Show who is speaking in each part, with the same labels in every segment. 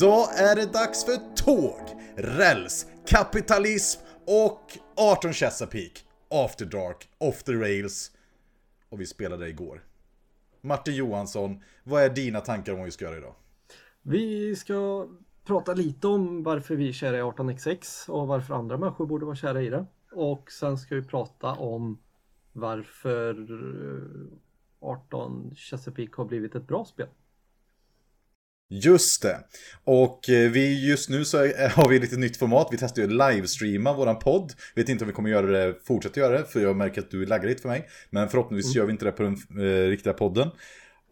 Speaker 1: Idag är det dags för tåg, räls, kapitalism och 18 Chesapeake. After Dark, Off the Rails. Och vi spelade igår. Martin Johansson, vad är dina tankar om vad vi ska göra idag?
Speaker 2: Vi ska prata lite om varför vi är kära i 18xx och varför andra människor borde vara kära i det. Och sen ska vi prata om varför eh, 18 Chesapeake har blivit ett bra spel.
Speaker 1: Just det. Och eh, vi just nu så har vi lite nytt format. Vi testar ju livestreama våran podd. Vet inte om vi kommer göra det, fortsätta göra det, för jag märker att du laggar lite för mig. Men förhoppningsvis mm. gör vi inte det på den eh, riktiga podden.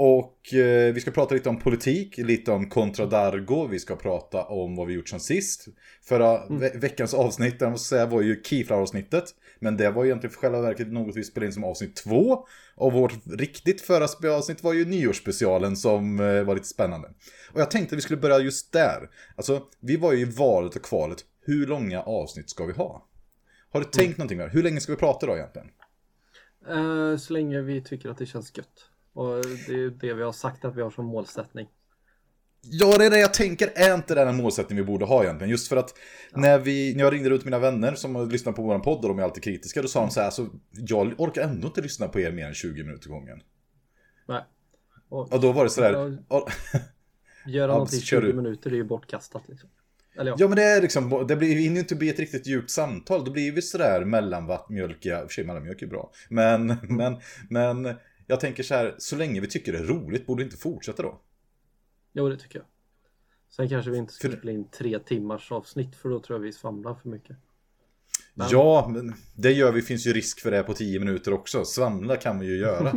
Speaker 1: Och eh, vi ska prata lite om politik, lite om Contra Dargo, vi ska prata om vad vi gjort sen sist. Förra mm. ve veckans avsnitt, jag måste säga, var ju Keyflower-avsnittet. Men det var egentligen för själva verket något vi spelade in som avsnitt två. Och vårt riktigt förra avsnitt var ju nyårsspecialen som eh, var lite spännande. Och jag tänkte att vi skulle börja just där. Alltså, vi var ju i valet och kvalet. Hur långa avsnitt ska vi ha? Har du tänkt mm. någonting där? Hur länge ska vi prata då egentligen?
Speaker 2: Uh, så länge vi tycker att det känns gött. Och det är det vi har sagt att vi har som målsättning.
Speaker 1: Ja, det är det jag tänker. Är inte det en målsättning vi borde ha egentligen? Just för att ja. när, vi, när jag ringde ut mina vänner som lyssnar på vår podd och de är alltid kritiska, då sa de så här, alltså, jag orkar ändå inte lyssna på er mer än 20 minuter gången.
Speaker 2: Nej.
Speaker 1: Och, och då var det så där...
Speaker 2: Göra något i 20 minuter är ju bortkastat liksom.
Speaker 1: Eller ja. ja men det är liksom, det blir ju inte bli ett riktigt djupt samtal. Då blir vi sådär mellanvattmjölkiga, i och för sig mellanmjölk är bra. Men, men, men jag tänker så här, så länge vi tycker det är roligt, borde vi inte fortsätta då?
Speaker 2: Jo, det tycker jag. Sen kanske vi inte ska spela in tre timmars avsnitt för då tror jag vi svamlar för mycket.
Speaker 1: Men... Ja, men det gör vi. finns ju risk för det på tio minuter också. Svamla kan vi ju göra.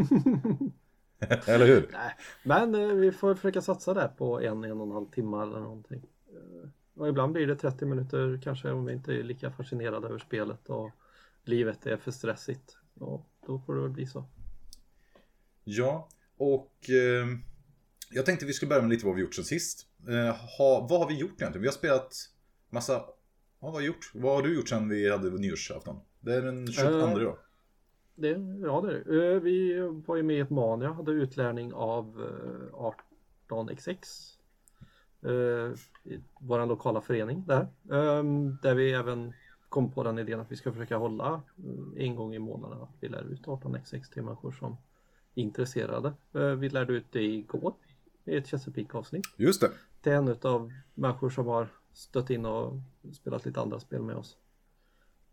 Speaker 1: eller hur?
Speaker 2: Nej, men eh, vi får försöka satsa där på en, en och en halv timme eller någonting. Eh, och ibland blir det 30 minuter kanske om vi inte är lika fascinerade över spelet och livet är för stressigt. Och då får det väl bli så.
Speaker 1: Ja, och eh, jag tänkte vi skulle börja med lite vad vi gjort sen sist. Eh, ha, vad har vi gjort egentligen? Vi har spelat massa... Vad har vi gjort? Vad har du gjort sen vi hade nyårsafton? Det är den 22 uh, då.
Speaker 2: Det, ja, det är det. Uh, vi var ju med i ett Mania, hade utlärning av uh, 18xx. Uh, vår lokala förening där. Um, där vi även kom på den idén att vi ska försöka hålla uh, en gång i månaden att vi lär ut 18xx till människor som intresserade. Eh, vi lärde ut det igår i ett Chesapeake avsnitt.
Speaker 1: Just det.
Speaker 2: Det är en av människor som har stött in och spelat lite andra spel med oss.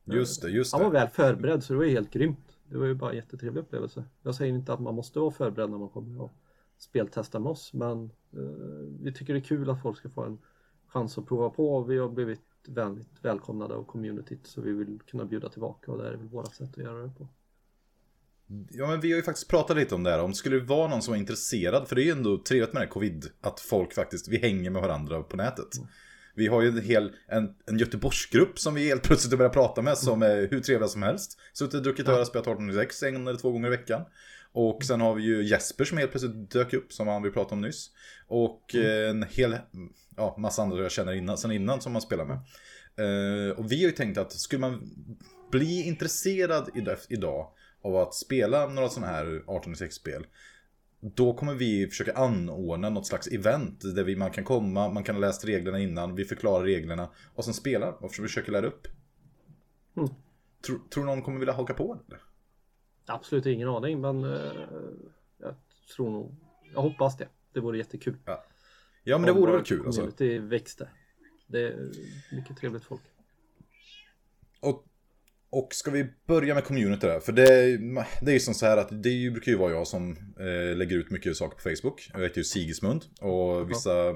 Speaker 1: Just det, just det.
Speaker 2: Han var väl förberedd så det var helt grymt. Det var ju bara en jättetrevlig upplevelse. Jag säger inte att man måste vara förberedd när man kommer och speltesta med oss men eh, vi tycker det är kul att folk ska få en chans att prova på. Vi har blivit vänligt välkomnade av communityt så vi vill kunna bjuda tillbaka och det är väl vårt sätt att göra det på.
Speaker 1: Ja men vi har ju faktiskt pratat lite om det här. Om det skulle vara någon som är intresserad. För det är ju ändå trevligt med det här covid. Att folk faktiskt, vi hänger med varandra på nätet. Mm. Vi har ju en hel, en, en Göteborgsgrupp som vi helt plötsligt börjar prata med. Som är hur trevliga som helst. Suttit och druckit öl och spelat 1806 en eller två gånger i veckan. Och sen har vi ju Jesper som helt plötsligt dök upp, som han vi pratade om nyss. Och mm. en hel, ja, massa andra jag känner innan, sen innan som man spelar med. Uh, och vi har ju tänkt att skulle man bli intresserad idag av att spela några sådana här 1806-spel. Då kommer vi försöka anordna något slags event där vi, man kan komma, man kan ha läst reglerna innan, vi förklarar reglerna och sen spelar och försöker lära upp. Mm. Tror, tror någon kommer vilja haka på det?
Speaker 2: Absolut ingen aning men uh, jag tror nog, jag hoppas det. Det vore jättekul.
Speaker 1: Ja, ja men det vore väl kul alltså.
Speaker 2: Det växte. Det är mycket trevligt folk.
Speaker 1: Och och ska vi börja med community där? För det, det är ju som så här att det brukar ju vara jag som eh, lägger ut mycket saker på Facebook. Jag heter ju Sigismund och vissa...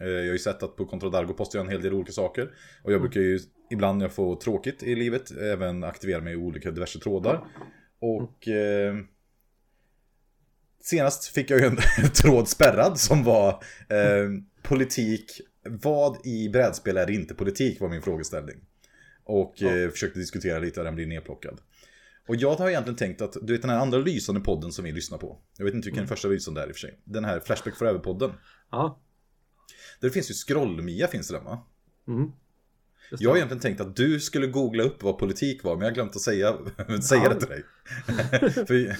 Speaker 1: Eh, jag har ju sett att på Controdargo postar jag en hel del olika saker. Och jag mm. brukar ju ibland när jag får tråkigt i livet även aktivera mig i olika diverse trådar. Och... Eh, senast fick jag ju en tråd spärrad som var eh, politik. Vad i brädspel är inte politik var min frågeställning. Och ja. eh, försökte diskutera lite och den blir nedplockad. Och jag har egentligen tänkt att, du vet den här andra lysande podden som vi lyssnar på. Jag vet inte vilken mm. första lysande är i och för sig. Den här Flashback Forever-podden.
Speaker 2: Ja.
Speaker 1: Där finns ju Scrollmia finns det där va? Mm. Jag har egentligen tänkt att du skulle googla upp vad politik var, men jag har glömt att säga, säga
Speaker 2: Ja.
Speaker 1: det till dig.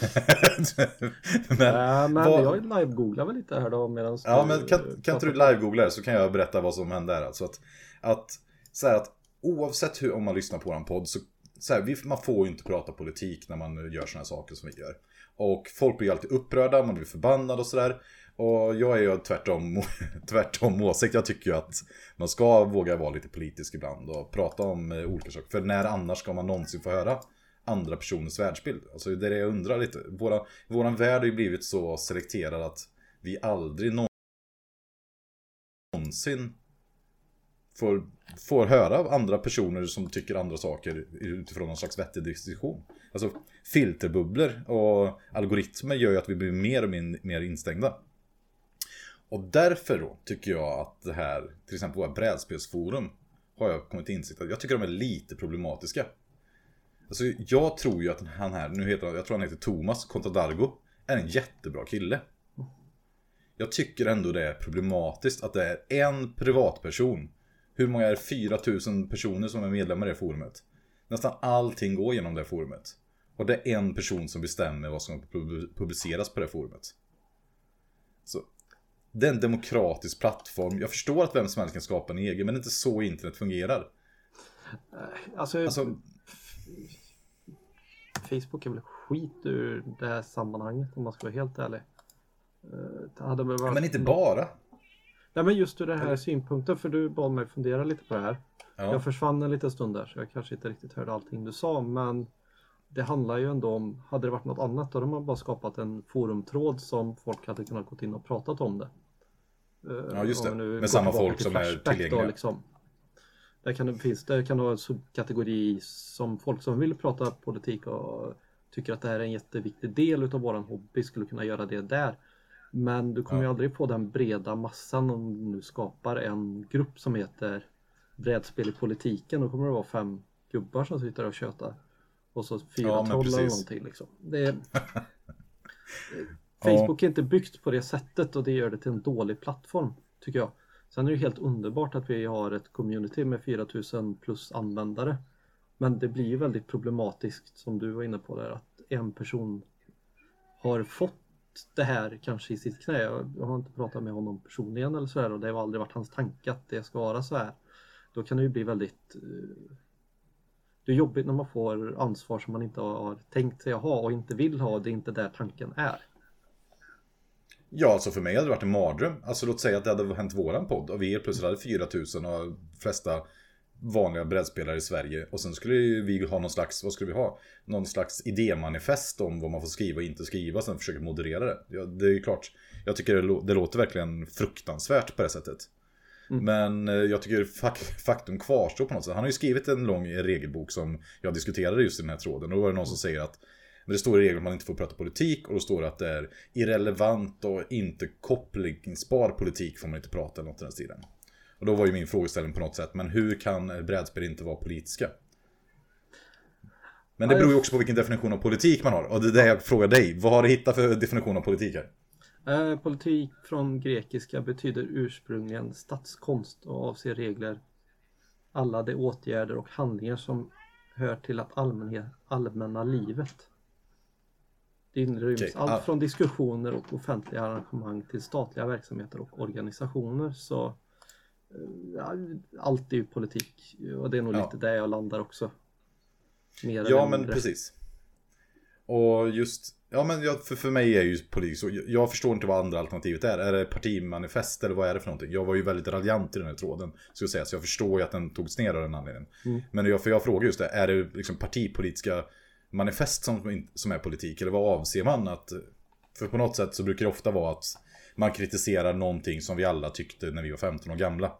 Speaker 2: Men, äh, men
Speaker 1: vad-
Speaker 2: jag live-googlar väl lite här då medan
Speaker 1: Ja, men kan, kan inte du live-googla det så kan jag berätta vad som hände här. Alltså att, att, så här att oavsett hur, om man lyssnar på vår podd så, så här, vi, man får ju inte prata politik när man gör sådana saker som vi gör. Och folk blir ju alltid upprörda, man blir förbannad och sådär. Och jag är ju tvärtom, tvärtom åsikt. Jag tycker ju att man ska våga vara lite politisk ibland och prata om eh, olika saker. För när annars ska man någonsin få höra andra personers världsbild? Alltså det är det jag undrar lite. Våra, våran värld har ju blivit så selekterad att vi aldrig någonsin får, får höra andra personer som tycker andra saker utifrån någon slags vettig diskussion. Alltså filterbubblor och algoritmer gör ju att vi blir mer och mer, mer instängda. Och därför då tycker jag att det här, till exempel våra brädspelsforum, har jag kommit till insikt att jag tycker de är lite problematiska. Alltså jag tror ju att han här, nu heter han, jag tror han heter Thomas Contadargo, är en jättebra kille. Jag tycker ändå det är problematiskt att det är en privatperson. Hur många är det? 4000 personer som är medlemmar i det forumet. Nästan allting går genom det forumet. Och det är en person som bestämmer vad som pub- publiceras på det forumet. Så det är en demokratisk plattform. Jag förstår att vem som helst kan skapa en egen, men det är inte så internet fungerar.
Speaker 2: Alltså,
Speaker 1: Alltså,
Speaker 2: Facebook är väl skit ur det här sammanhanget om man ska vara helt ärlig. Eh, varit...
Speaker 1: men inte bara.
Speaker 2: Nej men just ur den här synpunkten för du bad mig fundera lite på det här.
Speaker 1: Ja.
Speaker 2: Jag försvann en liten stund där så jag kanske inte riktigt hörde allting du sa men det handlar ju ändå om, hade det varit något annat då hade man bara skapat en forumtråd som folk hade kunnat gå in och pratat om det. Eh,
Speaker 1: Ja, just det. Med samma folk som är tillgängliga.
Speaker 2: liksom. Där kan det, finns, där kan vara en subkategori som folk som vill prata politik och tycker att det här är en jätteviktig del utav våran hobby skulle kunna göra det där. Men du kommer ju
Speaker 1: Ja.
Speaker 2: aldrig få den breda massan om du nu skapar en grupp som heter brädspel i politiken. Då kommer det vara fem gubbar som sitter och tjötar. Och så fyra
Speaker 1: Ja, men
Speaker 2: troll eller någonting liksom. Är... Facebook är inte byggt på det sättet och det gör det till en dålig plattform tycker jag. Sen är det ju helt underbart att vi har ett community med 4000 plus användare. Men det blir ju väldigt problematiskt som du var inne på där att en person har fått det här kanske i sitt knä. Jag har inte pratat med honom personligen eller så här och det har aldrig varit hans tanke att det ska vara så här. Då kan det ju bli väldigt eh, Det är jobbigt när man får ansvar som man inte har tänkt sig att ha och inte vill ha. Det är inte där tanken är.
Speaker 1: Ja, alltså för mig hade det varit en mardröm. Alltså låt säga att det hade hänt våran podd och vi helt plötsligt hade 4000 och de flesta vanliga brädspelare i Sverige. Och sen skulle vi ha någon slags, vad skulle vi ha? Någon slags idémanifest om vad man får skriva och inte skriva, sen försöka moderera det. Ja, det är ju klart, jag tycker det, lå- det låter verkligen fruktansvärt på det sättet.
Speaker 2: Mm.
Speaker 1: Men eh, jag tycker fak- faktum kvarstår på något sätt. Han har ju skrivit en lång regelbok som jag diskuterade just i den här tråden. Och då var det någon som säger att men det står i regeln att man inte får prata politik och då står det att det är irrelevant och inte kopplingsbar politik får man inte prata eller något i den stilen. Och då var ju min frågeställning på något sätt, men hur kan brädspel inte vara politiska? Men det beror ju också på vilken definition av politik man har. Och det är det jag frågar dig. Vad har du hittat för definition av politik här?
Speaker 2: Eh, politik från grekiska betyder ursprungligen statskonst och avser regler, alla de åtgärder och handlingar som hör till att allmänhet, allmänna livet. Det inryms
Speaker 1: Okej,
Speaker 2: allt från diskussioner och offentliga arrangemang till statliga verksamheter och organisationer. Så ja, allt är ju politik och det är nog
Speaker 1: Ja.
Speaker 2: lite där jag landar också. Mer
Speaker 1: Ja, men
Speaker 2: mindre.
Speaker 1: precis. Och just, ja men jag, för, för mig är ju politik så, jag, jag förstår inte vad andra alternativet är. Är det partimanifest eller vad är det för någonting? Jag var ju väldigt raljant i den här tråden, ska jag säga. Så jag förstår ju att den togs ner av den anledningen.
Speaker 2: Mm.
Speaker 1: Men jag, för jag frågar just det, är det liksom partipolitiska manifest som, som är politik? Eller vad avser man att, för på något sätt så brukar det ofta vara att man kritiserar någonting som vi alla tyckte när vi var 15 år gamla.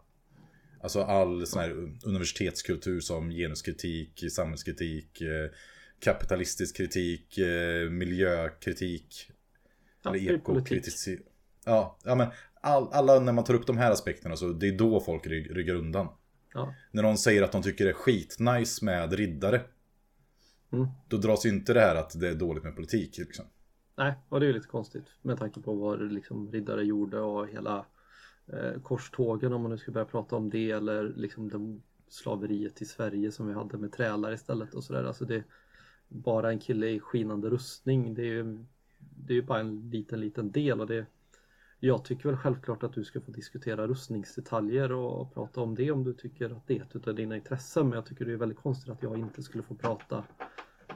Speaker 1: Alltså all sån här universitetskultur som genuskritik, samhällskritik, eh, kapitalistisk kritik, eh, miljökritik.
Speaker 2: Ja,
Speaker 1: eller ekokritik. Ja, ja men all, alla när man tar upp de här aspekterna så det är då folk rygg, ryggar undan.
Speaker 2: Ja.
Speaker 1: När någon säger att de tycker det är skitnice med riddare.
Speaker 2: Mm.
Speaker 1: Då dras inte det här att det är dåligt med politik. Liksom.
Speaker 2: Nej, och det är ju lite konstigt med tanke på vad liksom riddare gjorde och hela eh, korstågen om man nu ska börja prata om det eller liksom den slaveriet i Sverige som vi hade med trälar istället och sådär. Alltså det, bara en kille i skinande rustning, det är ju det är bara en liten, liten del och det jag tycker väl självklart att du ska få diskutera rustningsdetaljer och prata om det om du tycker att det är ett av dina intressen. Men jag tycker det är väldigt konstigt att jag inte skulle få prata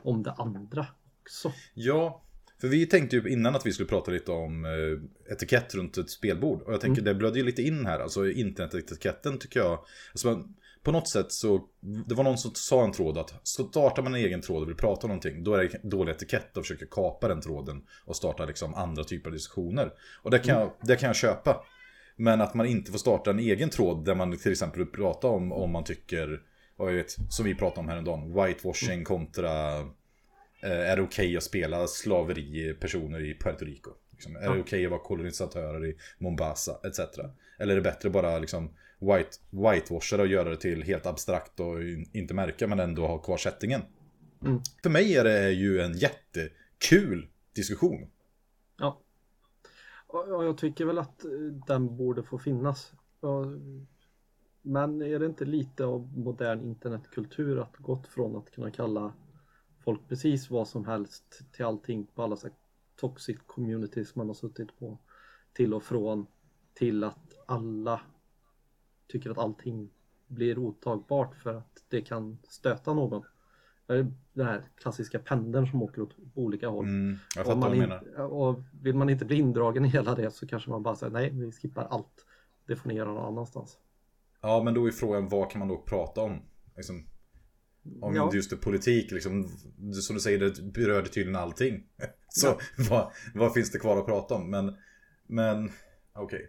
Speaker 2: om det andra också.
Speaker 1: Ja, för vi tänkte ju innan att vi skulle prata lite om eh, etikett runt ett spelbord. Och jag tänker mm. det blödde ju lite in här. Alltså internetetiketten tycker jag. Alltså, på något sätt så, det var någon som sa en tråd att startar man en egen tråd och vill prata om någonting, då är det dålig etikett att försöka kapa den tråden och starta liksom andra typer av diskussioner. Och det kan, jag, mm. det kan jag köpa. Men att man inte får starta en egen tråd där man till exempel vill prata om om man tycker, vad jag vet, som vi pratade om häromdagen, whitewashing mm. kontra är det okej okay att spela slaveri personer i Puerto Rico? Liksom, är det okej okay att vara kolonisatörer i Mombasa, etc. Eller är det bättre bara liksom white, whitewasha och göra det till helt abstrakt och inte märka men ändå ha kvar settingen. Mm. För mig är det ju en jättekul diskussion.
Speaker 2: Ja. Och jag tycker väl att den borde få finnas. Men är det inte lite av modern internetkultur att gått från att kunna kalla folk precis vad som helst till allting på alla så toxic communities man har suttit på till och från till att alla tycker att allting blir otagbart för att det kan stöta någon. Den här klassiska pendeln som åker åt olika håll.
Speaker 1: Mm, jag fattar vad du
Speaker 2: menar. Och vill man inte bli indragen i hela det så kanske man bara säger nej, vi skippar allt. Det får ni göra någon annanstans.
Speaker 1: Ja, men då är frågan vad kan man då prata om? Liksom, om ja. just det, politik, liksom, som du säger, det berörde tydligen allting. Så ja. vad, vad, finns det kvar att prata om? Men, men okej. Okay.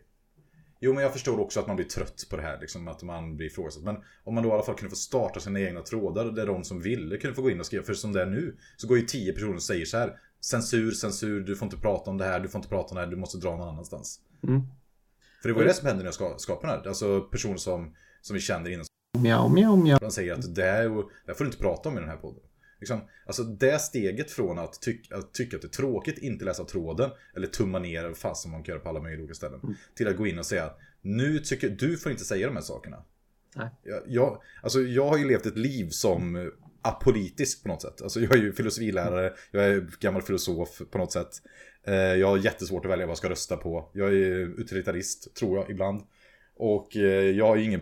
Speaker 1: Jo, men jag förstår också att man blir trött på det här, liksom, att man blir ifrågasatt. Men om man då i alla fall kunde få starta sina egna trådar där de som ville kunde få gå in och skriva. För som det är nu så går ju tio personer och säger så här. Censur, censur, du får inte prata om det här, du får inte prata om det här, du måste dra någon annanstans. Mm. För det var ju det som hände när jag skapade den här. Alltså personer som, som vi känner innan.
Speaker 2: Mjau, mjau, mjau.
Speaker 1: De säger att det, här, det här får du inte prata om i den här podden. Liksom, alltså det steget från att, tyck, att tycka att det är tråkigt, inte läsa tråden eller tumma ner, fast som man kan göra på alla möjliga olika ställen. Mm. Till att gå in och säga nu tycker du får inte säga de här sakerna.
Speaker 2: Nej.
Speaker 1: Jag, jag, alltså jag har ju levt ett liv som apolitisk på något sätt. Alltså jag är ju filosofilärare, jag är gammal filosof på något sätt. Eh, jag har jättesvårt att välja vad jag ska rösta på. Jag är utilitarist, tror jag, ibland. Och eh, jag har ju ingen...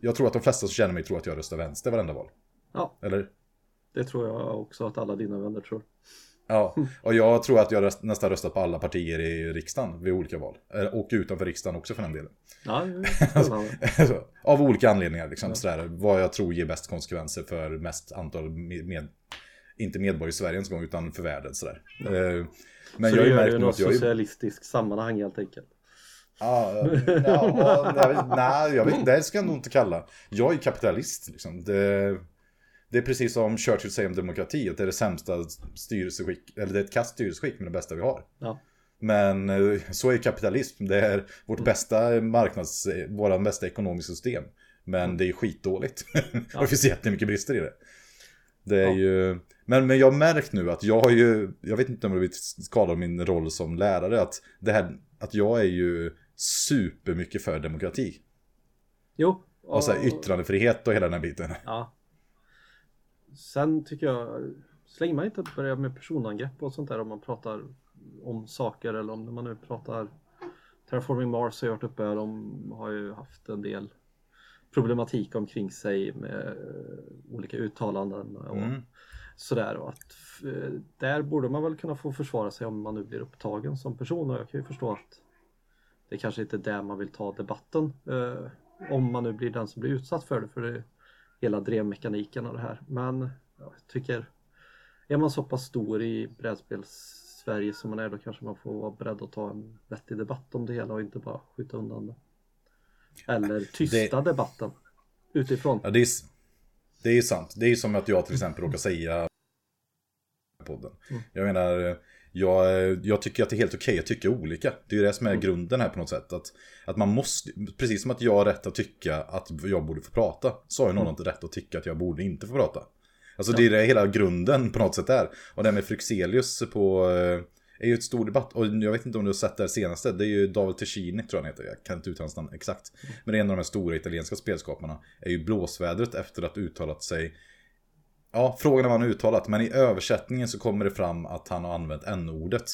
Speaker 1: Jag tror att de flesta som känner mig tror att jag röstar vänster varenda val.
Speaker 2: Ja.
Speaker 1: Eller?
Speaker 2: Det tror jag också att alla dina vänner tror.
Speaker 1: Ja, och jag tror att jag röst, nästan röstat på alla partier i riksdagen vid olika val. Eh, och utanför riksdagen också för den delen.
Speaker 2: Ja,
Speaker 1: alltså, av olika anledningar, liksom, ja. sådär, vad jag tror ger bäst konsekvenser för mest antal med, inte medborgare i Sverige ens gång, utan för världen. Sådär. Ja. Eh,
Speaker 2: men Så jag har ju märkt nu att jag är... socialistisk sammanhang helt enkelt.
Speaker 1: Ja, ja, ja nej, jag vet, det ska jag nog inte kalla. Jag är kapitalist liksom. Det, det är precis som Churchill säger om demokrati, att det är det sämsta styrelseskick, eller det är ett kast styrelseskick men det bästa vi har.
Speaker 2: Ja.
Speaker 1: Men eh, så är kapitalism, det är vårt mm. bästa marknads, våra bästa ekonomiska system. Men det är skitdåligt. Ja. det finns jättemycket brister i det. Det är ja. ju... Men, men jag har märkt nu att jag har ju, jag vet inte om jag vill skada min roll som lärare, att det här, att jag är ju supermycket för demokrati.
Speaker 2: Jo.
Speaker 1: Och, och så här yttrandefrihet och hela den här biten.
Speaker 2: Ja. Sen tycker jag, så länge man inte börjar med personangrepp och sånt där om man pratar om saker eller om man nu pratar Terraforming Mars har jag varit uppe, de har ju haft en del problematik omkring sig med eh, olika uttalanden och mm. sådär och att eh, där borde man väl kunna få försvara sig om man nu blir upptagen som person och jag kan ju förstå att det kanske inte är där man vill ta debatten eh, om man nu blir den som blir utsatt för det för det hela drevmekaniken och det här. Men jag tycker, är man så pass stor i brädspels Sverige som man är då kanske man får vara beredd att ta en vettig debatt om det hela och inte bara skjuta undan det. Eller tysta det... debatten utifrån.
Speaker 1: Ja, det är, det är sant. Det är som att jag till exempel råkar säga podden. Mm. Jag menar, jag, jag tycker att det är helt okej okay att tycka olika. Det är ju det som är mm. grunden här på något sätt. Att, att man måste, precis som att jag har rätt att tycka att jag borde få prata, så har ju någon mm. rätt att tycka att jag borde inte få prata. Alltså ja. det är det hela grunden på något sätt är. Och det med Fryxelius på, är ju ett stor debatt. Och jag vet inte om du har sett det senaste. Det är ju David Ticini tror jag han heter. Jag kan inte uttala hans namn exakt. Men det är en av de här stora italienska spelskaparna. Är ju blåsvädret efter att uttalat sig. Ja, frågan är vad han uttalat. Men i översättningen så kommer det fram att han har använt n-ordet.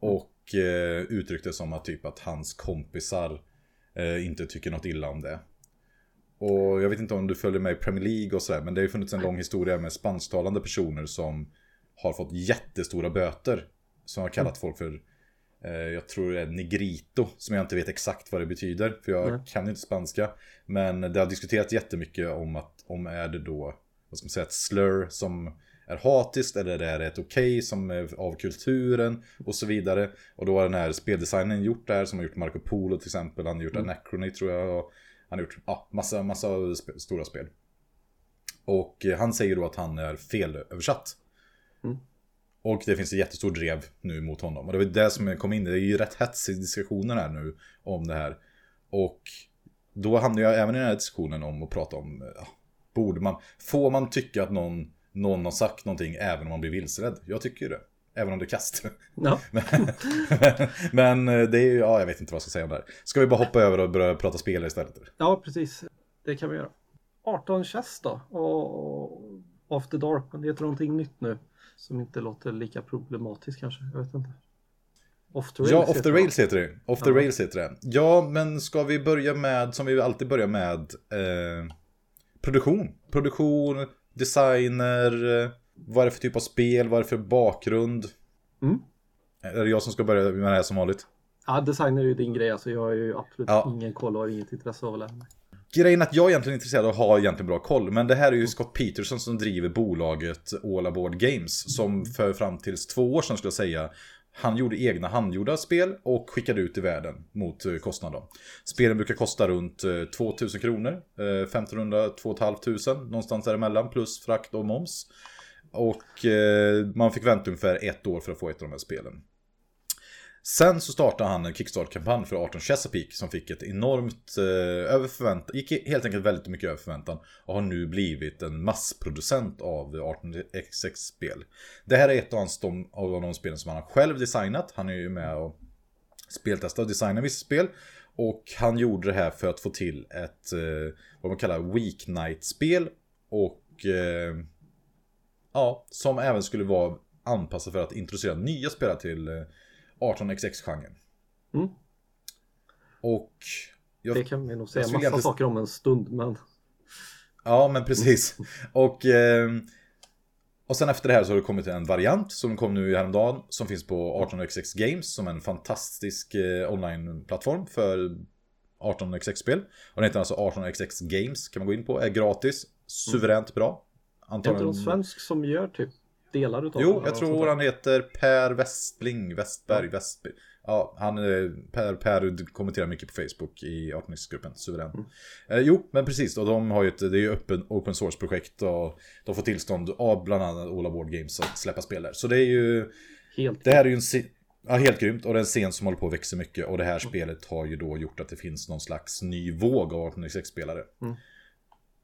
Speaker 1: Och eh, uttryckte som att typ att hans kompisar eh, inte tycker något illa om det. Och jag vet inte om du följer med i Premier League och sådär. Men det har ju funnits en lång historia med spansktalande personer som har fått jättestora böter. Som har kallat folk för, eh, jag tror det är negrito, som jag inte vet exakt vad det betyder. För jag
Speaker 2: Nej.
Speaker 1: kan inte spanska. Men det har diskuterats jättemycket om att, om är det då, vad ska man säga, ett slur som är hatiskt eller är det ett okej som är av kulturen och så vidare. Och då har den här speldesignen gjort det här som har gjort Marco Polo till exempel. Han har gjort Anachrony tror jag. Och han har gjort ja, massa, massa sp- stora spel. Och eh, han säger då att han är felöversatt.
Speaker 2: Mm.
Speaker 1: Och det finns ett jättestort drev nu mot honom. Och det var det som kom in. Det är ju rätt hetsig diskussioner här nu om det här. Och då hamnar jag även i den här diskussionen om att prata om, ja, borde man, får man tycka att någon, någon har sagt någonting även om man blir vilseledd? Jag tycker ju det. Även om det är kast.
Speaker 2: Ja,
Speaker 1: men, men eh, det är ju, ja jag vet inte vad jag ska säga om det här. Ska vi bara hoppa över och börja prata spelare istället?
Speaker 2: ja precis. Det kan vi göra. 18 chess då. Och After Dark, men det heter någonting nytt nu. Som inte låter lika problematiskt kanske. Jag vet inte. Off the rails
Speaker 1: Ja, off the rails heter det. Off the
Speaker 2: Ja.
Speaker 1: rails heter det. Ja, men ska vi börja med, som vi alltid börjar med, eh, produktion. Produktion, designer, eh, vad är det för typ av spel, vad är det för bakgrund?
Speaker 2: Mm.
Speaker 1: Är det jag som ska börja med det här som vanligt?
Speaker 2: Ja, designer är ju din grej. Alltså jag har ju absolut
Speaker 1: Ja.
Speaker 2: ingen koll och har inget intresse av att lära mig.
Speaker 1: Grejen är att jag är egentligen intresserad av att ha egentligen bra koll. Men det här är ju Scott Peterson som driver bolaget All Aboard Games. Som för fram tills två år sedan skulle jag säga. Han gjorde egna handgjorda spel och skickade ut i världen mot eh, kostnaden. Spelen brukar kosta runt eh, 2000 kronor. Eh, 1500, 2500 någonstans däremellan plus frakt och moms. Och man fick vänta ungefär ett år för att få ett av de här spelen. Sen så startade han en Kickstart-kampanj för 18 Chesapeake som fick ett enormt eh, över förväntan, gick helt enkelt väldigt mycket över förväntan och har nu blivit en massproducent av 18xx-spel. Det här är ett av, hans, de, av de spelen som han har själv designat. Han är ju med och speltestar och designar vissa spel. Och han gjorde det här för att få till ett, eh, vad man kallar weeknight-spel. Och eh, ja, som även skulle vara anpassat för att introducera nya spelare till eh, 18xx-genren.
Speaker 2: Mm.
Speaker 1: Och jag
Speaker 2: Det kan vi nog säga massa
Speaker 1: egentligen-
Speaker 2: saker om en stund. Men
Speaker 1: Ja, men precis. Och, eh, och sen efter det här så har det kommit en variant som kom nu häromdagen. Som finns på 18xx Games som är en fantastisk eh, online-plattform för 18xx-spel. Och den heter alltså 18xx Games kan man gå in på. Är gratis, suveränt bra.
Speaker 2: är det inte någon
Speaker 1: Antagligen...
Speaker 2: svensk som gör typ delar utav
Speaker 1: Jo, jag tror han heter Per Westling, Westberg, Westberg. Ja, han är, Per, Per kommenterar mycket på Facebook i 18x-gruppen, suverän.
Speaker 2: Mm.
Speaker 1: Eh, jo, men precis, och de har ju ett, det är ju öppen, open source-projekt och de får tillstånd av bland annat All Aboard Games att släppa spel där. Så det är ju,
Speaker 2: Helt
Speaker 1: det här är ju en ja, helt grymt och det är en scen som håller på att växa mycket och det här spelet har ju då gjort att det finns någon slags ny våg av 18x-spelare.
Speaker 2: Mm.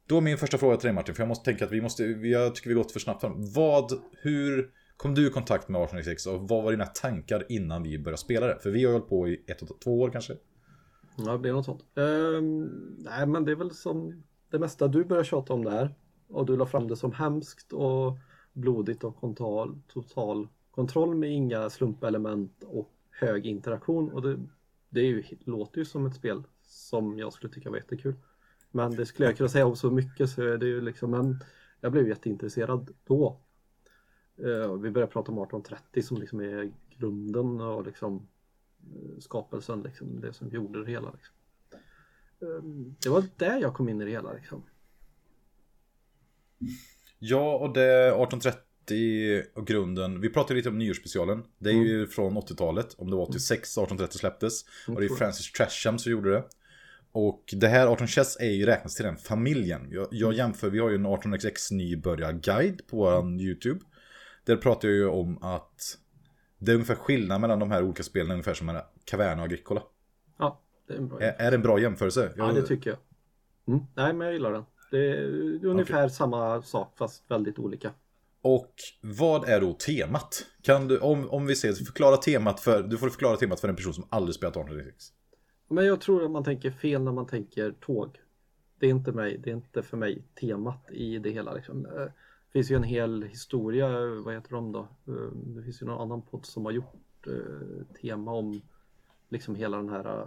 Speaker 1: Då är min första fråga till dig Martin, för jag måste tänka att vi måste, jag tycker vi gått för snabbt fram. Vad, hur kom du i kontakt med 1896 och vad var dina tankar innan vi började spela det? För vi har ju hållit på i ett och två år kanske.
Speaker 2: Ja, det blir något sånt. Ehm, nej, men det är väl som det mesta du började tjata om det här. Och du la fram det som hemskt och blodigt och total, total kontroll med inga slumpelement och hög interaktion. Och det, det är ju, låter ju som ett spel som jag skulle tycka var jättekul. Men det skulle jag kunna säga om så mycket så är det ju liksom, men jag blev jätteintresserad då. Eh, vi började prata om 1830 som liksom är grunden och liksom eh, skapelsen, liksom, det som gjorde det hela. Liksom. Eh, Det var där jag kom in i det hela. Liksom.
Speaker 1: Ja, och det 1830 och grunden. Vi pratade lite om nyårsspecialen. Det är ju från 80-talet. Om det var 86 1830 släpptes. Och det är
Speaker 2: jag.
Speaker 1: Francis Tresham som gjorde det. Och det här 18 Chess är ju räknas till den familjen. Jag, jag jämför, vi har ju en 18XX nybörjarguide på vår YouTube. Där pratar jag ju om att det är ungefär skillnad mellan de här olika spelen, ungefär som Caverna och Agricola.
Speaker 2: Ja, det är en bra
Speaker 1: Är, är det en bra jämförelse?
Speaker 2: Ja, det tycker jag. Mm. Nej, men jag gillar den. Det är ungefär samma sak fast väldigt olika.
Speaker 1: Och vad är då temat? Kan du, om, om vi säger, förklara temat för, du får förklara temat för en person som aldrig spelat 1836.
Speaker 2: Men jag tror att man tänker fel när man tänker tåg. Det är inte, mig, det är inte för mig temat i det hela. Liksom. Eh, det finns ju en hel historia, vad heter de då? Eh, det finns ju någon annan podd som har gjort eh, tema om liksom hela den här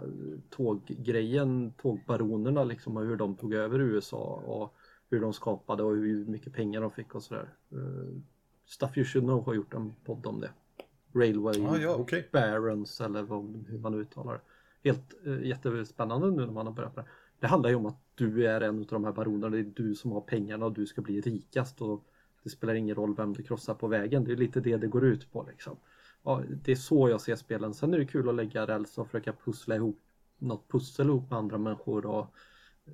Speaker 2: tåggrejen, tågbaronerna liksom och hur de tog över USA och hur de skapade och hur mycket pengar de fick och sådär. Stuff You Should Know har gjort en podd om det. Railway
Speaker 1: ah, ja, okay.
Speaker 2: Barons eller vad, hur man uttalar det helt eh, jättespännande nu när man har börjat med det. Det handlar ju om att du är en av de här baronerna, det är du som har pengarna och du ska bli rikast och det spelar ingen roll vem du krossar på vägen. Det är lite det det går ut på liksom. Ja, det är så jag ser spelen. Sen är det kul att lägga räls och försöka pussla ihop något pussel ihop med andra människor och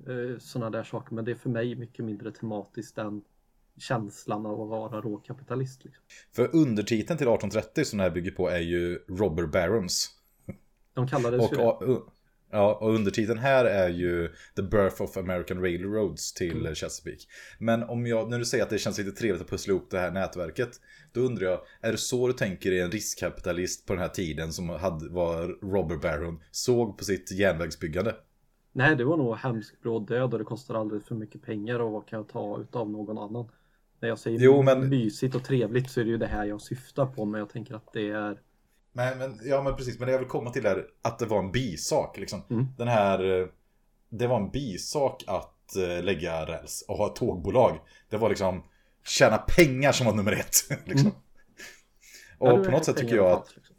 Speaker 2: eh, sådana där saker. Men det är för mig mycket mindre tematiskt än känslan av att vara råkapitalist. Liksom.
Speaker 1: För undertiteln till 1830 som det här bygger på är ju Robber Barons.
Speaker 2: De kallades och, ju det.
Speaker 1: Ja, och undertiteln här är ju The Birth of American Railroads till mm. Chesapeake. Men om jag, när du säger att det känns lite trevligt att pussla ihop det här nätverket, då undrar jag, är det så du tänker dig en riskkapitalist på den här tiden som hade, var Robert Baron såg på sitt järnvägsbyggande?
Speaker 2: Nej, det var nog hemsk bråd död och det kostar alldeles för mycket pengar och vad kan jag ta utav någon annan? När jag säger jo, men... mysigt och trevligt så är det ju det här jag syftar på, men jag tänker att det är
Speaker 1: Nej, men, ja, men precis. Men det jag vill komma till är att det var en bisak. Liksom. Mm. Den här... Eh, det var en bisak att uh, lägga räls och ha ett tågbolag. Det var liksom tjäna pengar som var nummer ett. liksom. Mm. Och ja, på något sätt tycker jag att... Liksom.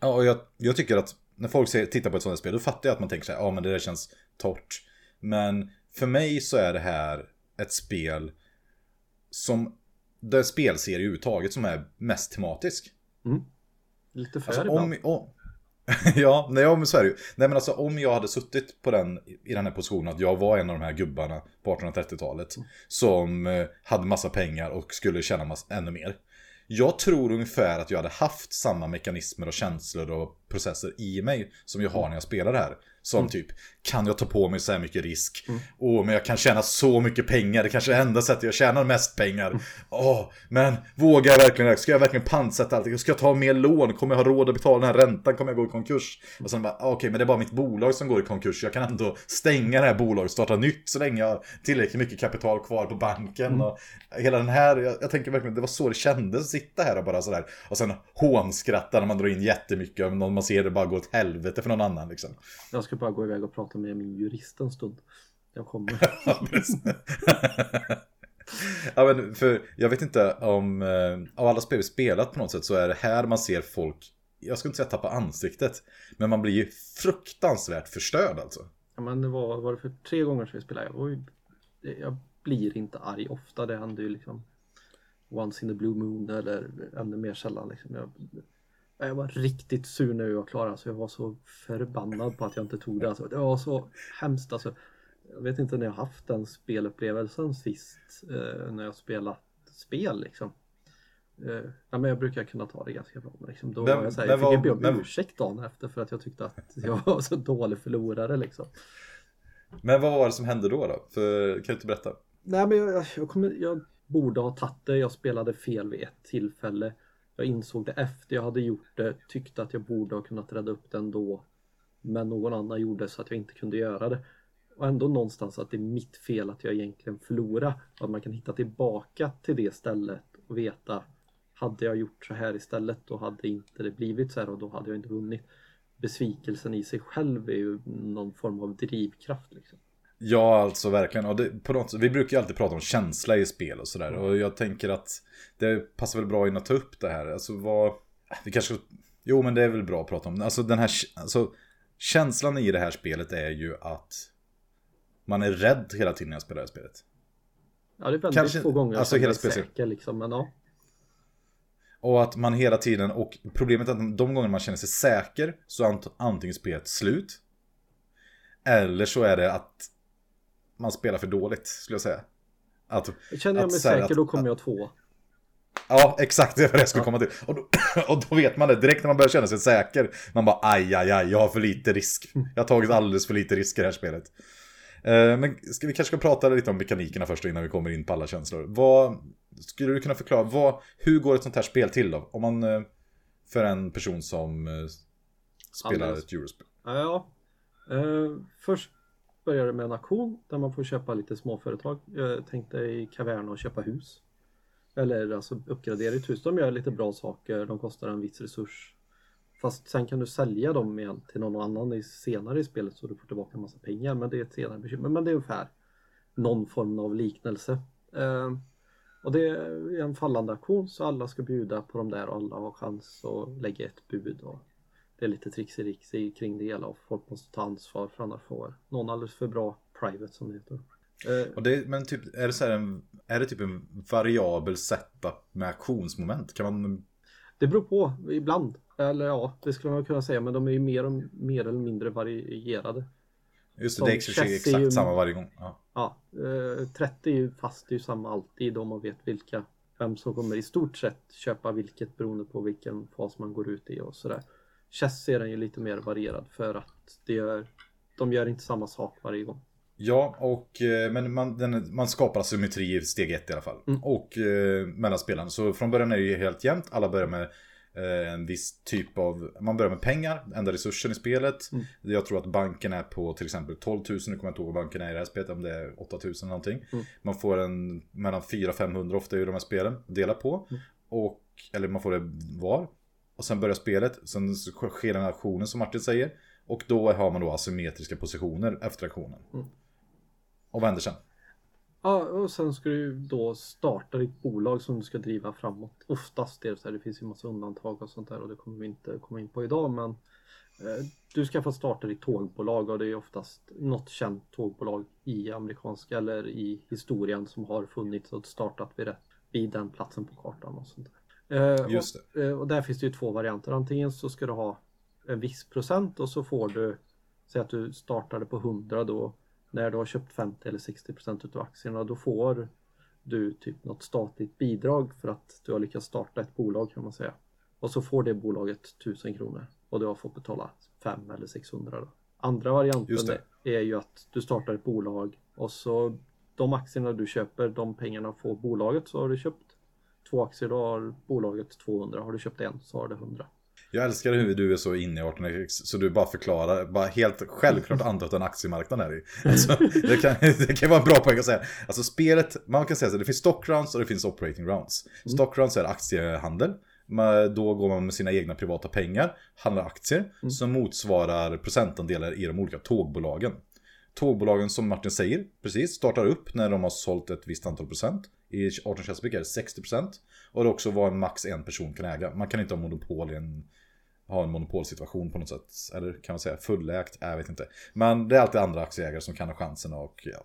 Speaker 1: Ja, och jag, jag tycker att när folk ser, tittar på ett sådant här spel, då fattar jag att man tänker så här, ja men det där känns torrt. Men för mig så är det här ett spel som, det är en spelserie överhuvudtaget som är mest tematisk.
Speaker 2: Mm. Lite för
Speaker 1: alltså, om, om, Ja, nej, men så är det ju. Nej men alltså om jag hade suttit på den, i den här positionen att jag var en av de här gubbarna på 1830-talet. Mm. Som eh, hade massa pengar och skulle tjäna massa, ännu mer. Jag tror ungefär att jag hade haft samma mekanismer och känslor och processer i mig som jag har när jag spelar det här. Som mm. typ, kan jag ta på mig så här mycket risk? Mm. Åh, men jag kan tjäna så mycket pengar. Det kanske är enda sättet jag tjänar mest pengar. Mm. Åh, men vågar jag verkligen Ska jag verkligen pantsätta allt? Ska jag ta mer lån? Kommer jag ha råd att betala den här räntan? Kommer jag gå i konkurs? Och sen bara, okej, okay, men det är bara mitt bolag som går i konkurs. Jag kan ändå stänga det här bolaget och starta nytt så länge jag har tillräckligt mycket kapital kvar på banken. Mm. Och hela den här, jag, jag, tänker verkligen, det var så det kändes att sitta här och bara sådär. Och sen hånskratta när man drar in jättemycket. Om man ser det bara gå åt helvete för någon annan liksom.
Speaker 2: Jag ska bara gå iväg och prata med min jurist en stund. Jag kommer.
Speaker 1: ja, men för jag vet inte om eh, av alla spel vi spelat på något sätt så är det här man ser folk, jag skulle inte säga tappa ansiktet, men man blir ju fruktansvärt förstörd alltså.
Speaker 2: Ja, men det var, var det för tre gånger som vi spelade. Jag, jag blir inte arg ofta, det händer ju liksom once in a blue moon eller ännu mer sällan. Liksom. Jag, jag var riktigt sur när jag var klar. Alltså, jag var så förbannad på att jag inte tog det. Alltså, det var så hemskt. Alltså, jag vet inte när jag haft den spelupplevelsen sist eh, när jag spelat spel liksom. Eh, ja, men jag brukar kunna ta det ganska bra. Men liksom, då var jag, så här, jag fick var, be om ursäkt dagen efter för att jag tyckte att jag var så dålig förlorare liksom.
Speaker 1: Men vad var det som hände då? då? För, kan du inte berätta?
Speaker 2: Nej men jag, jag, kommer, jag borde ha tagit det. Jag spelade fel vid ett tillfälle. Jag insåg det efter jag hade gjort det, tyckte att jag borde ha kunnat rädda upp det ändå. Men någon annan gjorde så att jag inte kunde göra det. Och ändå någonstans att det är mitt fel att jag egentligen förlorar. Att man kan hitta tillbaka till det stället och veta hade jag gjort så här istället då hade inte det blivit så här och då hade jag inte vunnit. Besvikelsen i sig själv är ju någon form av drivkraft. Liksom.
Speaker 1: Ja, alltså verkligen. Och det, på något, vi brukar ju alltid prata om känsla i spel och sådär. Och jag tänker att det passar väl bra in att ta upp det här. Alltså vad... Vi kanske... Jo, men det är väl bra att prata om. Alltså den här... Alltså, känslan i det här spelet är ju att man är rädd hela tiden när jag spelar det här spelet.
Speaker 2: Ja, det är väldigt kanske, få gånger alltså, hela spelet. säker liksom, men ja.
Speaker 1: Och att man hela tiden, och problemet är att de gånger man känner sig säker så är antingen spelet slut. Eller så är det att man spelar för dåligt, skulle jag säga.
Speaker 2: Att, Känner jag mig säker, att, då kommer jag två.
Speaker 1: Ja, exakt det var det jag skulle ja. komma till. Och då, och då vet man det direkt när man börjar känna sig säker. Man bara aj, aj, aj, jag har för lite risk. Jag har tagit alldeles för lite risk i det här spelet. Eh, men ska vi kanske ska prata lite om mekanikerna först innan vi kommer in på alla känslor. Vad, skulle du kunna förklara, vad, hur går ett sånt här spel till då? Om man, eh, för en person som eh, spelar
Speaker 2: Alldeles.
Speaker 1: ett Eurospel.
Speaker 2: Ja, eh, först börjar det med en auktion där man får köpa lite småföretag. Jag tänkte i Caverna och köpa hus. Eller alltså uppgradera ett hus. De gör lite bra saker, de kostar en viss resurs. Fast sen kan du sälja dem igen till någon annan senare i spelet så du får tillbaka en massa pengar. Men det är ett senare bekymmer. Men det är ungefär någon form av liknelse. Eh, och det är en fallande auktion så alla ska bjuda på de där och alla har chans att lägga ett bud. Och det är lite trixi kring det hela och folk måste ta ansvar för annars får någon alldeles för bra private som det heter. Eh,
Speaker 1: Och det, men typ, är det så en, är det typ en variabel setup med aktionsmoment? Kan man,
Speaker 2: Det beror på ibland. Eller ja, det skulle man kunna säga. Men de är ju mer, och, mer eller mindre varierade.
Speaker 1: just det,
Speaker 2: Som
Speaker 1: det är exakt
Speaker 2: ju-
Speaker 1: samma varje gång. Ja.
Speaker 2: Ja, eh, 30 är ju fast det är ju samma alltid om man vet vilka vem som kommer i stort sett köpa vilket beroende på vilken fas man går ut i och sådär. Chess är den ju lite mer varierad för att det gör, de gör inte samma sak varje gång.
Speaker 1: Ja, och, eh, men man, den, man skapar symmetri i steg ett i alla fall.
Speaker 2: Mm.
Speaker 1: Och eh, mellan spelarna. Så från början är det ju helt jämnt. Alla börjar med eh, en viss typ av... Man börjar med pengar, enda resursen i spelet.
Speaker 2: Mm.
Speaker 1: Jag tror att banken är på till exempel 12 000. Nu kommer jag inte ihåg vad banken är i det här spelet. Om det är 8 000 eller någonting.
Speaker 2: Mm.
Speaker 1: Man får en mellan 400-500 ofta i de här spelen. Dela på.
Speaker 2: Mm.
Speaker 1: Och, eller man får det var. Och sen börjar spelet. Sen sker den aktionen som Martin säger. Och då har man då asymmetriska positioner efter aktionen.
Speaker 2: Mm.
Speaker 1: Och vad händer sen?
Speaker 2: Ja, och sen ska du då starta ditt bolag som du ska driva framåt. Oftast är det så här, det finns ju massa undantag och sånt där och det kommer vi inte komma in på idag men eh, du ska få starta ditt tågbolag och det är oftast något känt tågbolag i amerikanska eller i historien som har funnits och startat vid, rätt, vid den platsen på kartan och sånt där. Eh,
Speaker 1: Just
Speaker 2: och, eh, och där finns det ju två varianter. Antingen så ska du ha en viss procent och så får du Säg att du startade på 100 då när du har köpt 50 eller 60 procent utav aktierna då får du typ något statligt bidrag för att du har lyckats starta ett bolag kan man säga. Och så får det bolaget 1000 kronor och du har fått betala 5 eller 600 då. Andra varianten
Speaker 1: det.
Speaker 2: är ju att du startar ett bolag och så de aktierna du köper, de pengarna får bolaget så har du köpt två aktier då har bolaget 200. Har du köpt en så har du 100.
Speaker 1: Jag älskar hur du är så inne i 18 så du bara förklarar, bara helt självklart antar att en aktiemarknad här i. Alltså, det, kan, det kan vara en bra poäng att säga. Alltså spelet, man kan säga så det finns stock rounds och det finns operating rounds. Stock rounds är aktiehandel. Då går man med sina egna privata pengar, handlar aktier som motsvarar procentandelar i de olika tågbolagen. Tågbolagen som Martin säger, precis, startar upp när de har sålt ett visst antal procent. I 18 Chesapeake är det 60% och det är också vad en max en person kan äga. Man kan inte ha monopol i en, ha en monopolsituation på något sätt. Eller kan man säga fullägt? Jag vet inte. Men det är alltid andra aktieägare som kan ha chansen och ja,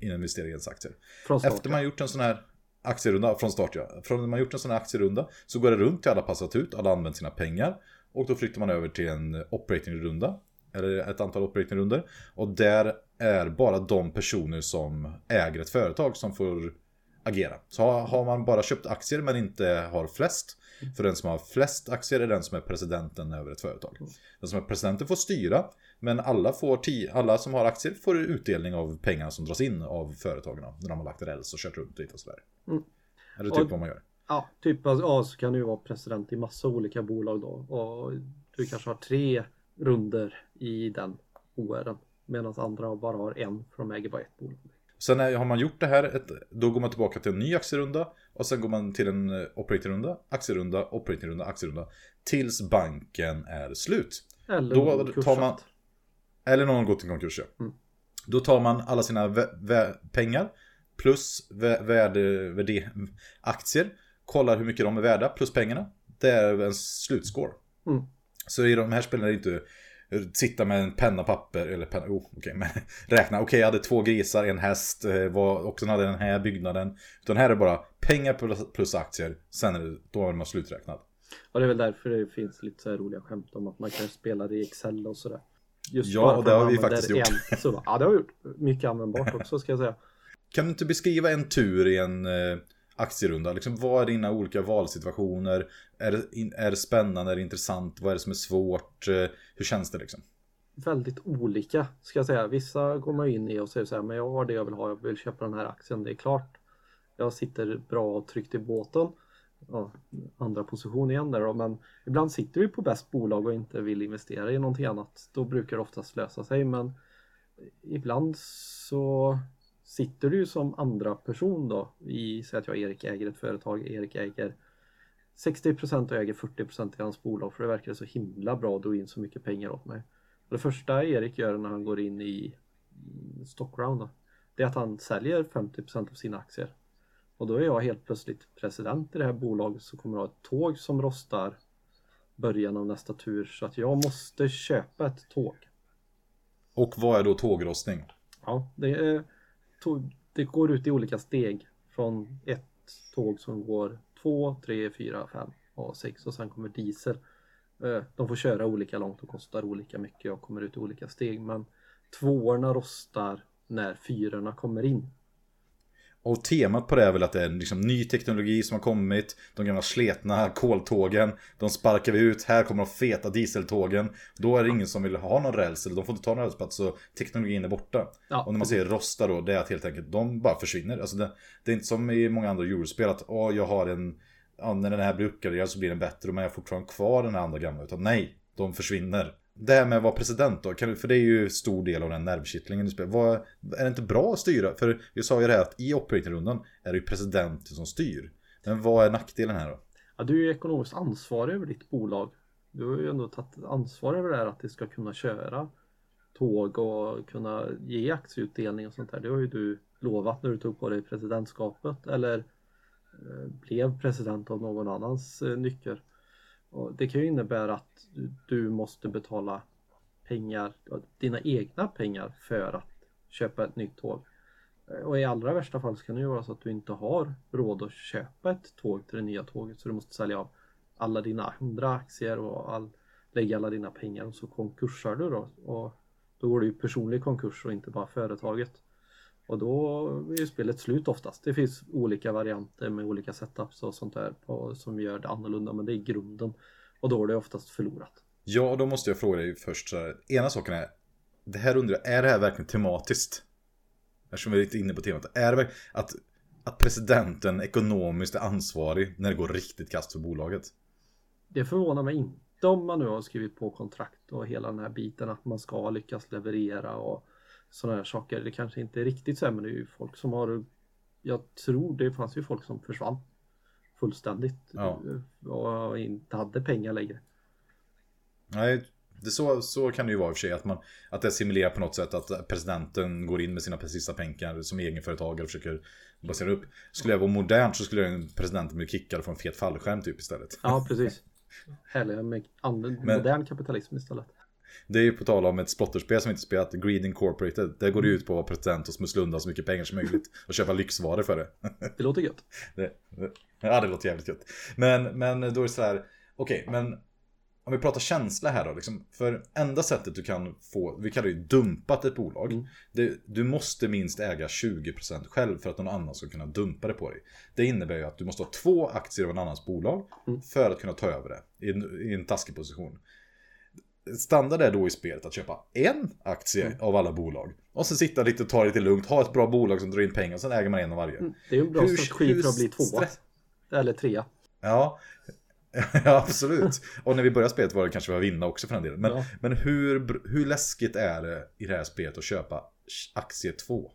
Speaker 1: investera i ens aktier.
Speaker 2: Start,
Speaker 1: Efter man gjort en sån här aktierunda, från start ja. Från man gjort en sån här aktierunda så går det runt till alla passat ut, alla använt sina pengar. Och då flyttar man över till en operating-runda. Eller ett antal operating-runder. Och där är bara de personer som äger ett företag som får agera. Så har- man bara köpt aktier men inte har flest. För den som har flest aktier är den som är presidenten över ett företag. Den som är presidenten får styra. Men alla, får ti- alla som har aktier får utdelning av pengarna som dras in av företagen. När de har lagt räls och kört runt dit och sådär.
Speaker 2: Mm.
Speaker 1: Är det typ
Speaker 2: Och-
Speaker 1: vad man gör?
Speaker 2: Ja, typ ja, så kan du ju vara president i massa olika bolag då. Och du kanske har tre runder i den ORen. Medan andra bara har en för de äger bara ett bolag.
Speaker 1: Sen är, har man gjort det här, ett, då går man tillbaka till en ny aktierunda. Och sen går man till en eh, operatingrunda, aktierunda, operatingrunda, aktierunda. Tills banken är slut.
Speaker 2: Eller
Speaker 1: Då
Speaker 2: någon
Speaker 1: tar man- Eller någon går till konkurs ja.
Speaker 2: Mm.
Speaker 1: Då tar man alla sina pengar plus vä- värde, värde, aktier. Kollar hur mycket de är värda plus pengarna. Det är en slutscore.
Speaker 2: Mm.
Speaker 1: Så i de här spelen är det inte sitta med en penna papper, eller penna, oh, okej, men räkna, okej jag hade två grisar, en häst, eh, var, och sen hade jag den här byggnaden. Utan här är bara pengar plus, plus aktier, sen är det, då är man sluträknad.
Speaker 2: Och det är väl därför det finns lite så här roliga skämt om att man kan spela det i Excel och sådär. Just
Speaker 1: Ja, och det har vi faktiskt
Speaker 2: använder En, så, ja, det har vi gjort. Mycket användbart också ska jag säga.
Speaker 1: Kan du inte beskriva en tur i en eh, aktierunda? Liksom, vad är dina olika valsituationer? Är det, är det spännande? Är det intressant? Vad är det som är svårt? Eh, hur känns det liksom?
Speaker 2: väldigt olika ska jag säga. Vissa går man in i och säger så här, men jag har det jag vill ha, jag vill köpa den här aktien, det är klart. Jag sitter bra och tryggt i båten. Ja, andra position igen där då, men ibland sitter vi på bäst bolag och inte vill investera i någonting annat. Då brukar det oftast lösa sig, men ibland så sitter du som andra person då i, säg att jag Erik äger ett företag, Erik äger 60% och äger 40% i hans bolag för det verkar så himla bra att dra in så mycket pengar åt mig. Och det första Erik gör när han går in i Stockround då, det är att han säljer 50% av sina aktier. Och då är jag helt plötsligt president i det här bolaget som kommer att ha ett tåg som rostar början av nästa tur så att jag måste köpa ett tåg.
Speaker 1: Och vad är då tågrostning?
Speaker 2: Ja, det, är, det går ut i olika steg från ett tåg som går 2, 3, 4, 5 och sex och sen kommer diesel. Eh, de får köra olika långt och kostar olika mycket och kommer ut i olika steg men tvåorna rostar när fyrorna kommer in.
Speaker 1: Och temat på det är väl att det är liksom ny teknologi som har kommit. De gamla sletna koltågen. De sparkar vi ut. Här kommer de feta dieseltågen. Då är det ingen som vill ha någon räls. Eller de får inte ta någon rälsplats. Så teknologin är borta. Ja. Och när man säger rosta då. Det är att helt enkelt de bara försvinner. Alltså det, det är inte som i många andra eurospel. Att åh, jag har en... Ja, när den här blir uppgraderad så blir den bättre. Men jag har fortfarande kvar den här andra gamla. Utan nej, de försvinner. Det här med att vara president då, för det är ju stor del av den nervkittlingen du spelar. Vad, är det inte bra att styra? För vi sa ju det här att i operatingrundan är det ju presidenten som styr. Men vad är nackdelen här då?
Speaker 2: Ja, du är ju ekonomiskt ansvarig över ditt bolag. Du har ju ändå tagit ansvar över det här att det ska kunna köra tåg och kunna ge aktieutdelning och sånt där. Det har ju du lovat när du tog på dig presidentskapet eller eh, blev president av någon annans eh. Och det kan ju innebära att du måste betala pengar, dina egna pengar för att köpa ett nytt tåg. Eh, och i allra värsta fall så kan det ju vara så att du inte har råd att köpa ett tåg till det nya tåget så du måste sälja av alla dina andra aktier och all, lägga alla dina pengar och så konkursar du då. Och då går du ju personlig konkurs och inte bara företaget. Och då är ju spelet slut oftast. Det finns olika varianter med olika setups och sånt där på, som gör det annorlunda men det är grunden. Och då är det oftast förlorat.
Speaker 1: Ja, då måste jag fråga dig först. Så här, ena saken är, det här undrar är det här verkligen tematiskt? Eftersom vi är lite inne på temat. Är det att, att presidenten ekonomiskt är ansvarig när det går riktigt kast för bolaget?
Speaker 2: Det förvånar mig inte om man nu har skrivit på kontrakt och hela den här biten att man ska lyckas leverera och sådana här saker. Det kanske inte är riktigt så här, men det är ju folk som har Jag tror det fanns ju folk som försvann fullständigt ja. och inte hade pengar längre.
Speaker 1: Nej, det så, så kan det ju vara i och för sig. Att, man, att det simulerar på något sätt att presidenten går in med sina sista pengar som egenföretagare och försöker basera upp. Skulle jag vara modern så skulle presidenten bli kickad från en fet fallskärm typ istället.
Speaker 2: Ja, precis. Härliga med modern kapitalism istället.
Speaker 1: Det är ju på tal om ett splotterspel som vi inte spelat, Greed Incorporated. Det går det ut på att vara president och smussla undan så mycket pengar som möjligt. Och köpa lyxvaror för det.
Speaker 2: Det låter gött.
Speaker 1: Det, det, ja, det låter jävligt gött. Men, men då är det så här, okej, okay, men om vi pratar känsla här då, liksom, för enda sättet du kan få, vi kallar det ju dumpat ett bolag. Mm. Det, du måste minst äga 20% själv för att någon annan ska kunna dumpa det på dig. Det innebär ju att du måste ha två aktier av en annans bolag mm. för att kunna ta över det i en, i en taskig position standard är då i spelet att köpa en aktie mm. av alla bolag. Och sen sitta lite och ta det lite lugnt, ha ett bra bolag som drar in pengar och sen äger man en av varje. Mm.
Speaker 2: Det är ju en bra hur, strategi hur för att bli tvåa. Eller trea.
Speaker 1: Ja. ja, absolut. Och när vi började spelet var det kanske att vinna också för den delen. Men, ja. men hur, hur läskigt är det i det här spelet att köpa aktie 2?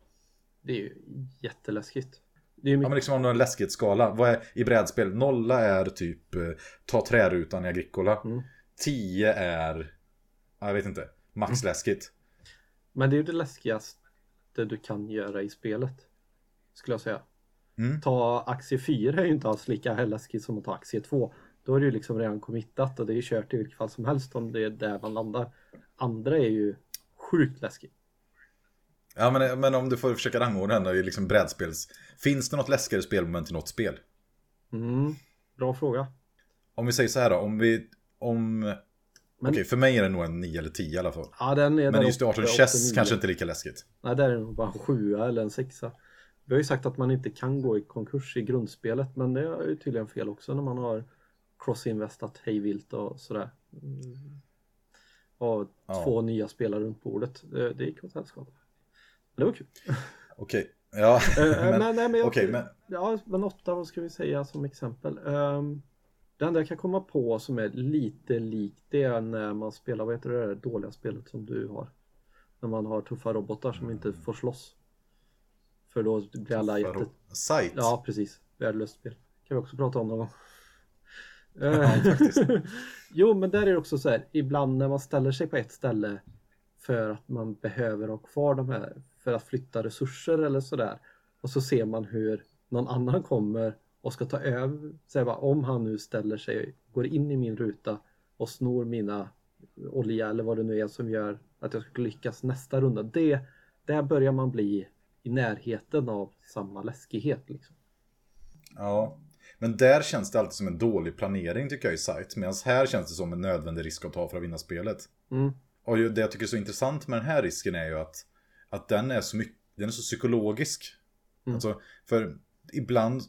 Speaker 2: Det är ju jätteläskigt.
Speaker 1: Det är mycket... Ja men liksom om du har en läskighetsskala. Vad är i brädspel? Nolla är typ eh, ta trärutan i Agricola. Mm. 10 är jag vet inte. Max läskigt.
Speaker 2: Men det är ju det läskigaste du kan göra i spelet. Skulle jag säga. Mm. Ta aktie 4 är ju inte alls lika läskigt som att ta aktie 2. Då är det ju liksom redan committat och det är ju kört i vilket fall som helst om det är där man landar. Andra är ju sjukt läskigt.
Speaker 1: Ja men, men om du får försöka rangordna den i liksom brädspels... Finns det något läskigare spelmoment i något spel?
Speaker 2: Mm, bra fråga.
Speaker 1: Om vi säger så här då, om vi... Om men... Okej, för mig är det nog en 9 eller 10 i alla fall.
Speaker 2: Ja, den är
Speaker 1: Men just i 18 Chess kanske inte lika läskigt.
Speaker 2: Nej, där är nog bara en 7 eller en 6 Vi har ju sagt att man inte kan gå i konkurs i grundspelet, men det är ju tydligen fel också när man har crossinvestat hejvilt och sådär. Mm. Och
Speaker 1: Ja.
Speaker 2: två nya spelare runt bordet. Det, det gick åt helskotta. Men det var kul.
Speaker 1: Okej, ja.
Speaker 2: Eh,
Speaker 1: men,
Speaker 2: men, nej, men, jag-
Speaker 1: okej, men
Speaker 2: Ja, men åtta, vad ska vi säga som exempel? Um, det enda jag kan komma på som är lite likt det är när man spelar, vad heter det där dåliga spelet som du har? När man har tuffa robotar som inte får slåss. För då blir alla jätte...
Speaker 1: Sight.
Speaker 2: Ja, precis. Värdelöst spel. Kan vi också prata om någon gång.
Speaker 1: Ja, faktiskt.
Speaker 2: jo, men där är det också så här, ibland när man ställer sig på ett ställe för att man behöver ha kvar de här, för att flytta resurser eller sådär. Och så ser man hur någon annan kommer och ska ta över. Så bara, om han nu ställer sig, går in i min ruta och snor mina olja eller vad det nu är som gör att jag ska lyckas nästa runda. Det, där börjar man bli i närheten av samma läskighet. Liksom.
Speaker 1: Ja. Men där känns det alltid som en dålig planering tycker jag i Sight. Medan här känns det som en nödvändig risk att ta för att vinna spelet.
Speaker 2: Mm.
Speaker 1: Och det jag tycker är så intressant med den här risken är ju att, att den är så mycket, den är så psykologisk.
Speaker 2: Mm.
Speaker 1: Alltså, för ibland,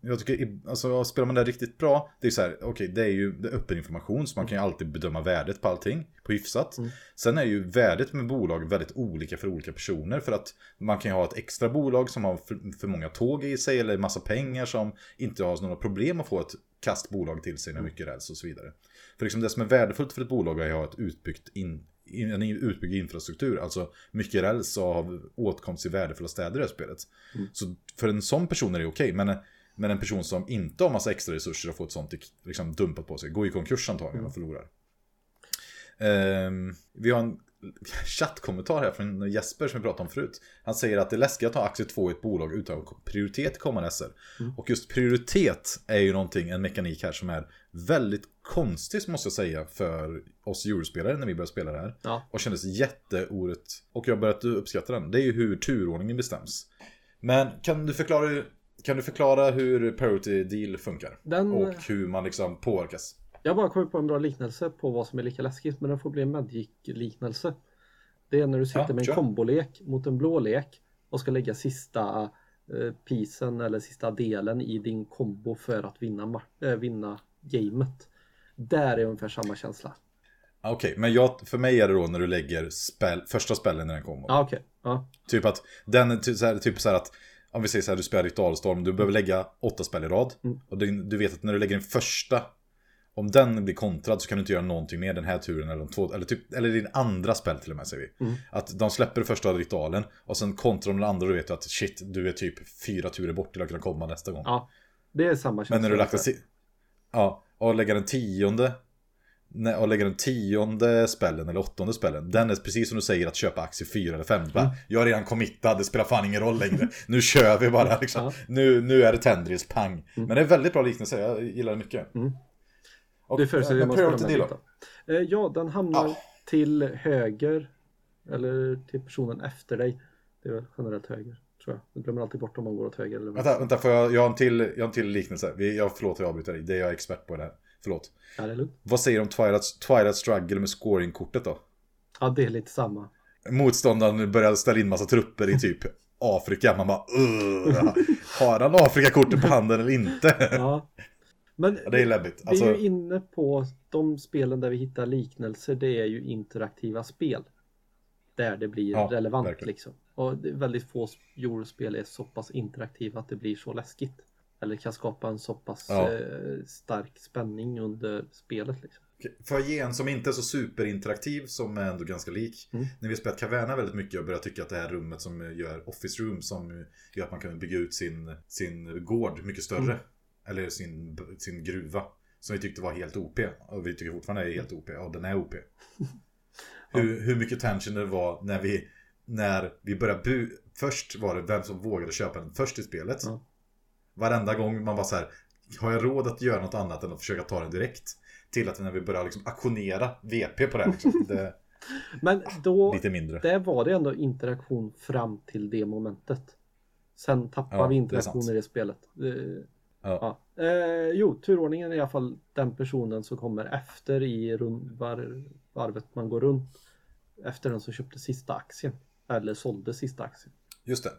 Speaker 1: jag tycker, alltså spelar man det riktigt bra, det är så här, okej, det är ju det är öppen information, så man kan ju alltid bedöma värdet på allting, på hyfsat.
Speaker 2: Mm.
Speaker 1: Sen är ju värdet med bolag väldigt olika för olika personer, för att man kan ju ha ett extra bolag som har för, för många tåg i sig, eller massa pengar som inte har några problem att få ett kastbolag till sig med mycket räls och så vidare. För liksom det som är värdefullt för ett bolag är att ha ett utbyggt in, en utbyggd infrastruktur, alltså mycket räls av åtkomst till värdefulla städer i det här spelet.
Speaker 2: Mm.
Speaker 1: Så för en sån person är det okej, men, men en person som inte har massa extra resurser och får ett sånt liksom, dumpat på sig, går i konkurs antagligen och förlorar. Ehm, vi har en chattkommentar här från Jesper som vi pratade om förut. Han säger att det är läskigt att ha aktie 2 i ett bolag utan prioritet i kommande SR.
Speaker 2: Mm.
Speaker 1: Och just prioritet är ju någonting, en mekanik här som är väldigt konstig måste jag säga för oss eurospelare när vi började spela det här.
Speaker 2: Ja.
Speaker 1: Och kändes jätteorätt. Och jag har börjat uppskatta den. Det är ju hur turordningen bestäms. Men kan du förklara, kan du förklara hur priority deal funkar?
Speaker 2: Den,
Speaker 1: Och hur man liksom påverkas?
Speaker 2: Jag bara kommit på en bra liknelse på vad som är lika läskigt men den får bli en Magic-liknelse. Det är när du sitter
Speaker 1: Ja,
Speaker 2: med en kombolek mot en blå lek och ska lägga sista eh, pisen eller sista delen i din kombo för att vinna, äh, vinna gamet. Där är ungefär samma känsla.
Speaker 1: Ah, Okej, men jag, för mig är det då när du lägger spel, första spellen när den kommer.
Speaker 2: Ja okej. Ja.
Speaker 1: Typ att den är ty- så här, typ så här att om vi säger så här, du spelar ritualstorm, du behöver lägga åtta spel i rad.
Speaker 2: Mm.
Speaker 1: Och du, du vet att när du lägger den första, om den blir kontrad så kan du inte göra någonting mer den här turen eller de två, eller, typ, eller din andra spel till och med säger vi.
Speaker 2: Mm.
Speaker 1: Att de släpper första ritualen och sen kontrar de den andra och du vet att shit, du är typ fyra turer bort till att kunna komma nästa gång.
Speaker 2: ja. Det är samma känsla.
Speaker 1: Men när du lagt en Ja, och lägga den tionde nej, och lägga den tionde spellen eller åttonde spellen Den är precis som du säger att köpa aktie 4 eller 5 bara, Jag är redan committad, det spelar fan ingen roll längre Nu kör vi bara liksom
Speaker 2: Ja.
Speaker 1: nu, nu är det Tendrils, pang Men det är väldigt bra liknelse, jag gillar det mycket
Speaker 2: Mm.
Speaker 1: Och,
Speaker 2: Det förutsätter att man spelar. Eh, Ja, den hamnar
Speaker 1: Ja.
Speaker 2: till höger. Eller till personen efter dig. Det är väl generellt höger. Tror jag. Jag glömmer alltid bort om man går åt höger eller
Speaker 1: Vänta, vänta, får jag, jag, har en till, jag har en till liknelse Vi- jag, Förlåt jag avbryter dig, det är jag expert på det här Förlåt
Speaker 2: Ja, det är lugnt.
Speaker 1: Vad säger du om Twilight, Twilight Struggle med scoringkortet då?
Speaker 2: Ja, det är lite samma.
Speaker 1: motståndaren börjar ställa in massa trupper i typ Afrika. Man bara "Ugh, Har han Afrikakortet på handen eller inte?
Speaker 2: Ja. Men
Speaker 1: Ja, det är läbbigt.
Speaker 2: vi
Speaker 1: Alltså,
Speaker 2: är ju inne på de spelen där vi hittar liknelser. Det är ju interaktiva spel. Där det blir
Speaker 1: Ja,
Speaker 2: relevant
Speaker 1: verkligen.
Speaker 2: liksom. Och väldigt få eurospel är så pass interaktiva att det blir så läskigt. Eller kan skapa en så pass
Speaker 1: Ja.
Speaker 2: eh, stark spänning under spelet liksom.
Speaker 1: Får jag ge en som inte är så superinteraktiv som är ändå ganska lik.
Speaker 2: Mm.
Speaker 1: När vi spelat Caverna väldigt mycket och börjat tycka att det här rummet som gör Office Room som gör att man kan bygga ut sin, sin gård mycket större.
Speaker 2: Mm.
Speaker 1: Eller sin, sin gruva. Som vi tyckte var helt OP. Och vi tycker fortfarande är helt OP. Och den är OP. hur, hur mycket tension det var när vi, när vi började bu... Först var det vem som vågade köpa den först i spelet.
Speaker 2: Ja.
Speaker 1: Varenda gång man var så här. Har jag råd att göra något annat än att försöka ta den direkt? Till att när vi började liksom aktionera VP på det. här, Liksom, det
Speaker 2: Men då,
Speaker 1: lite mindre.
Speaker 2: där var det ändå interaktion fram till det momentet. Sen tappar
Speaker 1: Ja,
Speaker 2: vi
Speaker 1: det är
Speaker 2: interaktion
Speaker 1: sant.
Speaker 2: i det spelet.
Speaker 1: Ja.
Speaker 2: Ja. Eh, jo, turordningen är i alla fall den personen som kommer efter i var, varvet man går runt. Efter den som köpte sista aktien. Eller sålde sista aktien.
Speaker 1: Just det.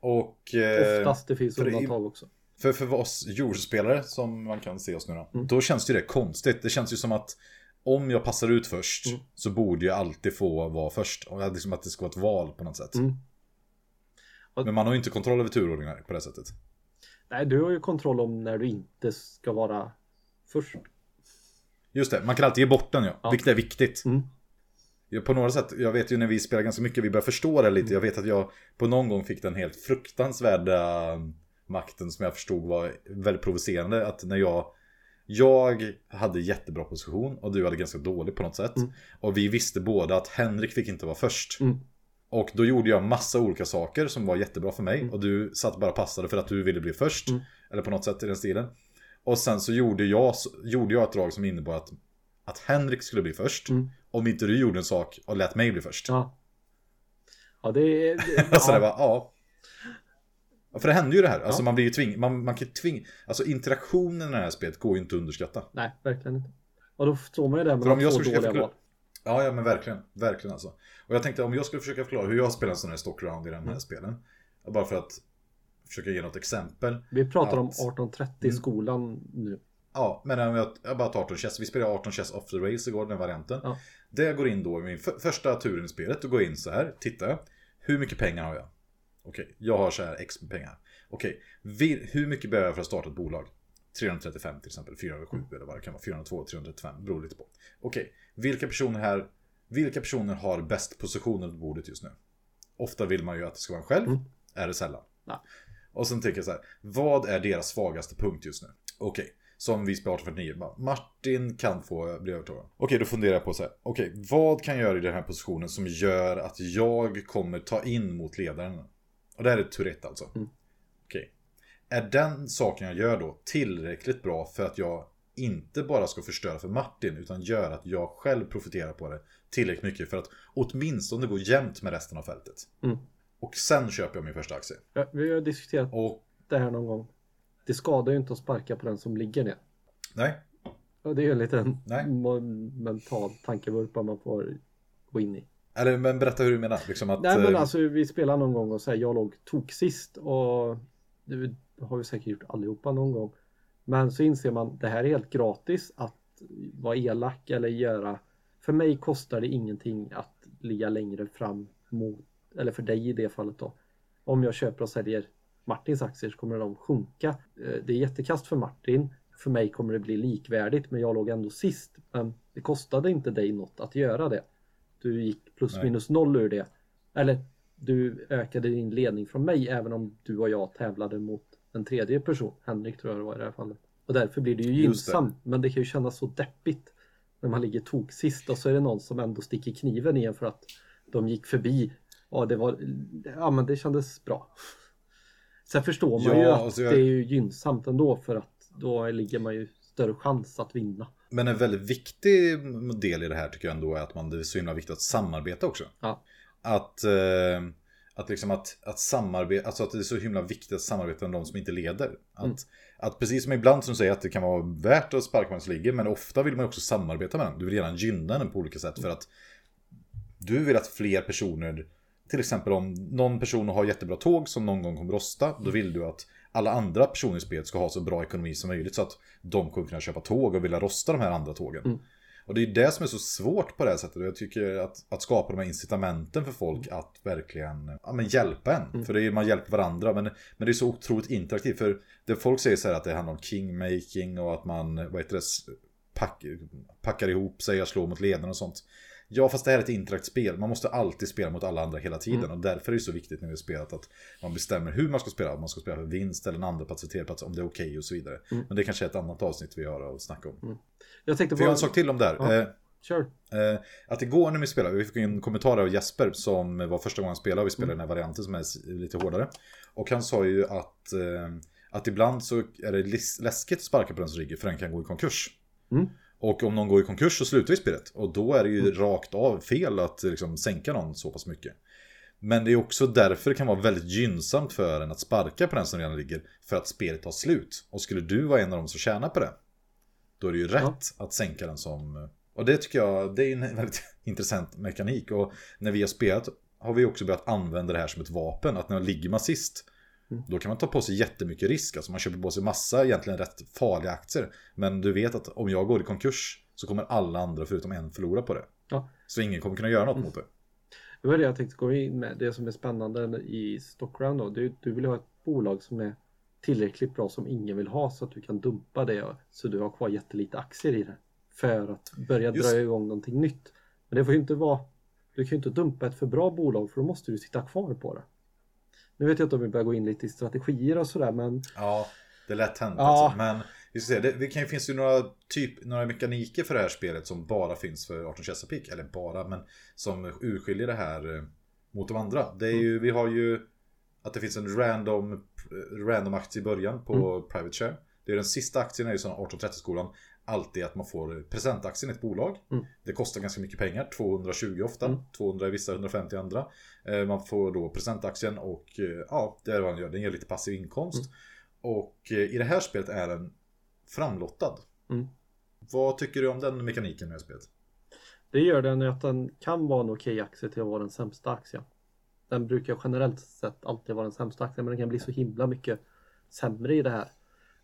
Speaker 1: Och... Eh,
Speaker 2: Oftast, det finns
Speaker 1: det-
Speaker 2: undantag också.
Speaker 1: För, för oss jordspelare som man kan se oss nu då.
Speaker 2: Mm.
Speaker 1: Då känns ju det konstigt. Det känns ju som att om jag passar ut först
Speaker 2: Mm.
Speaker 1: så borde jag alltid få vara först. Och liksom att det ska vara ett val på något sätt.
Speaker 2: Mm. Och-
Speaker 1: Men man har ju inte kontroll över turordningar på det sättet.
Speaker 2: Nej, du har ju kontroll om när du inte ska vara först.
Speaker 1: Just det, man kan alltid ge bort den ja.
Speaker 2: Ja.
Speaker 1: Vilket är viktigt.
Speaker 2: Mm.
Speaker 1: På några sätt, jag vet ju när vi spelar ganska mycket, vi börjar förstå det lite. Jag vet att jag på någon gång fick den helt fruktansvärda makten som jag förstod var väldigt provocerande. Att när jag, jag hade jättebra position och du hade ganska dålig på något sätt.
Speaker 2: Mm.
Speaker 1: Och vi visste båda att Henrik fick inte vara först.
Speaker 2: Mm.
Speaker 1: Och då gjorde jag massa olika saker som var jättebra för mig.
Speaker 2: Mm.
Speaker 1: Och du satt bara och passade för att du ville bli först.
Speaker 2: Mm.
Speaker 1: Eller på något sätt i den stilen. Och sen så gjorde jag, gjorde jag ett drag som innebar att, att Henrik skulle bli först.
Speaker 2: Mm.
Speaker 1: Om inte du gjorde en sak och lät mig bli först.
Speaker 2: Ja. Ja, det. Det, ja.
Speaker 1: det var, ja. För det händer ju det här. Alltså
Speaker 2: Ja.
Speaker 1: man blir ju tving, man, man kan tving, alltså interaktionen i det här spelet går ju inte att underskatta.
Speaker 2: Nej, verkligen inte. Och då står man ju där med
Speaker 1: jag
Speaker 2: två dåliga
Speaker 1: förklara-
Speaker 2: val.
Speaker 1: Ja, ja men verkligen. Verkligen alltså. Och jag tänkte om jag skulle försöka förklara hur jag spelar en sån här stockround i den här
Speaker 2: Mm.
Speaker 1: spelen. Bara för att försöka ge något exempel.
Speaker 2: Vi pratar om
Speaker 1: Att-
Speaker 2: 1830 i
Speaker 1: Mm.
Speaker 2: skolan nu.
Speaker 1: Ja, men om jag, jag bara tar 18 chess. Vi spelade 18 chess off the race igår, den varianten.
Speaker 2: Ja.
Speaker 1: Det går in då i min för, första turen i spelet. Då går jag in så här, tittar jag. Hur mycket pengar har jag? Okej, jag har så här x med pengar. Okej, vi- hur mycket behöver jag för att starta ett bolag? 335 till exempel, 407 eller vad det kan vara, 402, 335, beror lite på. Okej, vilka personer här, vilka personer har bäst positioner på bordet just nu? Ofta vill man ju att det ska vara en själv,
Speaker 2: Mm.
Speaker 1: är det sällan.
Speaker 2: Ja.
Speaker 1: Och sen tänker jag så här, vad är deras svagaste punkt just nu? Okej, som vi spelar 1849, bara, Martin kan få bli övertalad. Okej, då funderar jag på så här, okej, vad kan jag göra i den här positionen som gör att jag kommer ta in mot ledaren? Och det här är Tourette alltså.
Speaker 2: Mm.
Speaker 1: Okej. Är den saken jag gör då tillräckligt bra för att jag inte bara ska förstöra för Martin utan gör att jag själv profiterar på det tillräckligt mycket för att åtminstone gå jämnt med resten av fältet.
Speaker 2: Mm.
Speaker 1: Och sen köper jag min första aktie.
Speaker 2: Ja, vi har diskuterat
Speaker 1: Och
Speaker 2: det här någon gång. Det skadar ju inte att sparka på den som ligger ner.
Speaker 1: nej,
Speaker 2: Och det är ju en liten
Speaker 1: Nej.
Speaker 2: mental tankevurpa man får gå in i.
Speaker 1: eller men berätta hur du menar. Liksom att,
Speaker 2: Nej men
Speaker 1: eh,
Speaker 2: alltså vi spelar någon gång och säger jag låg tok sist och det har vi säkert gjort allihopa någon gång. Men så inser man det här är helt gratis att vara elak eller göra. För mig kostar det ingenting att ligga längre fram mot, eller för dig i det fallet då. Om jag köper och säljer Martins aktier så kommer de sjunka. Eh, Det är jättekast för Martin. För mig kommer det bli likvärdigt men jag låg ändå sist. Men det kostade inte dig något att göra det. Du gick plus
Speaker 1: Nej.
Speaker 2: minus noll ur det. Eller du ökade din ledning från mig även om du och jag tävlade mot en tredje person. Henrik tror jag det var i det här fallet. Och därför blir det ju
Speaker 1: det.
Speaker 2: gynnsamt. Men det kan ju kännas så deppigt. När man ligger tok sist och så är det någon som ändå sticker kniven i en för att de gick förbi. Ja, det var, ja men det kändes bra. Sen förstår man
Speaker 1: Ja,
Speaker 2: ju att
Speaker 1: alltså jag-
Speaker 2: det är ju gynnsamt ändå för att då ligger man ju större chans att vinna.
Speaker 1: Men en väldigt viktig del i det här tycker jag ändå är att man, det är så himla viktigt att samarbeta också.
Speaker 2: Ja.
Speaker 1: Att, eh, att liksom att, att samarbeta, alltså att det är så himla viktigt att samarbeta med de som inte leder. Att,
Speaker 2: Mm.
Speaker 1: att precis som ibland som du säger att det kan vara värt att sparka som ligger, men ofta vill man också samarbeta med den. Du vill gärna gynna den på olika sätt för att du vill att fler personer, till exempel om någon person har jättebra tåg som någon gång kommer rosta, då vill du att alla andra personer i spelet ska ha så bra ekonomi som möjligt så att de kommer kunna köpa tåg och vilja rosta de här andra tågen.
Speaker 2: Mm.
Speaker 1: Och det är det som är så svårt på det här sättet. Jag tycker att, att skapa de här incitamenten för folk att verkligen ja, men hjälpa en.
Speaker 2: Mm.
Speaker 1: För är, man hjälper varandra. Men, men det är så otroligt interaktivt. För det folk säger så här att det handlar om kingmaking och att man vad heter det, pack, packar ihop sig och slår mot ledarna och sånt. Ja, fast det här är ett interaktivt spel. Man måste alltid spela mot alla andra hela tiden.
Speaker 2: Mm.
Speaker 1: Och därför är det så viktigt när vi har spelat att man bestämmer hur man ska spela. Om man ska spela för vinst eller en andra plats, tredje plats, om det är okej och så vidare.
Speaker 2: Mm.
Speaker 1: Men det kanske är ett annat avsnitt vi har att snacka om.
Speaker 2: Jag tänkte
Speaker 1: För jag har
Speaker 2: på...
Speaker 1: en sak till om det här.
Speaker 2: Ja.
Speaker 1: Eh,
Speaker 2: Kör.
Speaker 1: Eh, att igår när vi spelade, vi fick en kommentar av Jesper som var första gången han spelade och vi spelade
Speaker 2: Mm.
Speaker 1: den här varianten som är lite hårdare. Och han sa ju att, eh, att ibland så är det läskigt att sparka på den som ligger för den kan gå i konkurs.
Speaker 2: Mm.
Speaker 1: Och om någon går i konkurs så slutar ju spelet. Och då är det ju rakt av fel att liksom, sänka någon så pass mycket. Men det är också därför det kan vara väldigt gynnsamt för en att sparka på den som redan ligger. För att spelet tar slut. Och skulle du vara en av dem som tjänar på det. Då är det ju rätt att sänka den som... Och det tycker jag, det är en väldigt intressant mekanik. Och när vi har spelat har vi också börjat använda det här som ett vapen. Att när man ligger man sist.
Speaker 2: Mm.
Speaker 1: Då kan man ta på sig jättemycket risk. Alltså man köper på sig massa egentligen rätt farliga aktier. Men du vet att om jag går i konkurs så kommer alla andra förutom en förlora på det.
Speaker 2: Ja.
Speaker 1: Så ingen kommer kunna göra något
Speaker 2: Mm.
Speaker 1: mot det.
Speaker 2: Det var det jag tänkte gå in med. Det som är spännande i Stockround då. Du, du vill ha ett bolag som är tillräckligt bra som ingen vill ha så att du kan dumpa det så du har kvar jättelite aktier i det. För att börja
Speaker 1: Just-
Speaker 2: dra igång någonting nytt. Men det får ju inte vara Du kan ju inte dumpa ett för bra bolag för då måste du sitta kvar på det. Nu vet jag inte om vi börjar gå in lite i strategier och sådär men
Speaker 1: Ja, det är lätt hänt
Speaker 2: Ja.
Speaker 1: alltså. Men vi ska se, det, det kan, finns ju några, typ, några mekaniker för det här spelet som bara finns för 18 Chesapeake. Eller bara, men som urskiljer det här eh, mot de andra. Det är ju, vi har ju att det finns en random, eh, random aktie i början på Private Share. Det är den sista aktien är ju som 1830-skolan. Alltid att man får presentaktien i ett bolag.
Speaker 2: Mm.
Speaker 1: Det kostar ganska mycket pengar, 220 ofta,
Speaker 2: Mm.
Speaker 1: 200 i vissa, 150 i andra. Eh, Man får då presentaktien och eh, ja, det är vad den gör. Den ger lite passiv inkomst.
Speaker 2: Mm.
Speaker 1: Och eh, i det här spelet är den framlottad.
Speaker 2: Mm.
Speaker 1: Vad tycker du om den mekaniken med spelet?
Speaker 2: det gör den att den kan vara en okej aktie till att vara den sämsta aktien. Den brukar generellt sett alltid vara den sämsta aktien men den kan bli så himla mycket sämre i det här.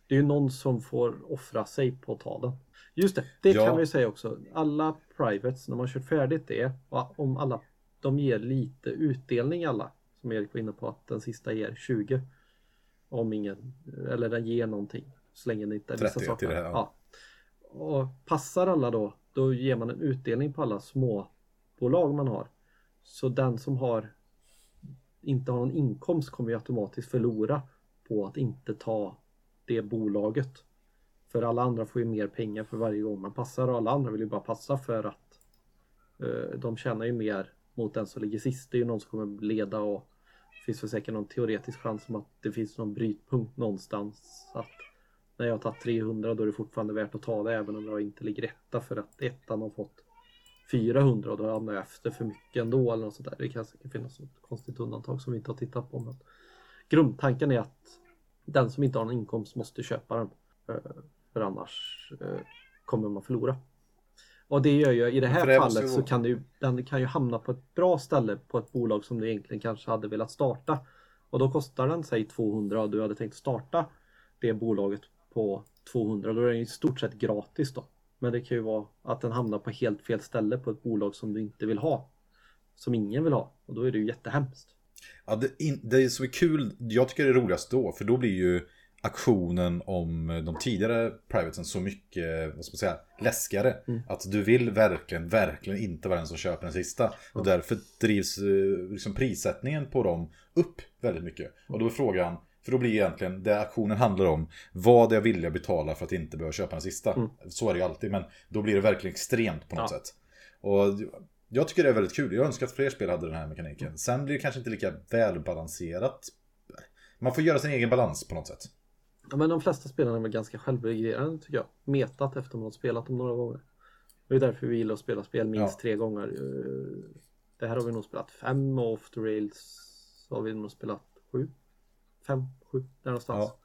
Speaker 2: Det är ju någon som får offra sig på att ta den. Just det, det
Speaker 1: Ja.
Speaker 2: kan vi säga också. Alla privates, när man kört färdigt det, om alla, de ger lite utdelning alla. Som Erik var inne på att den sista ger 20. Om ingen, eller den ger någonting. Så länge det inte är vissa
Speaker 1: 30
Speaker 2: saker.
Speaker 1: det här, ja.
Speaker 2: ja. Och passar alla då, då ger man en utdelning på alla små bolag man har. Så den som har inte har någon inkomst kommer ju automatiskt förlora på att inte ta det bolaget. För alla andra får ju mer pengar för varje gång man passar och alla andra vill ju bara passa för att eh, de tjänar ju mer mot den som ligger sist. Det är ju någon som kommer leda och det finns väl säkert någon teoretisk chans om att det finns någon brytpunkt någonstans. Att när jag har tagit 300 då är det fortfarande värt att ta det även om jag inte ligger etta för att ettan har fått 400 och då hamnar jag efter för mycket ändå eller något sånt där. Det kan säkert finnas något konstigt undantag som vi inte har tittat på. Men grundtanken är att den som inte har någon inkomst måste köpa den. eh, För annars eh, kommer man förlora. Och det gör ju i det här
Speaker 1: det
Speaker 2: fallet så kan det ju, den kan ju hamna på ett bra ställe på ett bolag som du egentligen kanske hade velat starta. Och då kostar den säg 200 och du hade tänkt starta det bolaget på 200. Då är den i stort sett gratis då. Men det kan ju vara att den hamnar på helt fel ställe på ett bolag som du inte vill ha. Som ingen vill ha. Och då är det ju jättehemskt.
Speaker 1: Ja, det, in, det som är kul, jag tycker det är roligast då, för då blir ju aktionen om de tidigare privatesen så mycket, vad ska man säga, läskigare.
Speaker 2: Mm.
Speaker 1: Att du vill verkligen, verkligen inte vara den som köper den sista. Och därför drivs eh, liksom prissättningen på dem upp väldigt mycket. Och då är frågan, för då blir egentligen det aktionen handlar om, vad är jag villig att betala för att inte behöva köpa den sista?
Speaker 2: Mm.
Speaker 1: Så är det ju alltid, men då blir det verkligen extremt på något
Speaker 2: Ja.
Speaker 1: sätt. Och jag tycker det är väldigt kul. Jag önskar att fler spel hade den här mekaniken. Sen blir det kanske inte lika välbalanserat. Man får göra sin egen balans på något sätt.
Speaker 2: Ja, men de flesta spelarna är väl ganska självreglerande tycker jag. Metat efter man har spelat dem några gånger. Det är därför vi gillar att spela spel minst
Speaker 1: Ja.
Speaker 2: tre gånger. Eh, Det här har vi nog spelat fem och off the rails har vi nog spelat sju. Fem, sju, där någonstans.
Speaker 1: Ja.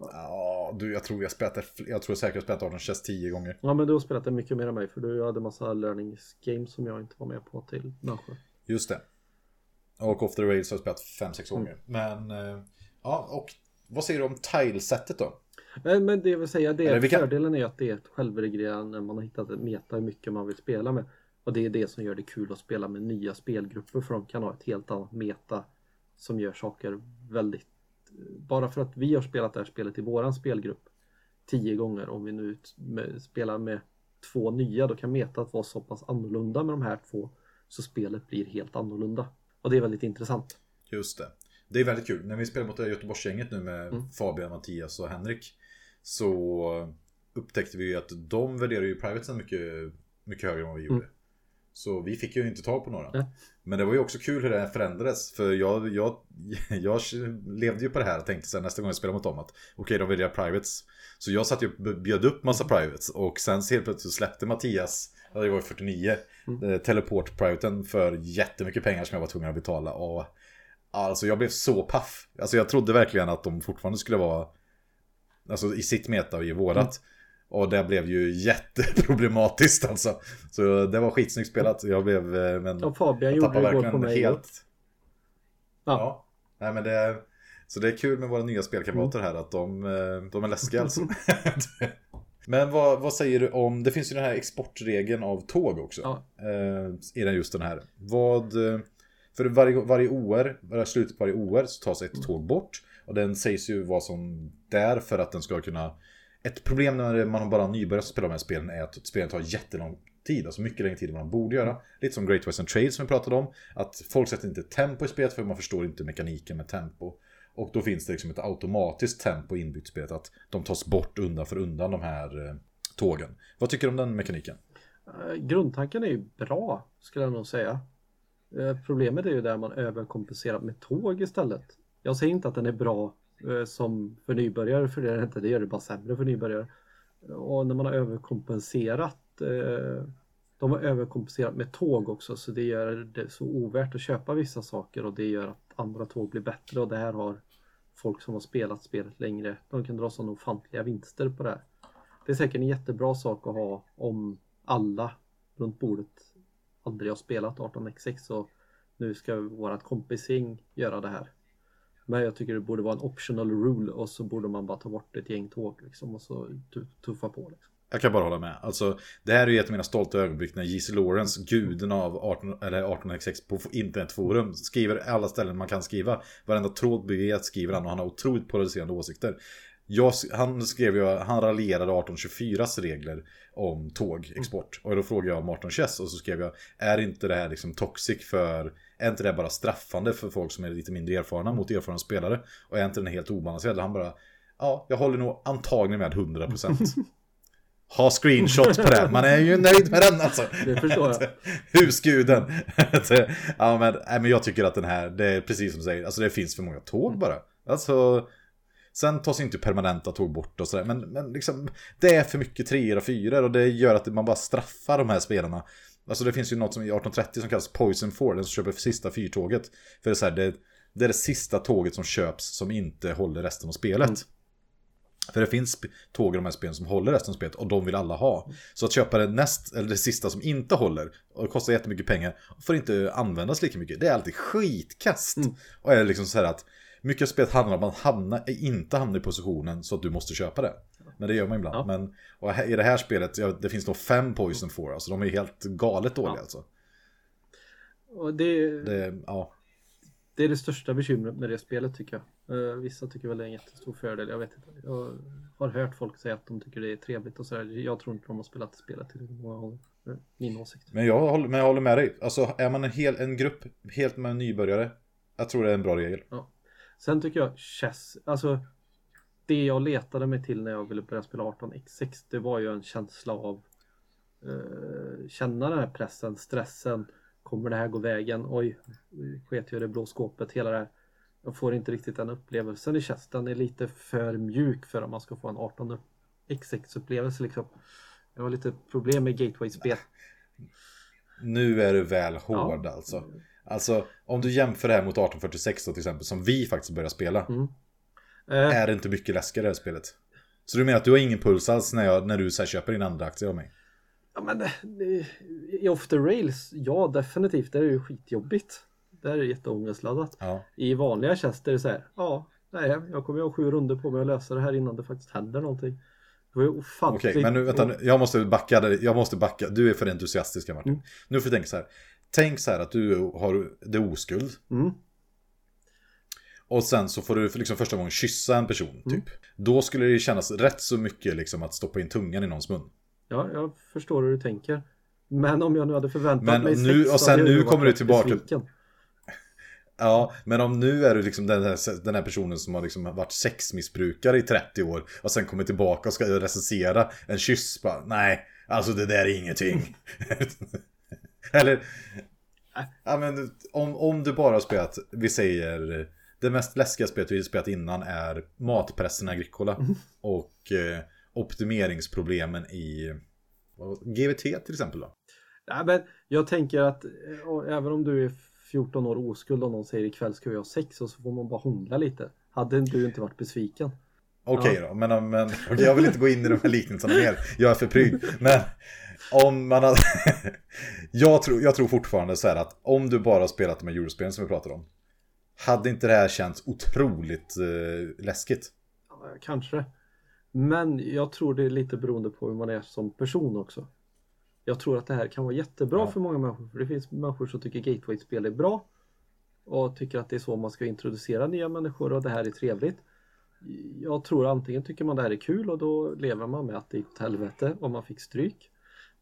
Speaker 1: Ja, du, jag tror jag spelat det, jag tror säkert jag spelat Arden Chess tio gånger.
Speaker 2: Ja men du har spelat det mycket mer än mig för du hade massa learnings games som jag inte var med på till människor.
Speaker 1: Just det. Och Off the Rails har jag spelat fem, sex
Speaker 2: Mm.
Speaker 1: gånger. Men, eh, ja, och vad säger du om tilesättet då?
Speaker 2: Men, men det vill säga, det,
Speaker 1: kan-
Speaker 2: fördelen är att det är ett självreglerande, man har hittat ett meta hur mycket man vill spela med. Och det är det som gör det kul att spela med nya spelgrupper för de kan ha ett helt annat meta som gör saker väldigt... Bara för att vi har spelat det här spelet i våran spelgrupp tio gånger, om vi nu spelar med två nya, då kan metat vara så pass annorlunda med de här två så spelet blir helt annorlunda. Och det är väldigt intressant.
Speaker 1: Just det. Det är väldigt kul. När vi spelar mot Göteborgsgänget nu med
Speaker 2: Mm.
Speaker 1: Fabian, Mattias och Henrik. Så upptäckte vi ju att de värderar ju privatesen mycket, mycket högre än vad vi gjorde.
Speaker 2: Mm.
Speaker 1: Så vi fick ju inte tag på några. Men det var ju också kul hur det här förändrades. För jag, jag, jag levde ju på det här och tänkte sen nästa gång jag spelar mot dem att okej, de värderar privates. Så jag satt ju och bjöd upp massa privates och sen helt plötsligt släppte Mattias, det var ju 49,
Speaker 2: Mm.
Speaker 1: eh, teleport-privaten för jättemycket pengar som jag var tvungen att betala. Och alltså jag blev så paff. Alltså jag trodde verkligen att de fortfarande skulle vara Alltså i sitt meta och i vårat. Och det blev ju jätteproblematiskt alltså. Så det var skitsnyggt spelat. Jag blev, eh, men
Speaker 2: Och Fabian gjorde ju igår på mig.
Speaker 1: helt.
Speaker 2: Ja.
Speaker 1: Ja. Nej men det, så det är kul med våra nya spelkamrater här att de, eh, de är läskiga alltså. Men vad, vad säger du om, det finns ju den här exportregeln av tåg också.
Speaker 2: Ja.
Speaker 1: Eh, I den just den här. Vad, eh, för varje, varje OR, varje slutet på varje OR så tas ett tåg bort. Och den sägs ju vara som där för att den ska kunna... Ett problem när man bara nybörjat spela de här spelen är att spelen tar jättelång tid. Alltså mycket längre tid än vad man borde göra. Lite som Great Western Trail som vi pratade om. Att folk sätter inte tempo i spelet för man förstår inte mekaniken med tempo. Och då finns det liksom ett automatiskt tempo inbyggt i spelet. Att de tas bort undan för undan de här eh, tågen. Vad tycker du om den mekaniken?
Speaker 2: Eh, grundtanken är ju bra, skulle jag nog säga. Eh, problemet är ju där man överkompenserar med tåg istället. Jag säger inte att den är bra Eh, som för nybörjare, för det inte. Det gör det bara sämre för nybörjare. Och när man har överkompenserat eh, de har överkompenserat med tåg också så det gör det så ovärt att köpa vissa saker och det gör att andra tåg blir bättre och det här har folk som har spelat spelet längre, de kan dra sådana ofantliga vinster på det här. Det är säkert en jättebra sak att ha om alla runt bordet aldrig har spelat 18x6 och nu ska vårat kompising göra det här. Men jag tycker det borde vara en optional rule och så borde man bara ta bort ett gäng tåg liksom och så tuffa på. Liksom.
Speaker 1: Jag kan bara hålla med. Alltså, det här är ju ett av mina stolta ögonblick när J.C. Lawrence, guden av 18, eller 18x6 på internetforum, skriver alla ställen man kan skriva. Varenda tråd beget skriver han och han har otroligt polariserande åsikter. Jag, han skrev ju, han raljerade 1824s regler om tågexport. Och då frågade jag om 1821 och så skrev jag, är inte det här liksom toxic för, är inte det bara straffande för folk som är lite mindre erfarna mot erfarna spelare? Och är inte den helt obalanserad? Han bara, ja, jag håller nog antagligen med 100%. ha screenshots på det. Man är ju nöjd med den alltså.
Speaker 2: Det förstår jag.
Speaker 1: Husguden. ja, men, nej, men jag tycker att den här, det är precis som du säger, alltså det finns för många tåg bara. Alltså, sen tas inte permanenta tåg bort och sådär, men, men liksom, det är för mycket treor och fyror och det gör att man bara straffar de här spelarna. Alltså det finns ju något som i 1830 som kallas Poison 4, den som köper sista fyrtåget. För det är så här, det, det är det sista tåget som köps som inte håller resten av spelet.
Speaker 2: Mm.
Speaker 1: För det finns tåg i de här spelen som håller resten av spelet och de vill alla ha. Så att köpa det näst, eller det sista som inte håller och det kostar jättemycket pengar och får inte användas lika mycket. Det är alltid skitkast.
Speaker 2: Mm.
Speaker 1: Och är liksom så här att mycket av spelet handlar om att man hamnar, inte hamnar i positionen så att du måste köpa det. Men det gör man ibland.
Speaker 2: Ja.
Speaker 1: Men och i det här spelet, ja, det finns nog fem Poison 4, alltså de är helt galet dåliga
Speaker 2: Ja.
Speaker 1: alltså.
Speaker 2: Och det,
Speaker 1: Det, ja.
Speaker 2: det är det största bekymret med det spelet tycker jag. Eh, vissa tycker väl det är en jättestor fördel, jag vet inte. Jag har hört folk säga att de tycker det är trevligt och sådär. Jag tror inte de har spelat spelet tillräckligt många gånger. Min åsikt.
Speaker 1: Men jag håller, men jag håller med dig. Alltså är man en, hel, en grupp helt med nybörjare, jag tror det är en bra regel.
Speaker 2: Sen tycker jag chess, alltså det jag letade mig till när jag ville börja spela 18x6 det var ju en känsla av eh, känna den här pressen, stressen. Kommer det här gå vägen? Oj, sket jag i det blå skåpet, hela det här. Jag får inte riktigt den upplevelsen i chess. Den är lite för mjuk för att man ska få en 18x6 upplevelse liksom. Jag har lite problem med gateway-spel.
Speaker 1: Nu är du väl hård alltså. Alltså om du jämför det här mot 1846 då till exempel, som vi faktiskt börjar spela.
Speaker 2: Mm. Eh,
Speaker 1: Är det inte mycket läskigare det här spelet? Så du menar att du har ingen puls alls när, jag, när du så köper din andra aktie av mig?
Speaker 2: Ja men det, i off the rails, ja definitivt, det är ju skitjobbigt. Det är jätteångestladdat.
Speaker 1: Ja.
Speaker 2: I vanliga chess är det så här, ja, nej, jag kommer ju ha sju runder på mig att lösa det här innan det faktiskt händer någonting. Det var ju
Speaker 1: Okej,
Speaker 2: ofantligt.
Speaker 1: men nu, vänta, nu, jag måste backa, jag måste backa. Du är för entusiastisk Martin.
Speaker 2: Mm.
Speaker 1: Nu får du tänka så här. Tänk så här att du har det är oskuld.
Speaker 2: Mm.
Speaker 1: Och sen så får du liksom första gången kyssa en person, typ.
Speaker 2: Mm.
Speaker 1: Då skulle det kännas rätt så mycket liksom att stoppa in tungan i någons mun.
Speaker 2: Ja, jag förstår hur du tänker. Men om jag nu hade förväntat
Speaker 1: Men
Speaker 2: mig
Speaker 1: nu-
Speaker 2: sex
Speaker 1: och sen nu kommer du tillbaka till-
Speaker 2: besviken.
Speaker 1: Ja, men om nu är du liksom den här, den här personen som har liksom varit sexmissbrukare i 30 år och sen kommer tillbaka och ska recensera en kyss. Bara, nej, alltså det där är ingenting. Eller, ja, men, om, om du bara har spelat, vi säger, det mest läskiga spelet vi har spelat innan är matpressen Agricola och eh, optimeringsproblemen i GVT till exempel då.
Speaker 2: Nej, men jag tänker att eh, även om du är 14 år oskuld och någon säger ikväll ska vi ha sex och så får man bara hångla lite. Hade du inte varit besviken?
Speaker 1: Okej då, men, men jag vill inte gå in i de här liknelserna mer. Jag är för pryd. Men om man har... jag, tror, jag tror fortfarande så här att om du bara har spelat de här eurospelen som vi pratade om. Hade inte det här känts otroligt eh, läskigt?
Speaker 2: Ja, kanske. Men jag tror det är lite beroende på hur man är som person också. Jag tror att det här kan vara jättebra
Speaker 1: Ja.
Speaker 2: för många människor. För det finns människor som tycker gateway-spel är bra. Och tycker att det är så man ska introducera nya människor och det här är trevligt. Jag tror antingen tycker man det här är kul och då lever man med att det gick åt helvete och man fick stryk.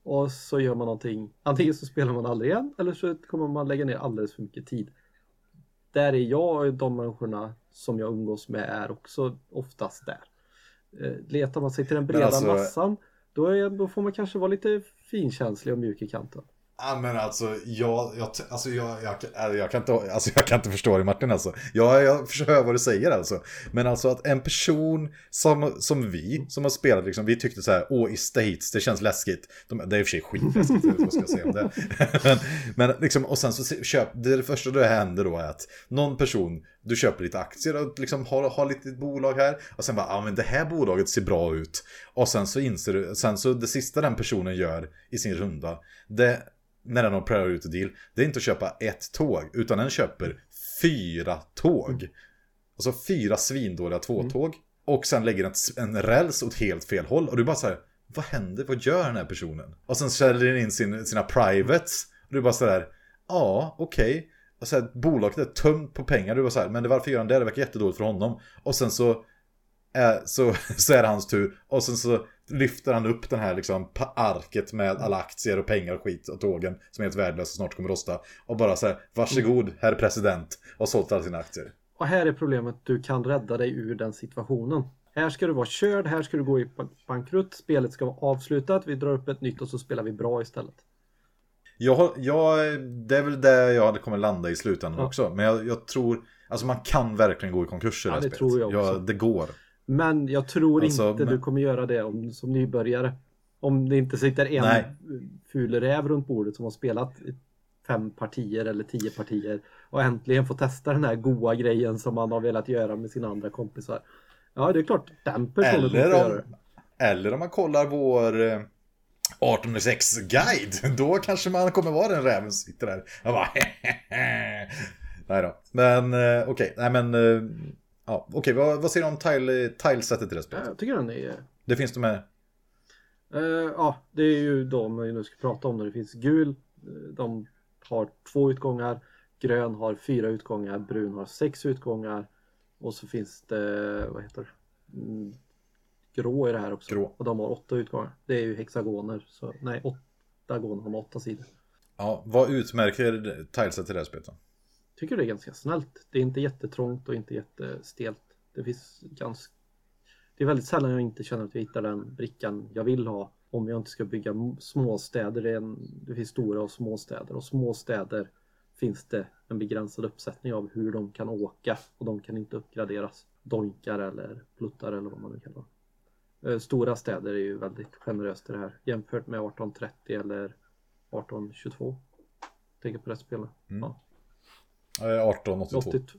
Speaker 2: Och så gör man någonting, antingen så spelar man aldrig igen eller så kommer man lägga ner alldeles för mycket tid. Där är jag och de människorna som jag umgås med är också oftast där. Eh, Letar man sig till den breda
Speaker 1: alltså-
Speaker 2: massan då, är, då får man kanske vara lite finkänslig och mjuk i kanten.
Speaker 1: Ja men alltså, jag, jag, alltså jag, jag, äh, jag, kan inte, alltså jag kan inte förstå det Martin alltså. Jag, jag förstår vad du säger alltså. Men alltså att en person som, som vi, som har spelat liksom, vi tyckte så här, åh i States, det känns läskigt. De, det är i och för sig skitläskigt, vad ska jag säga om det? men, men liksom, och sen så köp, det, det första det händer då är att någon person, du köper lite aktier och liksom har, har lite bolag här. Och sen bara, ja men det här bolaget ser bra ut. Och sen så inser du, sen så det sista den personen gör i sin runda, det när den har prövat ut deal, det är inte att köpa ett tåg, utan den köper fyra tåg. Alltså fyra svindåliga tvåtåg. Och sen lägger den en räls åt helt fel håll. Och du bara så här, vad händer? Vad gör den här personen? Och sen säljer den in sin, sina privates. Och du bara så där, ja, okej. Och så här, bolaget är tömt på pengar. Du bara så här, men varför gör han det? Det verkar jättedåligt för honom. Och sen så äh, så, så är det hans tur. Och sen så lyfter han upp den här liksom arket med alla aktier och pengar och skit och tågen som är helt värdelösa och snart kommer rosta. Och bara så här, varsågod herr president. Och sålt alla sina aktier.
Speaker 2: Och här är problemet, du kan rädda dig ur den situationen. Här ska du vara körd, här ska du gå i ba- bankrutt, spelet ska vara avslutat, vi drar upp ett nytt och så spelar vi bra istället.
Speaker 1: Jag, har- jag, det är väl där jag hade kommer landa i slutändan
Speaker 2: Ja.
Speaker 1: också. Men jag, jag tror, alltså man kan verkligen gå i konkurs i
Speaker 2: Ja,
Speaker 1: det här
Speaker 2: det
Speaker 1: spelet.
Speaker 2: tror jag också.
Speaker 1: Ja, det går.
Speaker 2: Men jag tror
Speaker 1: Alltså,
Speaker 2: inte
Speaker 1: men-
Speaker 2: du kommer göra det om, som nybörjare. Om det inte sitter en
Speaker 1: Nej.
Speaker 2: ful räv runt bordet som har spelat fem partier eller tio partier och äntligen får testa den här goa grejen som man har velat göra med sina andra kompisar. Ja, det är klart den personen
Speaker 1: Eller
Speaker 2: göra
Speaker 1: om,
Speaker 2: det.
Speaker 1: eller om man kollar vår eh, 1806-guide. Då kanske man kommer vara den räven som sitter där. Jag bara Nej då. Men eh, okej, nej men eh, ja, okej, vad, vad säger du om tile, tilesättet i det här spelet?
Speaker 2: jag tycker den är
Speaker 1: Det finns de med.
Speaker 2: Eh, ja, det är ju de vi nu ska prata om. Det finns gul, eh, de har två utgångar. Grön har fyra utgångar. Brun har sex utgångar. Och så finns det, vad heter det? Mm, grå i det här också.
Speaker 1: Grå.
Speaker 2: Och de har åtta utgångar. Det är ju hexagoner. Så, nej, åttagoner har åtta sidor.
Speaker 1: Ja, vad utmärker tilesättet i det här spelet då?
Speaker 2: Tycker det är ganska snällt. Det är inte jättetrångt och inte jättestelt. Det finns ganska... Det är väldigt sällan jag inte känner att jag hittar den brickan jag vill ha. Om jag inte ska bygga småstäder. Det, en... det finns stora och små städer. Och små städer finns det en begränsad uppsättning av hur de kan åka. Och de kan inte uppgraderas. Donkar eller pluttar eller vad man nu kallar det. Eh, Stora städer är ju väldigt generöst i det här. Jämfört med 1830 eller 1822. Tänker på rätt spelare.
Speaker 1: Mm.
Speaker 2: Ja.
Speaker 1: Eh, 1882.
Speaker 2: 82.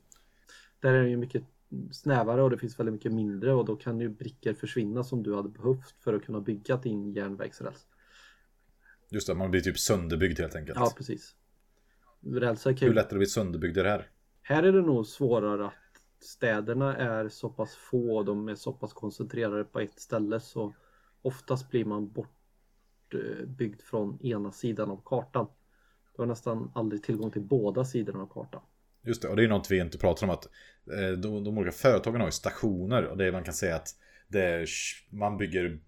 Speaker 2: Där är det ju mycket snävare och det finns väldigt mycket mindre och då kan ju brickor försvinna som du hade behövt för att kunna bygga din järnvägsräls.
Speaker 1: Just det, man blir typ sönderbyggd helt enkelt.
Speaker 2: Ja, precis. Rälsar kan
Speaker 1: Hur lätt är det att bli sönderbyggd i det här?
Speaker 2: Här är det nog svårare att städerna är så pass få och de är så pass koncentrerade på ett ställe så oftast blir man bortbyggd från ena sidan av kartan. Du har nästan aldrig tillgång till båda sidorna av kartan.
Speaker 1: Just det, och det är något vi inte pratar om att eh, de, de olika företagen har ju stationer och det är man kan säga att det är, man bygger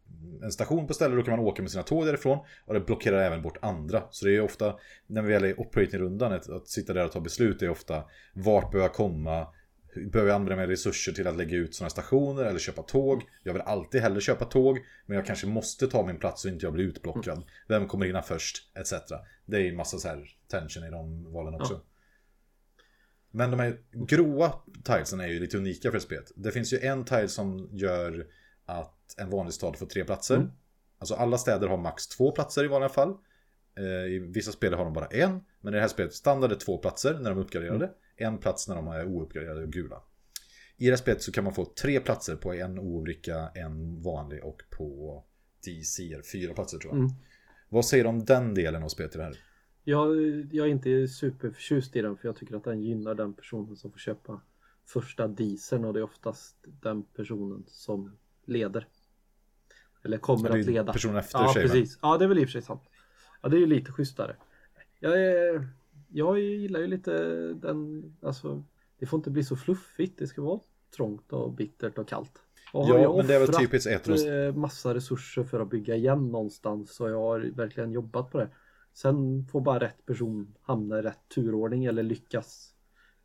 Speaker 1: en station på stället, då kan man åka med sina tåg därifrån och det blockerar även bort andra. Så det är ofta, när vi väl är i operating-rundan, att, att sitta där och ta beslut är ofta vart behöver jag komma, behöver jag använda mina resurser till att lägga ut sådana stationer eller köpa tåg? Jag vill alltid hellre köpa tåg, men jag kanske måste ta min plats så inte jag blir utblockad. Vem kommer hinna först? Etc. Det är ju massa så här tension i de valen också.
Speaker 2: Ja.
Speaker 1: Men de här gråa tilesen är ju lite unika för spelet. Det finns ju en tile som gör att en vanlig stad får tre platser.
Speaker 2: Mm.
Speaker 1: Alltså alla städer har max två platser i vanliga fall. Eh, I vissa spel har de bara en. Men i det här spelet standard är två platser när de uppgraderade.
Speaker 2: Mm.
Speaker 1: En plats när de är ouppgraderade och gula. I det här spelet så kan man få tre platser på en obricka, en vanlig och på DC fyra platser tror jag.
Speaker 2: Mm.
Speaker 1: Vad säger du om den delen av spelet i det här?
Speaker 2: Jag, jag är inte superförtjust i den för jag tycker att den gynnar den personen som får köpa första dieseln och det är oftast den personen som leder. Eller kommer
Speaker 1: Ja, det är
Speaker 2: att leda.
Speaker 1: personen efter
Speaker 2: ja,
Speaker 1: sig,
Speaker 2: precis. Ja, det är väl i och för sig sant. Ja, det är ju lite schysstare. Jag, är, jag gillar ju lite den, alltså det får inte bli så fluffigt. Det ska vara trångt och bittert och kallt. Och
Speaker 1: Ja,
Speaker 2: jag
Speaker 1: men det är väl typiskt Etros.
Speaker 2: eh, massa resurser för att bygga igen någonstans och jag har verkligen jobbat på det. Sen får bara rätt person hamna i rätt turordning eller lyckas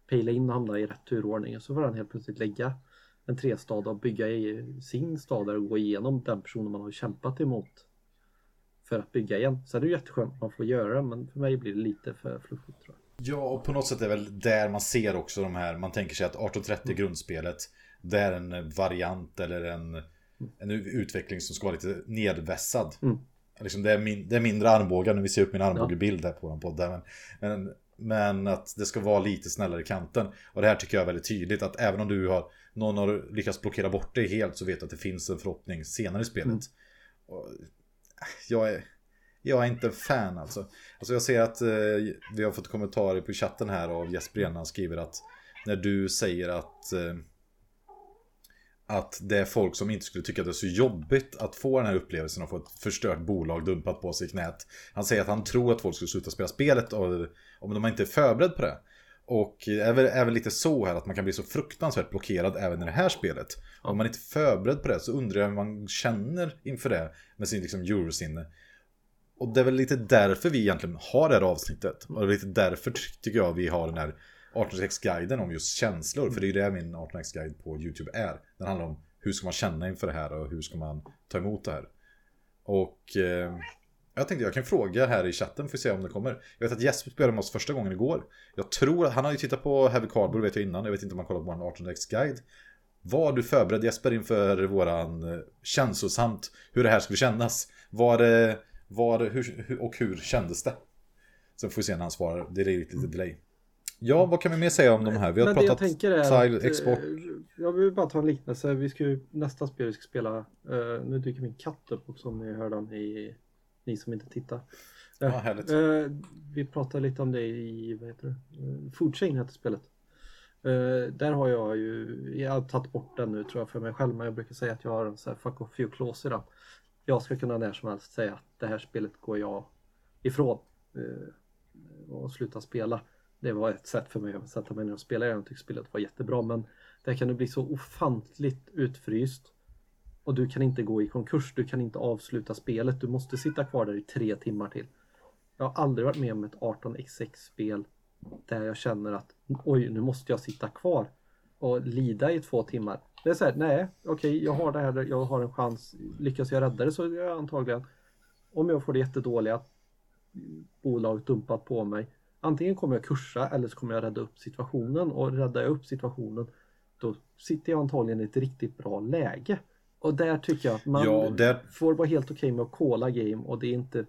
Speaker 2: pejla in och hamna i rätt turordning och så får han helt plötsligt lägga en trestad och bygga i sin stad och gå igenom den personen man har kämpat emot för att bygga igen. Sen är det jätteskönt att man får göra det men för mig blir det lite för fluffigt tror jag.
Speaker 1: Ja, och på något sätt är väl där man ser också de här, man tänker sig att 1830 grundspelet, det är en variant eller en, en utveckling som ska vara lite nedvässad.
Speaker 2: Mm.
Speaker 1: Liksom det, är min, det är mindre armbågar, nu vi ser upp min armbågebild här på den podden. Men, men, men att det ska vara lite snällare i kanten. Och det här tycker jag är väldigt tydligt att även om du har, någon har lyckats blockera bort det helt så vet du att det finns en förhoppning senare i spelet.
Speaker 2: Mm.
Speaker 1: Jag är... Jag är inte en fan alltså. Alltså jag ser att eh, vi har fått kommentarer på chatten här av Jesper igen. Han skriver att när du säger att eh, att det är folk som inte skulle tycka att det är så jobbigt att få den här upplevelsen och få ett förstört bolag dumpat på sig i knät. Han säger att han tror att folk skulle sluta spela spelet om de inte är förberedda på det. Och är väl, är väl lite så här att man kan bli så fruktansvärt blockerad även i det här spelet. Om man inte är förberedd på det så undrar jag hur man känner inför det med sin liksom eurosinne. Och det är väl lite därför vi egentligen har det här avsnittet. Och det är lite därför ty- tycker jag vi har den här 18x-guiden om just känslor. För det är ju det min 18x-guide på YouTube är. Den handlar om hur ska man känna inför det här och hur ska man ta emot det här. Och eh, jag tänkte jag kan fråga här i chatten för att se om det kommer. Jag vet att Jesper spelade med oss första gången igår. Jag tror att han har ju tittat på Heavy Cardboard vet jag innan. Jag vet inte om han kollat på vår 18x-guide. Var du förberedd Jesper inför våran eh, känslosamt hur det här skulle kännas? Var det, var hur, och hur kändes det? Sen får vi se när han svarar. Det är lite delay. Ja, vad kan vi mer säga om de här? Vi har
Speaker 2: Men det jag
Speaker 1: pratat
Speaker 2: tänker är
Speaker 1: Tile,
Speaker 2: att,
Speaker 1: export.
Speaker 2: eh, Jag vill bara ta en liknelse. Vi ska ju, nästa spel vi ska spela, eh, nu dyker min katt upp också om ni hör den i, ni som inte tittar.
Speaker 1: Ja, härligt.
Speaker 2: Eh, vi pratade lite om det i, vad heter det? Uh, Food Chain heter spelet. Eh, där har jag ju, jag har tagit bort den nu tror jag för mig själv, men jag brukar säga att jag har en sån här fuck off few clause i den. Jag ska kunna när som helst säga att det här spelet går jag ifrån eh, och sluta spela. Det var ett sätt för mig att sätta mig ner och spela. Jag tyckte spelet var jättebra men där kan du bli så ofantligt utfryst och du kan inte gå i konkurs. Du kan inte avsluta spelet. Du måste sitta kvar där i tre timmar till. Jag har aldrig varit med om ett 18x6-spel där jag känner att oj, nu måste jag sitta kvar och lida i två timmar. Det är så här, nej, okej, jag har det här, jag har en chans. Lyckas jag rädda det så är jag antagligen, om jag får det jättedåliga bolaget dumpat på mig, antingen kommer jag kursa eller så kommer jag rädda upp situationen och räddar jag upp situationen då sitter jag antagligen i ett riktigt bra läge. Och där tycker jag att man
Speaker 1: Ja, där-
Speaker 2: får vara helt okej med att calla game och det är inte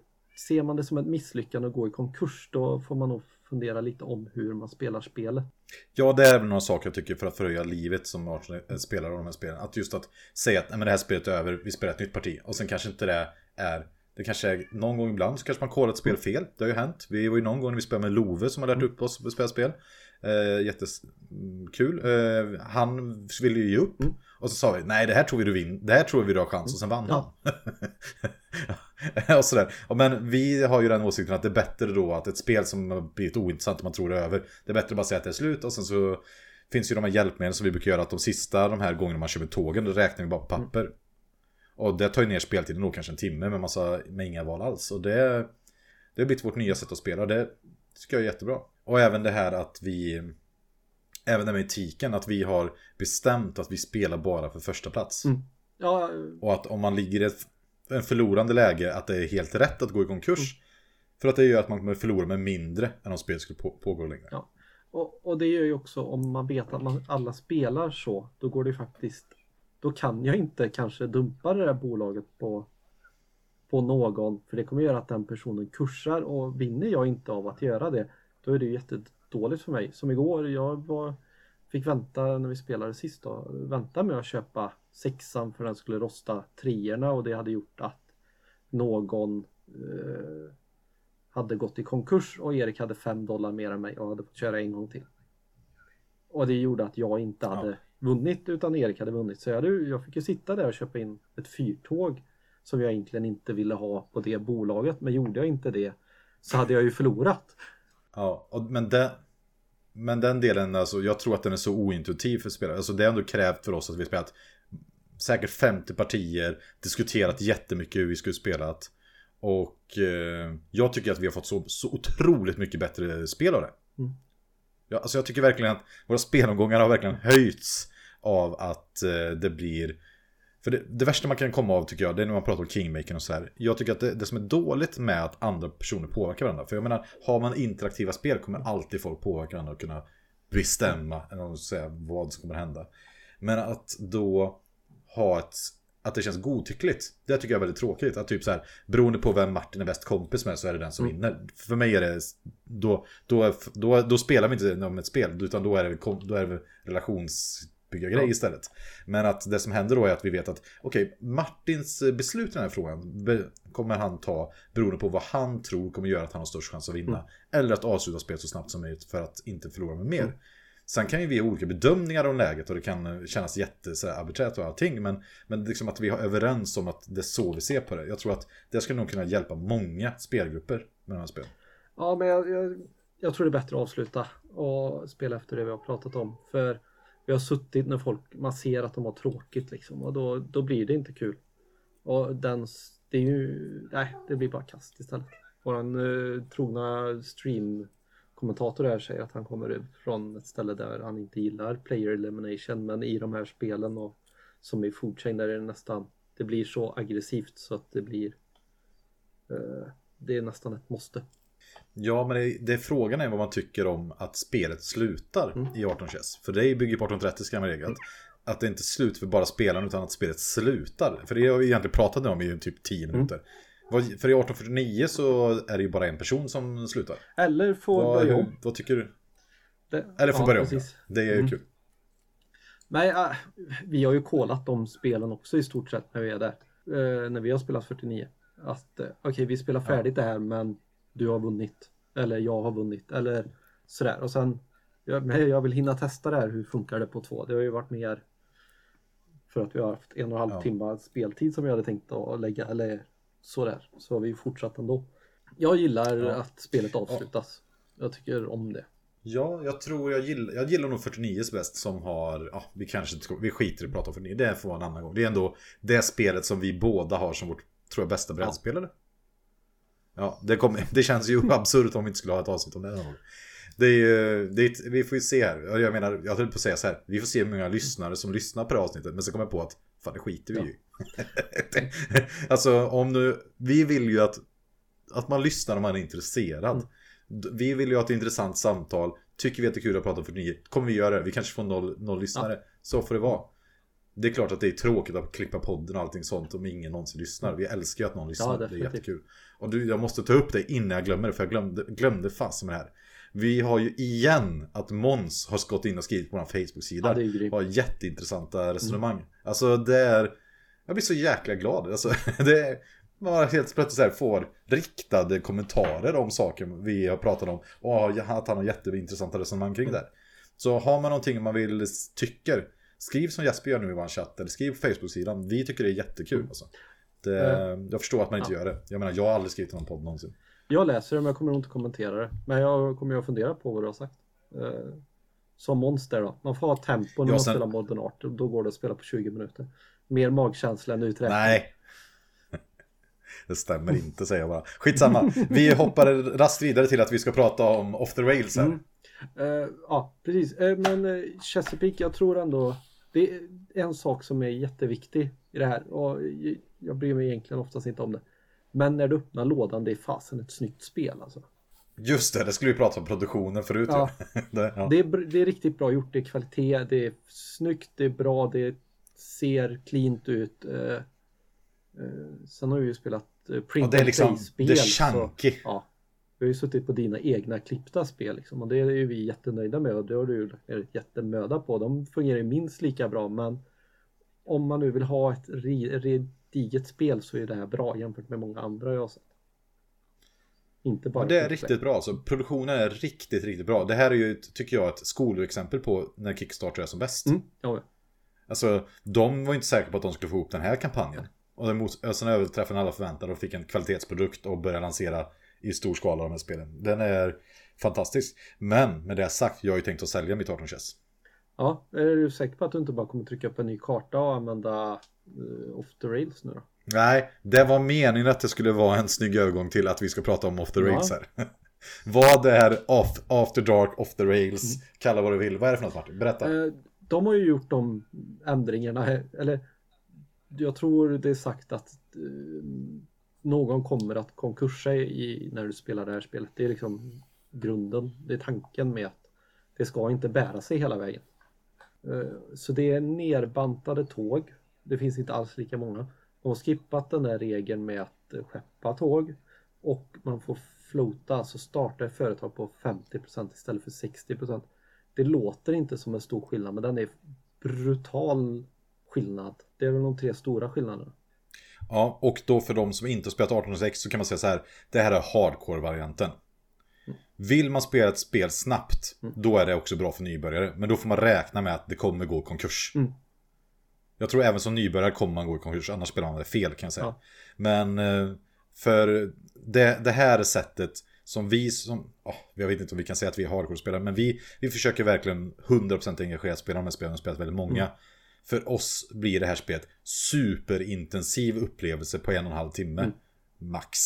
Speaker 2: Ser man det som ett misslyckande att gå i konkurs då får man nog fundera lite om hur man spelar spelet.
Speaker 1: Ja, det är väl några saker jag tycker för att förhöja livet som Arsenal eh, spelar av de här spelen. Att just att säga att Nej, men det här spelet är över, vi spelar ett nytt parti. Och sen kanske inte det är det kanske är någon gång ibland så kanske man kollar ett spel fel. Det har ju hänt. Vi var ju någon gång när vi spelade med Love som har lärt upp oss att spela spel. Eh, jättekul. Eh, han ville ju ge upp. Och så sa vi, nej det här tror vi du vinner. Det här tror vi du har chans. Och sen vann han. och sådär. Men vi har ju den åsikten att det är bättre då att ett spel som har blivit ointressant och man tror det är över. Det är bättre att bara säga att det är slut och sen så finns ju de här hjälpmedlen som vi brukar göra att de sista de här gångerna man kör med tågen då räknar vi bara på papper. Och det tar ju ner speltiden då kanske en timme med, massa, med inga val alls. Och det, det har blivit vårt nya sätt att spela det tycker jag är jättebra. Och även det här att vi Även det med etiken, att vi har bestämt att vi spelar bara för första plats.
Speaker 2: Mm. Ja,
Speaker 1: Och att om man ligger i ett en förlorande läge, att det är helt rätt att gå i konkurs. För att det gör att man kommer förlora med mindre än om spelet skulle på, pågå längre.
Speaker 2: Ja. Och, och det gör ju också om man vet att man alla spelar så, då går det ju faktiskt då kan jag inte kanske dumpa det där bolaget på, på någon för det kommer göra att den personen kursar och vinner jag inte av att göra det då är det ju jättedåligt för mig. Som igår, jag var, fick vänta när vi spelade sist då, vänta med att köpa sexan för den skulle rosta treorna och det hade gjort att någon eh, hade gått i konkurs och Erik hade fem dollar mer än mig och hade fått köra en gång till. Och det gjorde att jag inte hade
Speaker 1: Ja.
Speaker 2: vunnit utan Erik hade vunnit. Så jag, hade, jag fick ju sitta där och köpa in ett fyrtåg som jag egentligen inte ville ha på det bolaget. Men gjorde jag inte det så hade jag ju förlorat.
Speaker 1: Ja, och, men, den, men den delen, alltså, jag tror att den är så ointuitiv för spelare. Alltså, det är ändå krävt för oss att vi spelat säkert 50 partier, diskuterat jättemycket hur vi skulle spelat. Och eh, jag tycker att vi har fått så, så otroligt mycket bättre spel av det.
Speaker 2: Mm.
Speaker 1: Ja, alltså jag tycker verkligen att våra spelomgångar har verkligen höjts av att eh, det blir... För det, det, värsta man kan komma av tycker jag, det är när man pratar om kingmaking och så här. Jag tycker att det, det, som är dåligt med att andra personer påverkar varandra. För jag menar, har man interaktiva spel kommer alltid folk påverka varandra och kunna bestämma eller säga, vad som kommer hända. Men att då ha ett att det känns godtyckligt. Det tycker jag är väldigt tråkigt. Att typ så här, beroende på vem Martin är bäst kompis med så är det den som mm. vinner. För mig är det, då, då, då, då spelar vi inte om ett spel, utan då är det, då är det relationsbyggargrej ja. istället. Men att det som händer då är att vi vet att, okej, okay, Martins beslut i den här frågan kommer han ta beroende på vad han tror kommer göra att han har störst chans att vinna. Mm. Eller att avsluta spelet så snabbt som möjligt för att inte förlora med mer. Mm. Sen kan ju vi ha olika bedömningar om läget och det kan kännas jättearbiträrt och allting. Men, men liksom att vi har överens om att det är så vi ser på det. Jag tror att det skulle nog kunna hjälpa många spelgrupper med de här spelen.
Speaker 2: Ja, men jag, jag, jag, tror det är bättre att avsluta och spela efter det vi har pratat om. För vi har suttit när folk, man ser att de har tråkigt liksom och då, då blir det inte kul. Och den, det är ju, nej, det blir bara kast istället. Våran eh, trogna stream kommentator här säger att han kommer från ett ställe där han inte gillar player elimination men i de här spelen och som i Foodchain där är det nästan det blir så aggressivt så att det blir eh, det är nästan ett måste.
Speaker 1: Ja, men det, det, frågan är vad man tycker om att spelet slutar mm. i 18 chess. För det bygger på 1830 ska man regel. Mm. Att det inte är slut för bara spelaren utan att spelet slutar. För det har vi egentligen pratat om i typ 10 mm. minuter. Mm. För i 1849 så är det ju bara en person som slutar.
Speaker 2: Eller får
Speaker 1: vad,
Speaker 2: börja om.
Speaker 1: Vad tycker du? Det, Eller får ja, börja om. Ja. Det är ju mm. kul.
Speaker 2: Nej, äh, vi har ju kollat de spelen också i stort sett när vi är där. Uh, när vi har spelat 49. Att uh, okej, okay, vi spelar färdigt ja. det här men du har vunnit. Eller jag har vunnit. Eller sådär. Och sen, jag, jag vill hinna testa det här. Hur funkar det på två? Det har ju varit mer för att vi har haft en och en halv ja. timme speltid som vi hade tänkt att lägga. Eller sådär. Så har vi fortsatt ändå. Jag gillar ja. att spelet avslutas. Ja. Jag tycker om det.
Speaker 1: Ja, jag tror jag gillar, jag gillar nog 49 bäst som har, ja, vi kanske inte vi skiter i att prata om 49, det får en annan gång. Det är ändå det spelet som vi båda har som vårt, tror jag, bästa brädspelare. Ja, det, kom, det känns ju absurt om vi inte skulle ha ett avsnitt om det. Det är ju, det är, vi får ju se här, jag menar, jag höll på att säga så här, vi får se hur många lyssnare som lyssnar på det avsnittet, men så kommer jag på att, fan det skiter vi ju alltså om nu, vi vill ju att, att man lyssnar om man är intresserad. Mm. Vi vill ju ha ett intressant samtal. Tycker vi att det är kul att prata om 49, kommer vi göra det. Vi kanske får noll, noll lyssnare. Ja. Så får det vara. Det är klart att det är tråkigt att klippa podden och allting sånt om ingen någonsin lyssnar. Vi älskar ju att någon lyssnar. Ja, det är jättekul. Och du, jag måste ta upp det innan jag glömmer det, för jag glömde, glömde fast med det här. Vi har ju igen att Måns har gått in och skrivit på vår Facebook-sida. Ja, det är har jätteintressanta resonemang. Mm. Alltså det är jag blir så jäkla glad. Alltså, det är, man helt plötsligt så här får riktade kommentarer om saker vi har pratat om. Och att han har jätteintressanta resonemang kring det. Så har man någonting man vill tycker, skriv som Jesper gör nu i vår chatt. Eller skriv på Facebook-sidan. Vi tycker det är jättekul. Alltså. Det, mm. Jag förstår att man inte ja. gör det. Jag menar, jag har aldrig skrivit någon podd någonsin.
Speaker 2: Jag läser det men jag kommer nog inte kommentera det. Men jag kommer ju att fundera på vad du har sagt. Eh, som monster då. Man får ha tempo när ja, man sen... spelar Modern Art. Då går det att spela på 20 minuter mer magkänsla än uträkning.
Speaker 1: Nej. Det stämmer inte säger jag bara. Skitsamma. Vi hoppar raskt vidare till att vi ska prata om Off the Rails här. Mm.
Speaker 2: Uh, ja, precis. Uh, men uh, Chesapeake, jag tror ändå det är en sak som är jätteviktig i det här. Och jag bryr mig egentligen oftast inte om det. Men när du öppnar lådan, det är fasen ett snyggt spel alltså.
Speaker 1: Just det, det skulle vi prata om produktionen förut.
Speaker 2: Ja. det, ja. det, är, det är riktigt bra gjort, det är kvalitet, det är snyggt, det är bra, det ser cleant ut. Eh, eh, sen har vi ju spelat eh, print
Speaker 1: och det är liksom, spel Det är chunky. Så,
Speaker 2: ja, vi har ju suttit på dina egna klippta spel liksom, och det är ju vi jättenöjda med och det har du ju jättemöda på. De fungerar ju minst lika bra men om man nu vill ha ett gediget spel så är det här bra jämfört med många andra jag har sett.
Speaker 1: Inte bara det är riktigt bra. Så produktionen är riktigt, riktigt bra. Det här är ju, tycker jag, ett skolexempel på när Kickstarter är som bäst.
Speaker 2: Mm, ja.
Speaker 1: Alltså, de var inte säkra på att de skulle få ihop den här kampanjen. Och den, mot, och sen överträffade den alla förväntningar och fick en kvalitetsprodukt och började lansera i stor skala de här spelen. Den är fantastisk. Men med det sagt, jag har ju tänkt att sälja mitt 18 chess.
Speaker 2: Ja, är du säker på att du inte bara kommer trycka upp en ny karta och använda uh, off the rails nu då?
Speaker 1: Nej, det var meningen att det skulle vara en snygg övergång till att vi ska prata om off the rails här. vad är off, after dark, off the rails, mm. kalla vad du vill. Vad är det för något Martin? Berätta.
Speaker 2: Uh, de har ju gjort de ändringarna, eller jag tror det är sagt att uh, någon kommer att konkursa i, när du spelar det här spelet. Det är liksom grunden, det är tanken med att det ska inte bära sig hela vägen. Eh, så det är nerbantade tåg. Det finns inte alls lika många. De har skippat den där regeln med att eh, skeppa tåg och man får flota, alltså starta ett företag på 50% istället för 60%. Det låter inte som en stor skillnad men den är brutal skillnad. Det är väl de tre stora skillnaderna.
Speaker 1: Ja, och då för de som inte spelat 1806 så kan man säga så här. Det här är hardcore-varianten. Vill man spela ett spel snabbt, mm. då är det också bra för nybörjare. Men då får man räkna med att det kommer gå konkurs. Mm. Jag tror även som nybörjare kommer man gå i konkurs, annars spelar man det fel kan jag säga. Ja. Men eh, för det, det här sättet som vi som, oh, jag vet inte om vi kan säga att vi är hardcore-spelare, men vi, vi försöker verkligen 100% engagerat spela de här spelen och spelat väldigt många. Mm. För oss blir det här spelet superintensiv upplevelse på en och en halv timme. Mm. Max.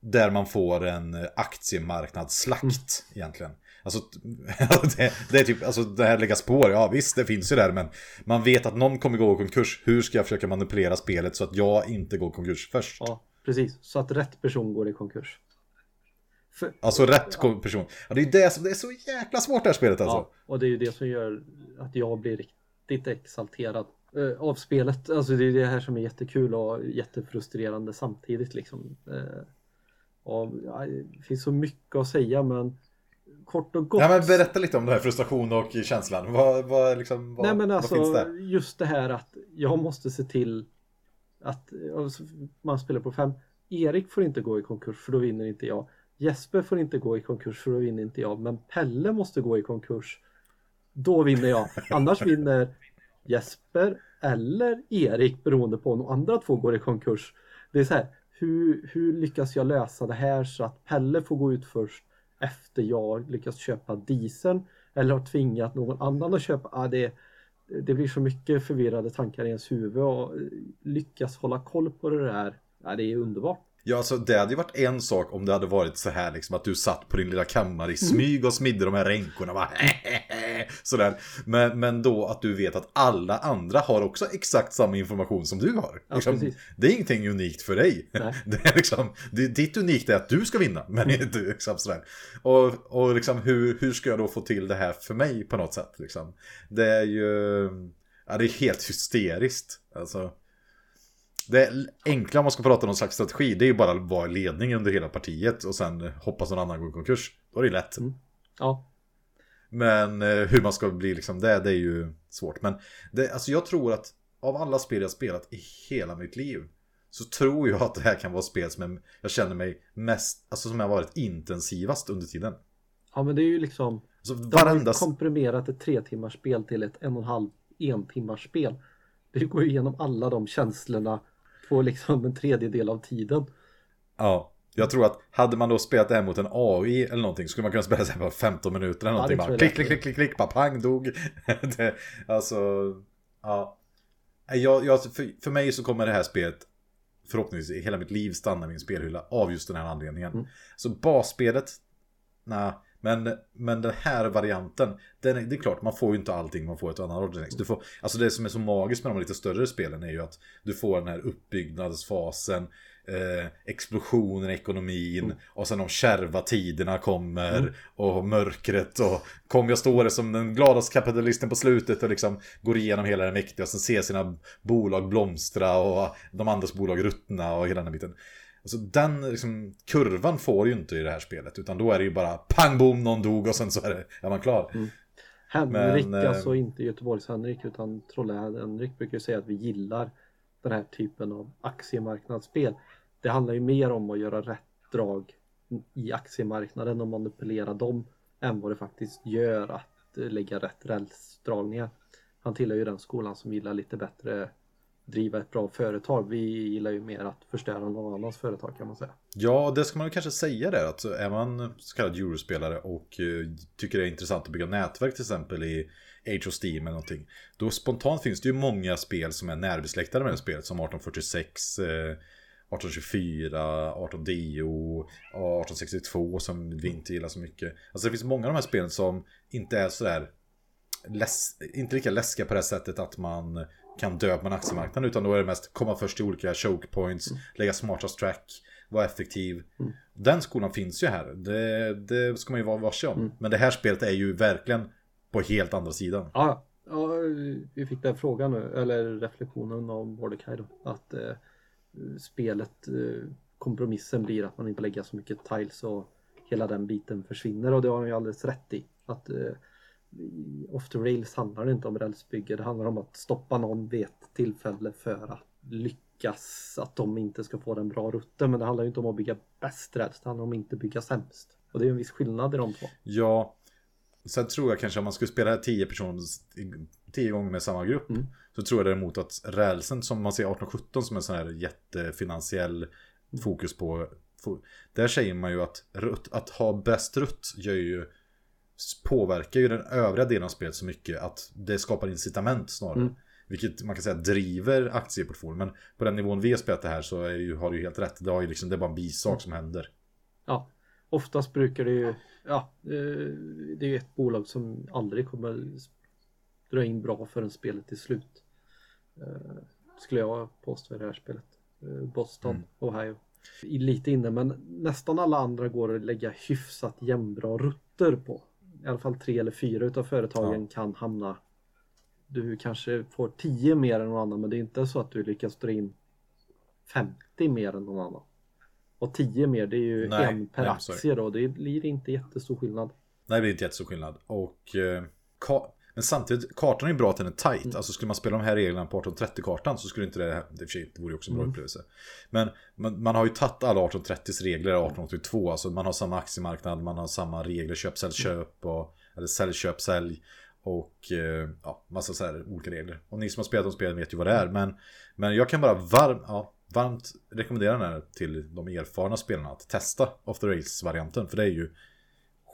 Speaker 1: Där man får en aktiemarknadsslakt mm. egentligen. Alltså det, det, är typ, alltså det här lägga spår, ja visst det finns ju där men man vet att någon kommer gå i konkurs. Hur ska jag försöka manipulera spelet så att jag inte går i konkurs först?
Speaker 2: Ja, precis. Så att rätt person går i konkurs.
Speaker 1: För, alltså rätt ja. person. Ja, det är det som det är så jäkla svårt det här spelet alltså. Ja,
Speaker 2: och det är ju det som gör att jag blir riktigt exalterad eh, av spelet. Alltså det är det här som är jättekul och jättefrustrerande samtidigt liksom. Eh, och, ja, det finns så mycket att säga men kort och gott.
Speaker 1: Ja, men berätta lite om det här frustration och känslan. Vad, vad, liksom, vad,
Speaker 2: Nej, men alltså,
Speaker 1: vad finns
Speaker 2: det? Just det här att jag måste se till att alltså, man spelar på fem. Erik får inte gå i konkurs för då vinner inte jag. Jesper får inte gå i konkurs för då vinner inte jag. Men Pelle måste gå i konkurs. Då vinner jag. Annars vinner Jesper eller Erik beroende på om de andra två går i konkurs. Det är så här, hur, hur lyckas jag lösa det här så att Pelle får gå ut först efter jag lyckas köpa dieseln eller har tvingat någon annan att köpa. Ah, det, det blir så mycket förvirrade tankar i ens huvud och lyckas hålla koll på det där. Ah, det är underbart.
Speaker 1: Ja, alltså det hade ju varit en sak om det hade varit så här liksom att du satt på din lilla kammare i smyg och smidde de här ränkorna. Bara, sådär. Men, men då att du vet att alla andra har också exakt samma information som du har. Ja, liksom, det är ingenting unikt för dig. Det är liksom, det, ditt unikt är att du ska vinna. Men mm. inte liksom sådär. Och, och liksom hur, hur ska jag då få till det här för mig på något sätt? Liksom? Det är ju, ja det är helt hysteriskt. Alltså. Det enkla om man ska prata om någon slags strategi det är ju bara att vara i ledning under hela partiet och sen hoppas någon annan går i konkurs. Då är det lätt. Mm.
Speaker 2: Ja.
Speaker 1: Men eh, hur man ska bli liksom det, det är ju svårt. Men det, alltså jag tror att av alla spel jag spelat i hela mitt liv så tror jag att det här kan vara spel som jag känner mig mest, alltså som jag varit intensivast under tiden.
Speaker 2: Ja men det är ju liksom, alltså, varenda... de har komprimerat ett tre timmars spel till ett en och en halv en timmars spel. Det går igenom alla de känslorna på liksom en tredjedel av tiden.
Speaker 1: Ja, jag tror att hade man då spelat det här mot en AI eller någonting så skulle man kunna spela det här på 15 minuter eller någonting. Ja, bara, klick, klick, klick, klick, klick, bara pang, dog. det, alltså, ja. Jag, jag, för, för mig så kommer det här spelet förhoppningsvis hela mitt liv stanna i min spelhylla av just den här anledningen. Mm. Så basspelet, nej. Men, men den här varianten, den det är klart, man får ju inte allting man får ett annat Ordinex. Du får, alltså det som är så magiskt med de lite större spelen är ju att du får den här uppbyggnadsfasen, eh, explosionen i ekonomin mm. och sen de kärva tiderna kommer mm. och mörkret och kommer jag stå där som den gladaste kapitalisten på slutet och liksom går igenom hela det mäktiga och sen ser sina bolag blomstra och de andras bolag ruttna och hela den biten. Alltså den liksom, kurvan får ju inte i det här spelet utan då är det ju bara pang bom någon dog och sen så är, det, är man klar. Mm.
Speaker 2: Henrik, Men, alltså eh, inte Göteborgs Henrik utan Trolle-Henrik brukar ju säga att vi gillar den här typen av aktiemarknadsspel. Det handlar ju mer om att göra rätt drag i aktiemarknaden och manipulera dem än vad det faktiskt gör att eh, lägga rätt rälsdragningar. Han tillhör ju den skolan som gillar lite bättre driva ett bra företag. Vi gillar ju mer att förstöra någon annans företag kan man säga.
Speaker 1: Ja, det ska man kanske säga där. Att är man så kallad eurospelare och eh, tycker det är intressant att bygga nätverk till exempel i Age of Steam eller någonting. Då spontant finns det ju många spel som är närbesläktade med det spelet. Som 1846, 1824, 18DO, 1862 som vi inte gillar så mycket. Alltså det finns många av de här spelen som inte är sådär läs, inte lika läskiga på det sättet att man kan dö på en aktiemarknad utan då är det mest komma först till olika choke points, mm. lägga smartast track, vara effektiv. Mm. Den skolan finns ju här, det, det ska man ju vara varse om. Mm. Men det här spelet är ju verkligen på helt andra sidan.
Speaker 2: Ja, ja vi fick den frågan nu, eller reflektionen av Mordecai då, att eh, spelet, eh, kompromissen blir att man inte lägger så mycket tiles och hela den biten försvinner och det har han ju alldeles rätt i. Att eh, off the rails handlar det inte om rälsbygge. Det handlar om att stoppa någon vid ett tillfälle för att lyckas. Att de inte ska få den bra rutten. Men det handlar ju inte om att bygga bäst räls. Det handlar om att inte bygga sämst. Och det är en viss skillnad i de två.
Speaker 1: Ja. Sen tror jag kanske om man skulle spela här tio personer tio gånger med samma grupp. Mm. Så tror jag däremot att rälsen som man ser 1817 som en sån här jättefinansiell fokus på. Där säger man ju att rutt, att ha bäst rutt gör ju påverkar ju den övriga delen av spelet så mycket att det skapar incitament snarare. Mm. Vilket man kan säga driver aktieportföljen. Men på den nivån vi har spelat det här så är ju, har du helt rätt. Det, har ju liksom, det är bara en bisak mm. som händer.
Speaker 2: Ja, oftast brukar det ju, ja, eh, det är ett bolag som aldrig kommer dra in bra förrän spelet är slut. Eh, skulle jag påstå i det här spelet. Eh, Boston, mm. Ohio. Lite inne men nästan alla andra går att lägga hyfsat jämnbra rutter på i alla fall tre eller fyra utav företagen ja. kan hamna du kanske får 10 mer än någon annan men det är inte så att du lyckas dra in 50 mer än någon annan. Och 10 mer det är ju nej, en per nej, aktie då. Det blir inte jättestor skillnad.
Speaker 1: Nej det blir inte jättestor skillnad. Och eh, men samtidigt, kartan är ju bra att den är tight. Mm. Alltså skulle man spela de här reglerna på 1830-kartan så skulle inte det, det, det vore ju också en bra mm. upplevelse. Men man, man, har ju tagit alla 1830s regler 1882. Alltså man har samma aktiemarknad, man har samma regler, köp, sälj, köp och, eller sälj, köp, sälj. Och eh, ja, massa så här olika regler. Och ni som har spelat de spelen vet ju vad det är. Men, men jag kan bara varm, ja, varmt rekommendera den här till de erfarna spelarna att testa the Rails-varianten. För det är ju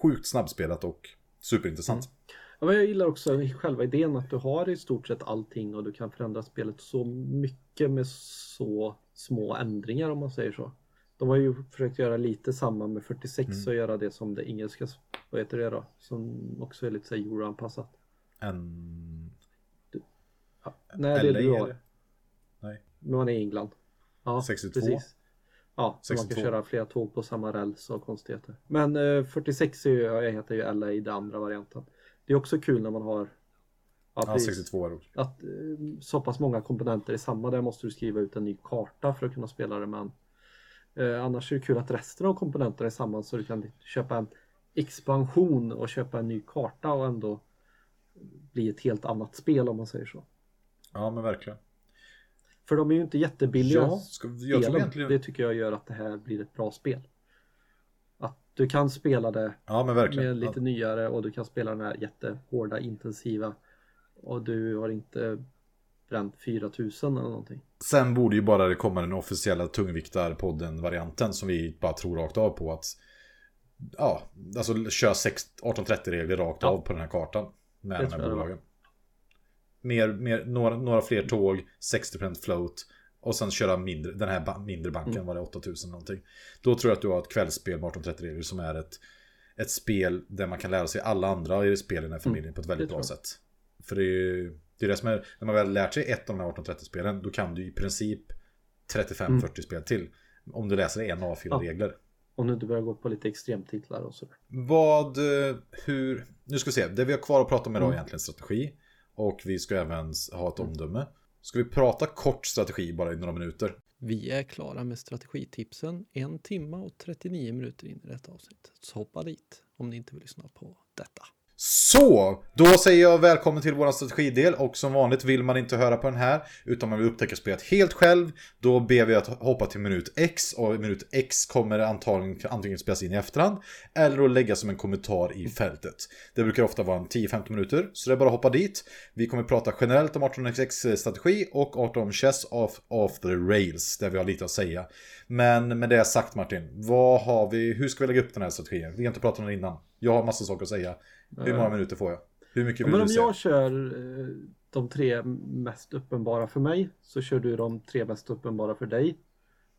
Speaker 1: sjukt snabbspelat och superintressant. Mm.
Speaker 2: Ja, jag gillar också själva idén att du har i stort sett allting och du kan förändra spelet så mycket med så små ändringar om man säger så. De har ju försökt göra lite samma med 46 mm. och göra det som det engelska, vad heter det då? Som också är lite så euroanpassat.
Speaker 1: En...
Speaker 2: Du... Ja, nej, det är du har.
Speaker 1: Nej.
Speaker 2: Man är i England.
Speaker 1: Ja, 62. Precis.
Speaker 2: Ja, 62. man kan köra flera tåg på samma räls och konstigheter. Men eh, 46 är ju, jag heter ju LA i den andra varianten. Det är också kul när man har
Speaker 1: att, ja, 62 är
Speaker 2: att eh, så pass många komponenter är samma. Där måste du skriva ut en ny karta för att kunna spela det. Men eh, annars är det kul att resten av komponenterna är samma så du kan köpa en expansion och köpa en ny karta och ändå bli ett helt annat spel om man säger så.
Speaker 1: Ja men verkligen.
Speaker 2: För de är ju inte jättebilliga. Ja, ska, jag tror egentligen... Det tycker jag gör att det här blir ett bra spel. Du kan spela det
Speaker 1: ja, med
Speaker 2: lite ja. nyare och du kan spela den här jättehårda intensiva och du har inte bränt 4000 eller någonting.
Speaker 1: Sen borde ju bara det komma den officiella tungviktarpodden-varianten som vi bara tror rakt av på att ja, alltså kör 1830-regler rakt ja. av på den här kartan med det de här bolagen. Mer, mer, några, några fler tåg, 60% float och sen köra mindre, den här mindre banken mm. var det 8000 någonting. Då tror jag att du har ett kvällsspel med 1830 regler som är ett, ett spel där man kan lära sig alla andra i spel i den här familjen mm. på ett väldigt bra sätt. För det är det är det som är, när man väl lärt sig ett av de här 1830-spelen, då kan du i princip 35-40 mm. spel till. Om du läser en A4-regler. Ja.
Speaker 2: Om du inte börjar gå på lite extremtitlar och sådär.
Speaker 1: Vad, eh, hur, nu ska vi se, det vi har kvar att prata om idag är mm. egentligen strategi. Och vi ska även ha ett omdöme. Ska vi prata kort strategi bara i några minuter?
Speaker 2: Vi är klara med strategitipsen en timme och 39 minuter in i detta avsnitt. Så hoppa dit om ni inte vill lyssna på detta.
Speaker 1: Så, då säger jag välkommen till vår strategidel och som vanligt vill man inte höra på den här utan man vill upptäcka spelet helt själv då ber vi att hoppa till minut X och minut X kommer antagligen antingen spelas in i efterhand eller att lägga som en kommentar i fältet. Det brukar ofta vara en 10-15 minuter så det är bara att hoppa dit. Vi kommer prata generellt om 18xx strategi och 18 chess off, off the rails där vi har lite att säga. Men med det sagt Martin, vad har vi, hur ska vi lägga upp den här strategin? Vi har inte pratat om den innan. Jag har massa saker att säga. Hur många minuter får jag? Hur mycket vill
Speaker 2: Men om
Speaker 1: du säga?
Speaker 2: jag kör eh, de tre mest uppenbara för mig så kör du de tre mest uppenbara för dig.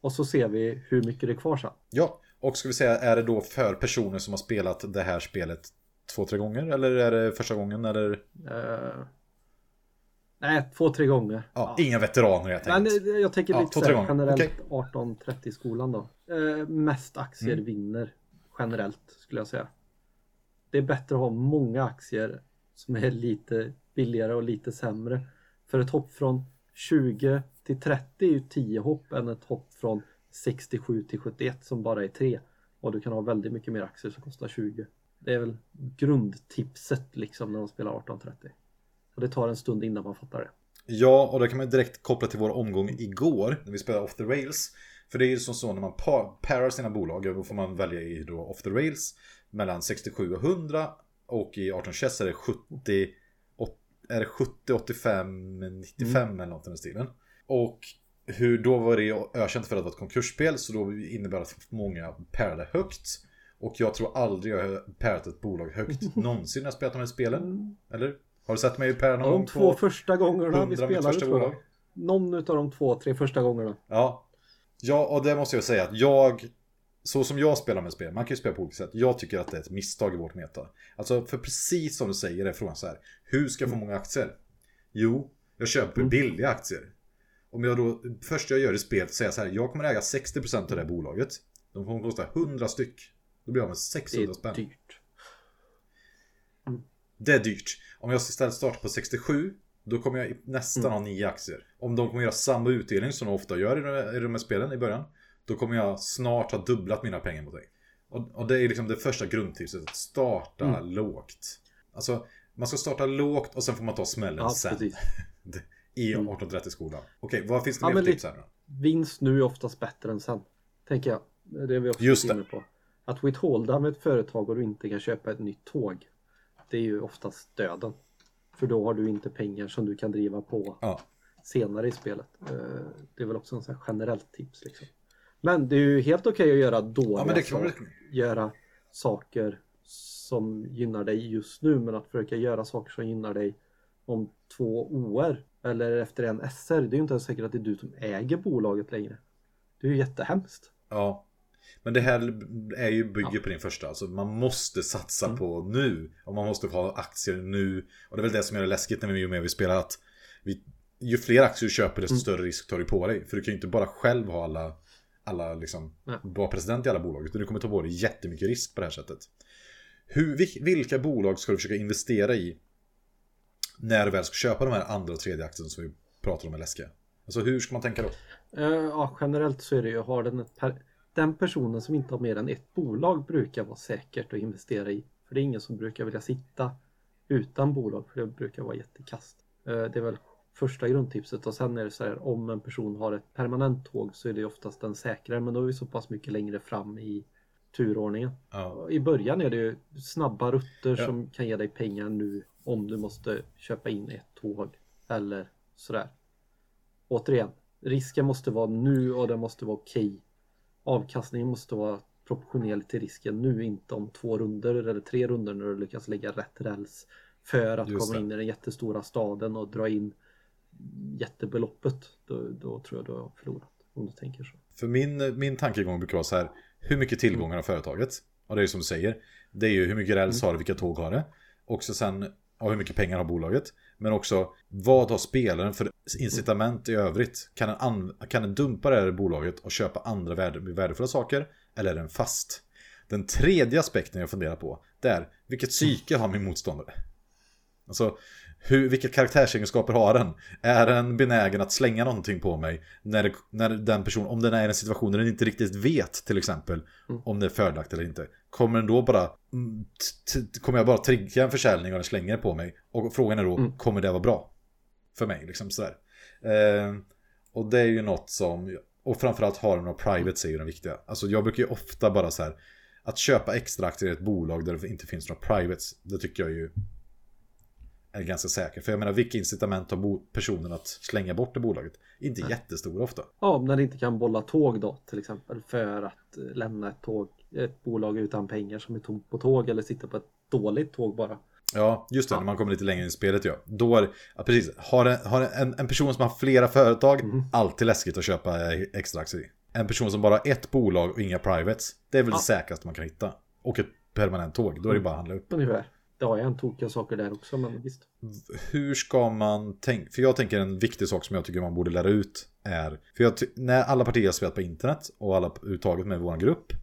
Speaker 2: Och så ser vi hur mycket det är kvar sen.
Speaker 1: Ja, och ska vi säga, är det då för personer som har spelat det här spelet två, tre gånger? Eller är det första gången? Eller?
Speaker 2: Eh, nej, två, tre gånger.
Speaker 1: Ja, inga veteraner jag
Speaker 2: Men
Speaker 1: tänkt.
Speaker 2: eh, jag tänker
Speaker 1: Ja,
Speaker 2: lite
Speaker 1: två,
Speaker 2: så här, generellt
Speaker 1: Okej.
Speaker 2: 18-30 skolan då. Eh, mest aktier
Speaker 1: Mm.
Speaker 2: vinner generellt skulle jag säga. Det är bättre att ha många aktier som är lite billigare och lite sämre. För ett hopp från 20 till 30 är ju 10 hopp än ett hopp från 67 till 71 som bara är 3. Och du kan ha väldigt mycket mer aktier som kostar 20. Det är väl grundtipset liksom när de spelar 18-30. Och det tar en stund innan man fattar det.
Speaker 1: Ja, och det kan man direkt koppla till vår omgång igår när vi spelade Off the Rails. För det är ju som så när man parar sina bolag, då får man välja i då Off the Rails mellan 67 och 100 och i 18 chess är det 70, åt- är det 70, 85, 95 eller något i den stilen. Och hur då var det ökänt för att det var ett konkursspel så då innebär det att många pärade högt. Och jag tror aldrig jag har pärat ett bolag högt någonsin när jag spelat de här spelen. Eller? Har du sett mig pära någon
Speaker 2: Ja,
Speaker 1: gång
Speaker 2: de två första gångerna vi
Speaker 1: 100 mitt
Speaker 2: spelade
Speaker 1: första
Speaker 2: tror jag.
Speaker 1: bolag?
Speaker 2: Någon utav de två, tre första gångerna.
Speaker 1: Ja. Ja, och det måste jag säga att jag, så som jag spelar med spel, man kan ju spela på olika sätt. Jag tycker att det är ett misstag i vårt meta. Alltså, för precis som du säger är frågan så här. Hur ska jag få många aktier? Jo, jag köper
Speaker 2: Mm.
Speaker 1: billiga aktier. Om jag då, först jag gör i spelet säger så här, jag kommer äga 60% av det här bolaget. De kommer kosta 100 styck. Då blir jag med
Speaker 2: Det
Speaker 1: 600
Speaker 2: är
Speaker 1: spänn.
Speaker 2: dyrt.
Speaker 1: Det är dyrt. Om jag istället startar på 67 då kommer jag nästan
Speaker 2: Mm.
Speaker 1: ha 9 aktier. Om de kommer göra samma utdelning som de ofta gör i de här spelen i början. Då kommer jag snart ha dubblat mina pengar mot dig. Och, och det är liksom det första grundtipset. Att starta
Speaker 2: Mm.
Speaker 1: lågt. Alltså man ska starta lågt och sen får man ta smällen
Speaker 2: Ja,
Speaker 1: sen.
Speaker 2: precis.
Speaker 1: I
Speaker 2: Mm.
Speaker 1: 1830-skolan. Okej, vad finns det mer för tips här då?
Speaker 2: Vinst nu är oftast bättre än sen. Tänker jag. Det är vi också
Speaker 1: Just
Speaker 2: inne på. Att withholda med ett företag och du inte kan köpa ett nytt tåg. Det är ju oftast döden. För då har du inte pengar som du kan driva på
Speaker 1: Ja.
Speaker 2: senare i spelet. Eh, Det är väl också en sån här generellt tips liksom. Men det är ju helt okej att göra dåliga
Speaker 1: Ja,
Speaker 2: saker. Göra saker som gynnar dig just nu men att försöka göra saker som gynnar dig om två år eller efter en SR. Det är ju inte ens säkert att det är du som äger bolaget längre. Det är ju jättehemskt.
Speaker 1: Ja. Men det här är ju bygger på din första. Alltså man måste satsa
Speaker 2: Mm.
Speaker 1: på nu. Och man måste ha aktier nu. Och det är väl det som gör det läskigt när vi är med vi spelar att vi, ju fler aktier du köper desto
Speaker 2: Mm.
Speaker 1: större risk tar du på dig. För du kan ju inte bara själv ha alla, alla liksom,
Speaker 2: Nej.
Speaker 1: vara president i alla bolag. Utan du kommer ta på dig jättemycket risk på det här sättet. Hur, vil- vilka bolag ska du försöka investera i när du väl ska köpa de här andra och tredje aktierna som vi pratar om är läskiga? Alltså hur ska man tänka då?
Speaker 2: Eh, Ja, generellt så är det ju, har den per, den personen som inte har mer än ett bolag brukar vara säkert att investera i. För det är ingen som brukar vilja sitta utan bolag för det brukar vara jättekast. Eh, Det är väl första grundtipset och sen är det så här om en person har ett permanent tåg så är det oftast den säkrare men då är vi så pass mycket längre fram i turordningen.
Speaker 1: Ja.
Speaker 2: I början är det ju snabba rutter
Speaker 1: Ja.
Speaker 2: som kan ge dig pengar nu om du måste köpa in ett tåg eller sådär. Återigen, risken måste vara nu och den måste vara okej. Avkastningen måste vara proportionerlig till risken nu, inte om två runder eller tre runder när du lyckas lägga rätt räls för att
Speaker 1: Just
Speaker 2: komma
Speaker 1: det.
Speaker 2: in i den jättestora staden och dra in jättebeloppet. Då, då tror jag du har förlorat. Om du tänker så.
Speaker 1: För min, min tankegång brukar vara så här. Hur mycket tillgångar har företaget? Och det är ju som du säger. Det är ju hur mycket räls har det, vilka tåg har det. Och så sen och hur mycket pengar har bolaget. Men också vad har spelaren för incitament i övrigt? Kan den, an, kan den dumpa det här bolaget och köpa andra värde, värdefulla saker? Eller är den fast? Den tredje aspekten jag funderar på det är vilket psyke har min motståndare? Alltså, hur, vilka karaktärsegenskaper har den? Är den benägen att slänga någonting på mig? När, det, när den person, om den är i en situation där den inte riktigt vet till exempel
Speaker 2: Mm.
Speaker 1: om det är fördelaktigt eller inte. Kommer den då bara, mm, kommer jag bara trigga en försäljning och den slänger på mig? Och frågan är då,
Speaker 2: Mm.
Speaker 1: kommer det vara bra? För mig liksom sådär. Eh, och det är ju något som, och framförallt har den och privates är ju den viktiga. Alltså jag brukar ju ofta bara så här, att köpa extra aktier i ett bolag där det inte finns några privates, det tycker jag ju är ganska säkert. För jag menar, vilka incitament har personen att slänga bort det bolaget? Inte jättestora ofta.
Speaker 2: Ja, när det inte kan bolla tåg då till exempel för att eh, lämna ett tåg, ett bolag utan pengar som är tomt på tåg eller sitter på ett dåligt tåg bara.
Speaker 1: Ja, just det,
Speaker 2: Ja.
Speaker 1: när man kommer lite längre in i spelet ja. Då är ja, precis, har, en, har en, en person som har flera företag,
Speaker 2: Mm.
Speaker 1: alltid läskigt att köpa eh, extra aktier i. En person som bara har ett bolag och inga privates, det är väl
Speaker 2: Ja.
Speaker 1: det säkraste man kan hitta. Och ett permanent tåg, då är det bara att handla upp.
Speaker 2: Ungefär. Har jag en tokiga saker där också men visst.
Speaker 1: Hur ska man tänka? För jag tänker en viktig sak som jag tycker man borde lära ut är, för jag när alla partier har spelat på internet och alla uttaget med vår grupp,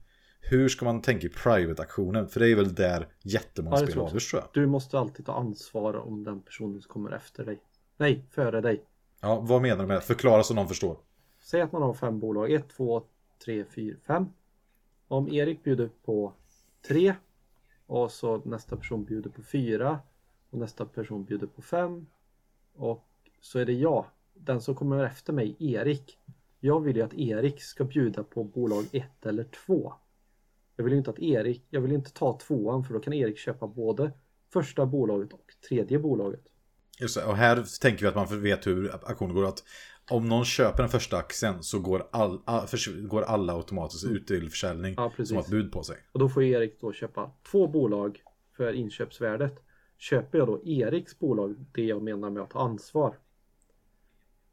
Speaker 1: hur ska man tänka i private-aktionen? För det är väl där jättemånga
Speaker 2: Ja, det
Speaker 1: spel
Speaker 2: tror jag
Speaker 1: avgörs tror jag.
Speaker 2: Du måste alltid ta ansvar om den personen som kommer efter dig. Nej, före dig.
Speaker 1: Ja, vad menar du med? Förklara så någon förstår.
Speaker 2: Säg att man har fem bolag. 1, 2, 3, 4, 5. Om Erik bjuder på 3 och så nästa person bjuder på fyra och nästa person bjuder på fem. och så är det jag, den som kommer efter mig, Erik. Jag vill ju att Erik ska bjuda på bolag ett eller två. Jag vill ju inte att Erik, jag vill ju inte ta tvåan för då kan Erik köpa både första bolaget och tredje bolaget.
Speaker 1: Just det, och här tänker vi att man vet hur aktionen går. Att om någon köper den första aktien så går, all, all, förs- går alla automatiskt ut till försäljning
Speaker 2: Ja,
Speaker 1: som har ett bud på sig.
Speaker 2: Och då får Erik då köpa två bolag för inköpsvärdet. Köper jag då Eriks bolag, det jag menar med att ta ansvar.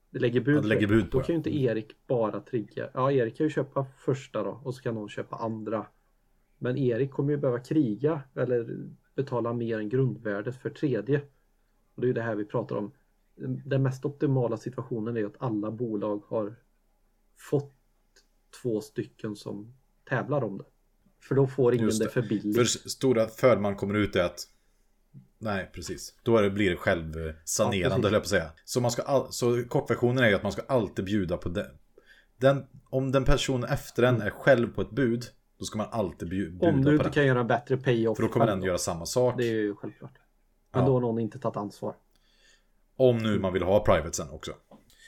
Speaker 2: Det lägger bud,
Speaker 1: Ja, det lägger bud på
Speaker 2: Då kan ju inte Erik bara trigga. Ja, Erik kan ju köpa första då och så kan någon köpa andra. Men Erik kommer ju behöva kriga eller betala mer än grundvärdet för tredje. Och det är ju det här vi pratar om. Den mest optimala situationen är att alla bolag har fått två stycken som tävlar om det. För då får ingen
Speaker 1: Just
Speaker 2: det.
Speaker 1: det.
Speaker 2: för billigt.
Speaker 1: För stora fördel man kommer ut är att Nej, precis. Då det, blir det
Speaker 2: Ja,
Speaker 1: självsanerande,
Speaker 2: precis.
Speaker 1: höll jag på att säga. Så, man ska all, så kortversionen är ju att man ska alltid bjuda på den. den om den personen efter den är själv på ett bud, då ska man alltid bju, bjuda
Speaker 2: Om du
Speaker 1: på
Speaker 2: inte
Speaker 1: den.
Speaker 2: kan göra en bättre payoff
Speaker 1: För då kommer den göra samma sak.
Speaker 2: Det är ju självklart. Men
Speaker 1: Ja.
Speaker 2: då har någon inte tagit ansvar.
Speaker 1: Om nu man vill ha private sen också.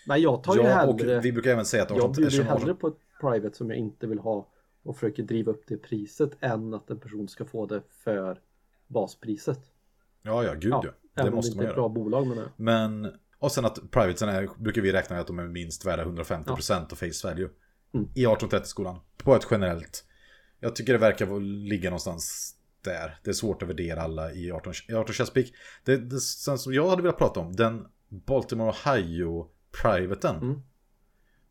Speaker 2: Nej, jag tar ju
Speaker 1: Ja,
Speaker 2: hellre...
Speaker 1: vi brukar även säga att
Speaker 2: Jag bjuder ju
Speaker 1: 18
Speaker 2: hellre på ett private som jag inte vill ha och försöker driva upp det priset än att en person ska få det för baspriset.
Speaker 1: Ja, ja, gud ja.
Speaker 2: Ja,
Speaker 1: Det
Speaker 2: även om det
Speaker 1: måste
Speaker 2: inte
Speaker 1: man
Speaker 2: är ett
Speaker 1: göra.
Speaker 2: bra bolag men det.
Speaker 1: Men, och sen att privatesen är, brukar vi räkna med att de är minst värda 150% av face value.
Speaker 2: Mm.
Speaker 1: I 1830-skolan. På ett generellt. Jag tycker det verkar ligga någonstans där. Det är svårt att värdera alla i 18, i 18 Chesapeake. Det, det sen som jag hade velat prata om, den Baltimore Ohio-privaten.
Speaker 2: Mm.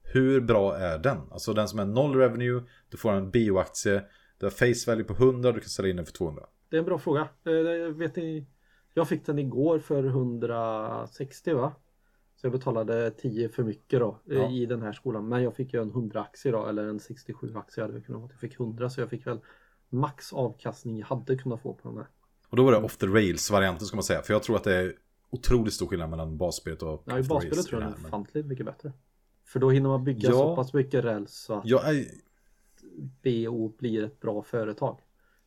Speaker 1: Hur bra är den? Alltså den som är noll revenue, du får en bioaktie, du har face value på 100, du kan sälja in den för 200.
Speaker 2: Det är en bra fråga. Eh, vet ni, jag fick den igår för 160 va? Så jag betalade 10 för mycket då eh,
Speaker 1: Ja.
Speaker 2: i den här skolan. Men jag fick ju en 100 aktie då eller en 67 aktie hade jag kunnat få. Jag fick 100 så jag fick väl max avkastning jag hade kunnat få på den här.
Speaker 1: Och då var det off the rails-varianten ska man säga. För jag tror att det är otroligt stor skillnad mellan basspelet och
Speaker 2: Ja, i
Speaker 1: off the
Speaker 2: basspelet tror jag
Speaker 1: i det
Speaker 2: är ofantligt mycket bättre. För då hinner man bygga
Speaker 1: Ja.
Speaker 2: så pass mycket räls så att
Speaker 1: Jag är,
Speaker 2: BO blir ett bra företag.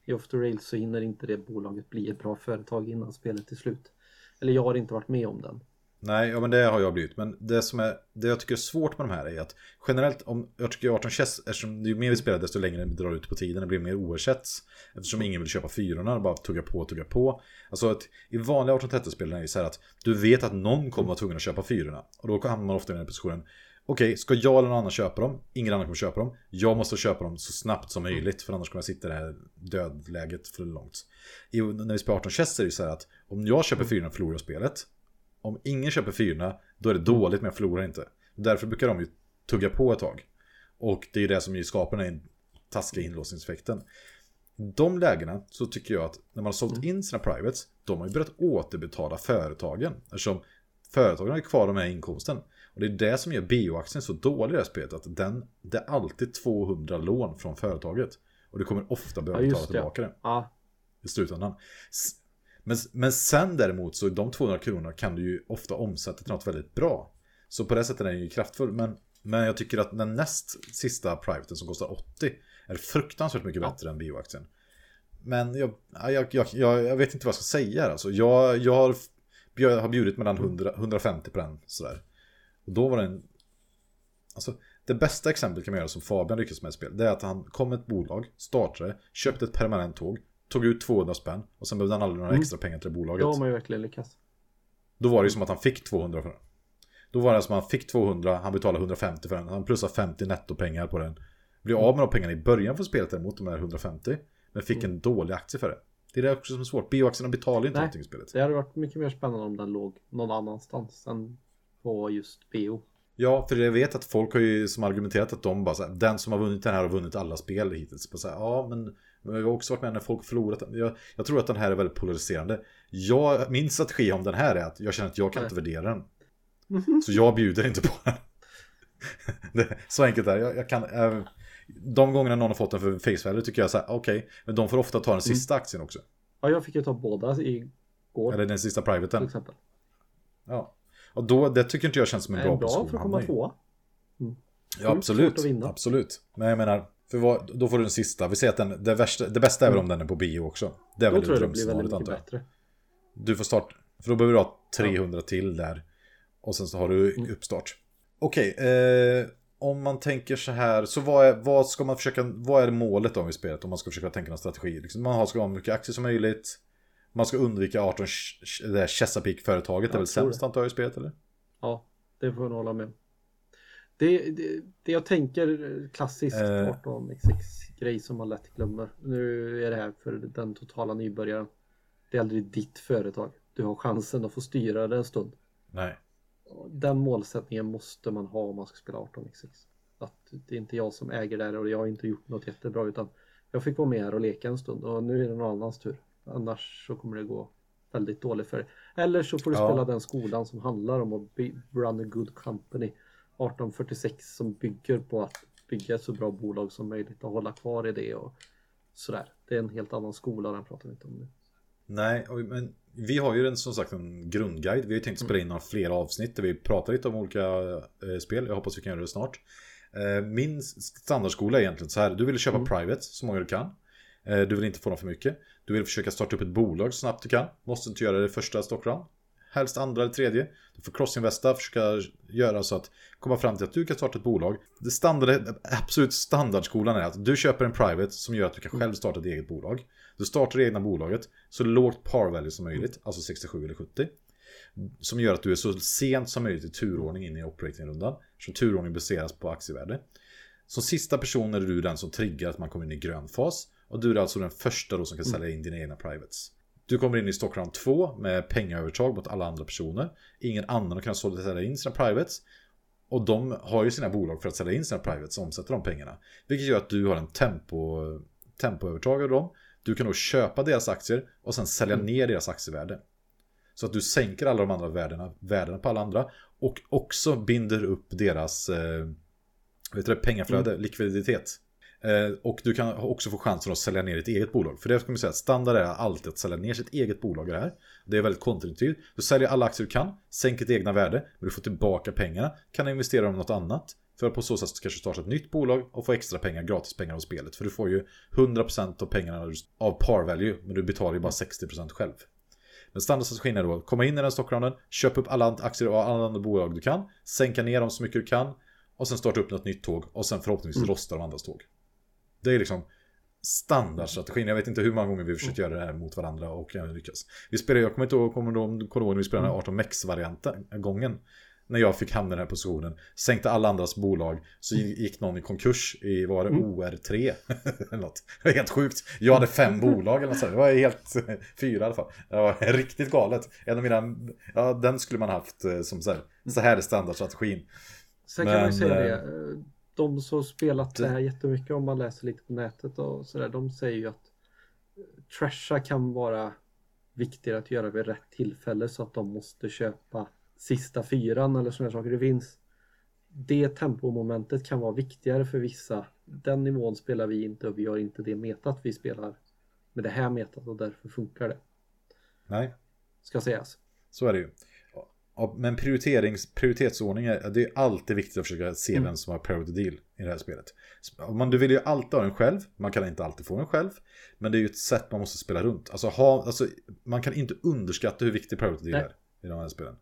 Speaker 2: I Off the Rails så hinner inte det bolaget bli ett bra företag innan spelet är slut. Eller jag har inte varit med om den.
Speaker 1: Nej, ja, men det har jag blivit. Men det som är, det jag tycker är svårt med de här är att generellt, om, jag tycker 18 chess, eftersom ju mer vi spelar desto längre det drar ut på tiden, det blir mer oersätts. Eftersom ingen vill köpa fyrorna, bara tugga på, tugga på. Alltså att i vanliga 1830-spelen är det så här att du vet att någon kommer vara tvungen att köpa fyrorna. Och då hamnar man ofta i den här positionen. Okej, ska jag eller någon annan köpa dem? Ingen annan kommer köpa dem. Jag måste köpa dem så snabbt som möjligt för annars kommer jag sitta i det här dödläget för långt. I, när vi spelar 18 chess är det så här att om jag köper fyrorna förlorar jag spelet. Om ingen köper fyrorna, då är det dåligt men jag förlorar inte. Därför brukar de ju tugga på ett tag. Och det är ju det som ju skapar den här taskiga inlåsningseffekten. De lägena så tycker jag att när man har sålt in sina privates, de har ju börjat återbetala företagen. Eftersom företagen har kvar de här inkomsten. Och det är det som gör bioaktien så dålig i det här spelet. Att den, det är alltid 200 lån från företaget. Och du kommer ofta behöva
Speaker 2: Ja,
Speaker 1: betala tillbaka det
Speaker 2: Ja,
Speaker 1: i slutändan. Men, men sen däremot så de 200 kronorna kan du ju ofta omsätta till något väldigt bra. Så på det sättet är den ju kraftfull. Men, men jag tycker att den näst sista privaten som kostar 80 är fruktansvärt mycket bättre än bioaktien. Men jag, jag, jag, jag, vet inte vad jag ska säga. Alltså, jag, jag, har, jag har bjudit mellan 100, 150 på den. Sådär. Och då var den... Alltså, det bästa exemplet kan man göra som Fabian lyckas med ett spel. Det är att han kom med ett bolag, startade, köpte ett permanent tåg, tog ut 200 spänn och sen behövde han aldrig några mm. extra pengar till det bolaget.
Speaker 2: Då har man ju verkligen lyckats.
Speaker 1: Då var det ju som att han fick 200 för den. Då var det som att han fick 200, han betalade 150 för den. Han plussade 50 nettopengar på den. Blev av med de pengarna i början för spelet däremot, de här 150. Men fick en dålig aktie för det. Det är det också som är svårt. Bioaktierna betalar ju inte någonting i spelet.
Speaker 2: Det hade varit mycket mer spännande om den låg någon annanstans än på just bio.
Speaker 1: Ja, för jag vet att folk har ju som argumenterat att de bara så här, den som har vunnit den här har vunnit alla spel hittills. På så här, ja, men jag har också varit med när folk förlorat. Jag, jag tror att den här är väldigt polariserande. Jag, min strategi om den här är att jag känner att jag kan Nej. inte värdera den. Så jag bjuder inte på den. det, så enkelt är det. Jag, jag kan, äh, de gångerna någon har fått den för face value tycker jag så här, okej, okay, men de får ofta ta den mm. sista mm. aktien också.
Speaker 2: Ja, jag fick ju ta båda igår.
Speaker 1: Eller den sista privaten. Till exempel. Ja. Och då, det tycker inte jag känns som en bra, bra position.
Speaker 2: Bra för att komma tvåa.
Speaker 1: Mm. Ja, absolut. Absolut. Men jag menar, för vad, då får du den sista. Vi säger att den, det, värsta, det bästa är väl mm. om den är på bio också. Det är väl
Speaker 2: drömscenariot antar jag. Bättre.
Speaker 1: Du får start, för då behöver du ha 300 ja. till där. Och sen så har du mm. uppstart. Okej, okay, eh, om man tänker så här, så vad, är, vad ska man försöka, vad är målet då i spelet om man ska försöka tänka en strategi? Liksom, man ska ha mycket aktier som möjligt. Man ska undvika 18 det här Chesapeake-företaget, ja, är väl sämst antar jag i spelet eller?
Speaker 2: Ja, det får jag hålla med. Det, det, det jag tänker klassiskt eh. 18x6-grej som man lätt glömmer. Nu är det här för den totala nybörjaren. Det är aldrig ditt företag. Du har chansen att få styra det en stund.
Speaker 1: Nej
Speaker 2: den målsättningen måste man ha om man ska spela 18x6. Att det är inte jag som äger det här och jag har inte gjort något jättebra utan jag fick vara med här och leka en stund och nu är det någon annans tur. Annars så kommer det gå väldigt dåligt för dig. Eller så får du ja. spela den skolan som handlar om att run a good company 1846 som bygger på att bygga ett så bra bolag som möjligt och hålla kvar i det och sådär. Det är en helt annan skola, den pratar vi inte om nu.
Speaker 1: Nej, men vi har ju en, som sagt en grundguide. Vi har ju tänkt spela in några fler avsnitt där vi pratar lite om olika eh, spel. Jag hoppas vi kan göra det snart. Eh, min standardskola är egentligen så här. Du vill köpa mm. private så många du kan. Eh, du vill inte få dem för mycket. Du vill försöka starta upp ett bolag så snabbt du kan. Måste inte göra det första stockround. Helst andra eller tredje. Du får crossinvesta, försöka göra så att komma fram till att du kan starta ett bolag. Det standard, absolut standardskolan är att du köper en private som gör att du kan själv starta ett eget bolag. Du startar det egna bolaget så lågt par value som möjligt, alltså 67 eller 70. Som gör att du är så sent som möjligt i turordning in i operating-rundan. Så turordning baseras på aktievärde. Som sista person är du den som triggar att man kommer in i grön fas. Och du är alltså den första då som kan sälja in dina egna privates. Du kommer in i stockround 2 med pengaövertag mot alla andra personer. Ingen annan kan sälja in sina privates. Och de har ju sina bolag för att sälja in sina privates och omsätta de pengarna. Vilket gör att du har en tempo, tempoövertag av dem. Du kan då köpa deras aktier och sen sälja mm. ner deras aktievärde. Så att du sänker alla de andra värdena, värdena på alla andra. Och också binder upp deras eh, vet du, pengaflöde, mm. likviditet. Eh, och du kan också få chansen att sälja ner ditt eget bolag. För det ska man säga, standard är alltid att sälja ner sitt eget bolag i det här. Det är väldigt kontraintuitivt. Du säljer alla aktier du kan, sänker ditt egna värde, men du får tillbaka pengarna, kan investera dem i något annat. För att på så sätt kanske starta ett nytt bolag och få extra pengar, gratis pengar av spelet. För du får ju 100% av pengarna av par value, men du betalar ju bara 60% själv. Men standardstrategin är då komma in i den stockrounden, köpa upp alla aktier och alla andra bolag du kan, sänka ner dem så mycket du kan och sen starta upp något nytt tåg och sen förhoppningsvis mm. rosta de andras tåg. Det är liksom standardstrategin. Jag vet inte hur många gånger vi försökt göra det här mot varandra och jag lyckas. Vi spelade, jag kommer inte ihåg, kommer ihåg när vi spelade 18 mm. mex-varianten gången när jag fick hamna i den här positionen. Sänkte alla andras bolag. Så gick någon i konkurs i, var det mm. OR3? eller något. Det var helt sjukt. Jag hade fem bolag eller så. Det var helt, fyra i alla fall. Det var riktigt galet. En av mina, ja den skulle man haft eh, som så här, så här är standardstrategin.
Speaker 2: Sen kan Men, man säga det. Eh, de som spelat det här jättemycket om man läser lite på nätet och sådär. De säger ju att trasha kan vara viktigare att göra vid rätt tillfälle så att de måste köpa sista fyran eller sådana saker. Det finns det tempomomentet kan vara viktigare för vissa. Den nivån spelar vi inte och vi har inte det metat vi spelar med det här metat och därför funkar det.
Speaker 1: Nej,
Speaker 2: Ska sägas.
Speaker 1: så är det ju. Men prioriterings, prioritetsordning, är, det är alltid viktigt att försöka se
Speaker 2: Mm.
Speaker 1: vem som har priority deal i det här spelet. Man, du vill ju alltid ha den själv, man kan inte alltid få den själv. Men det är ju ett sätt man måste spela runt. Alltså, ha, alltså, man kan inte underskatta hur viktig priority deal
Speaker 2: Nej.
Speaker 1: är i de här spelen.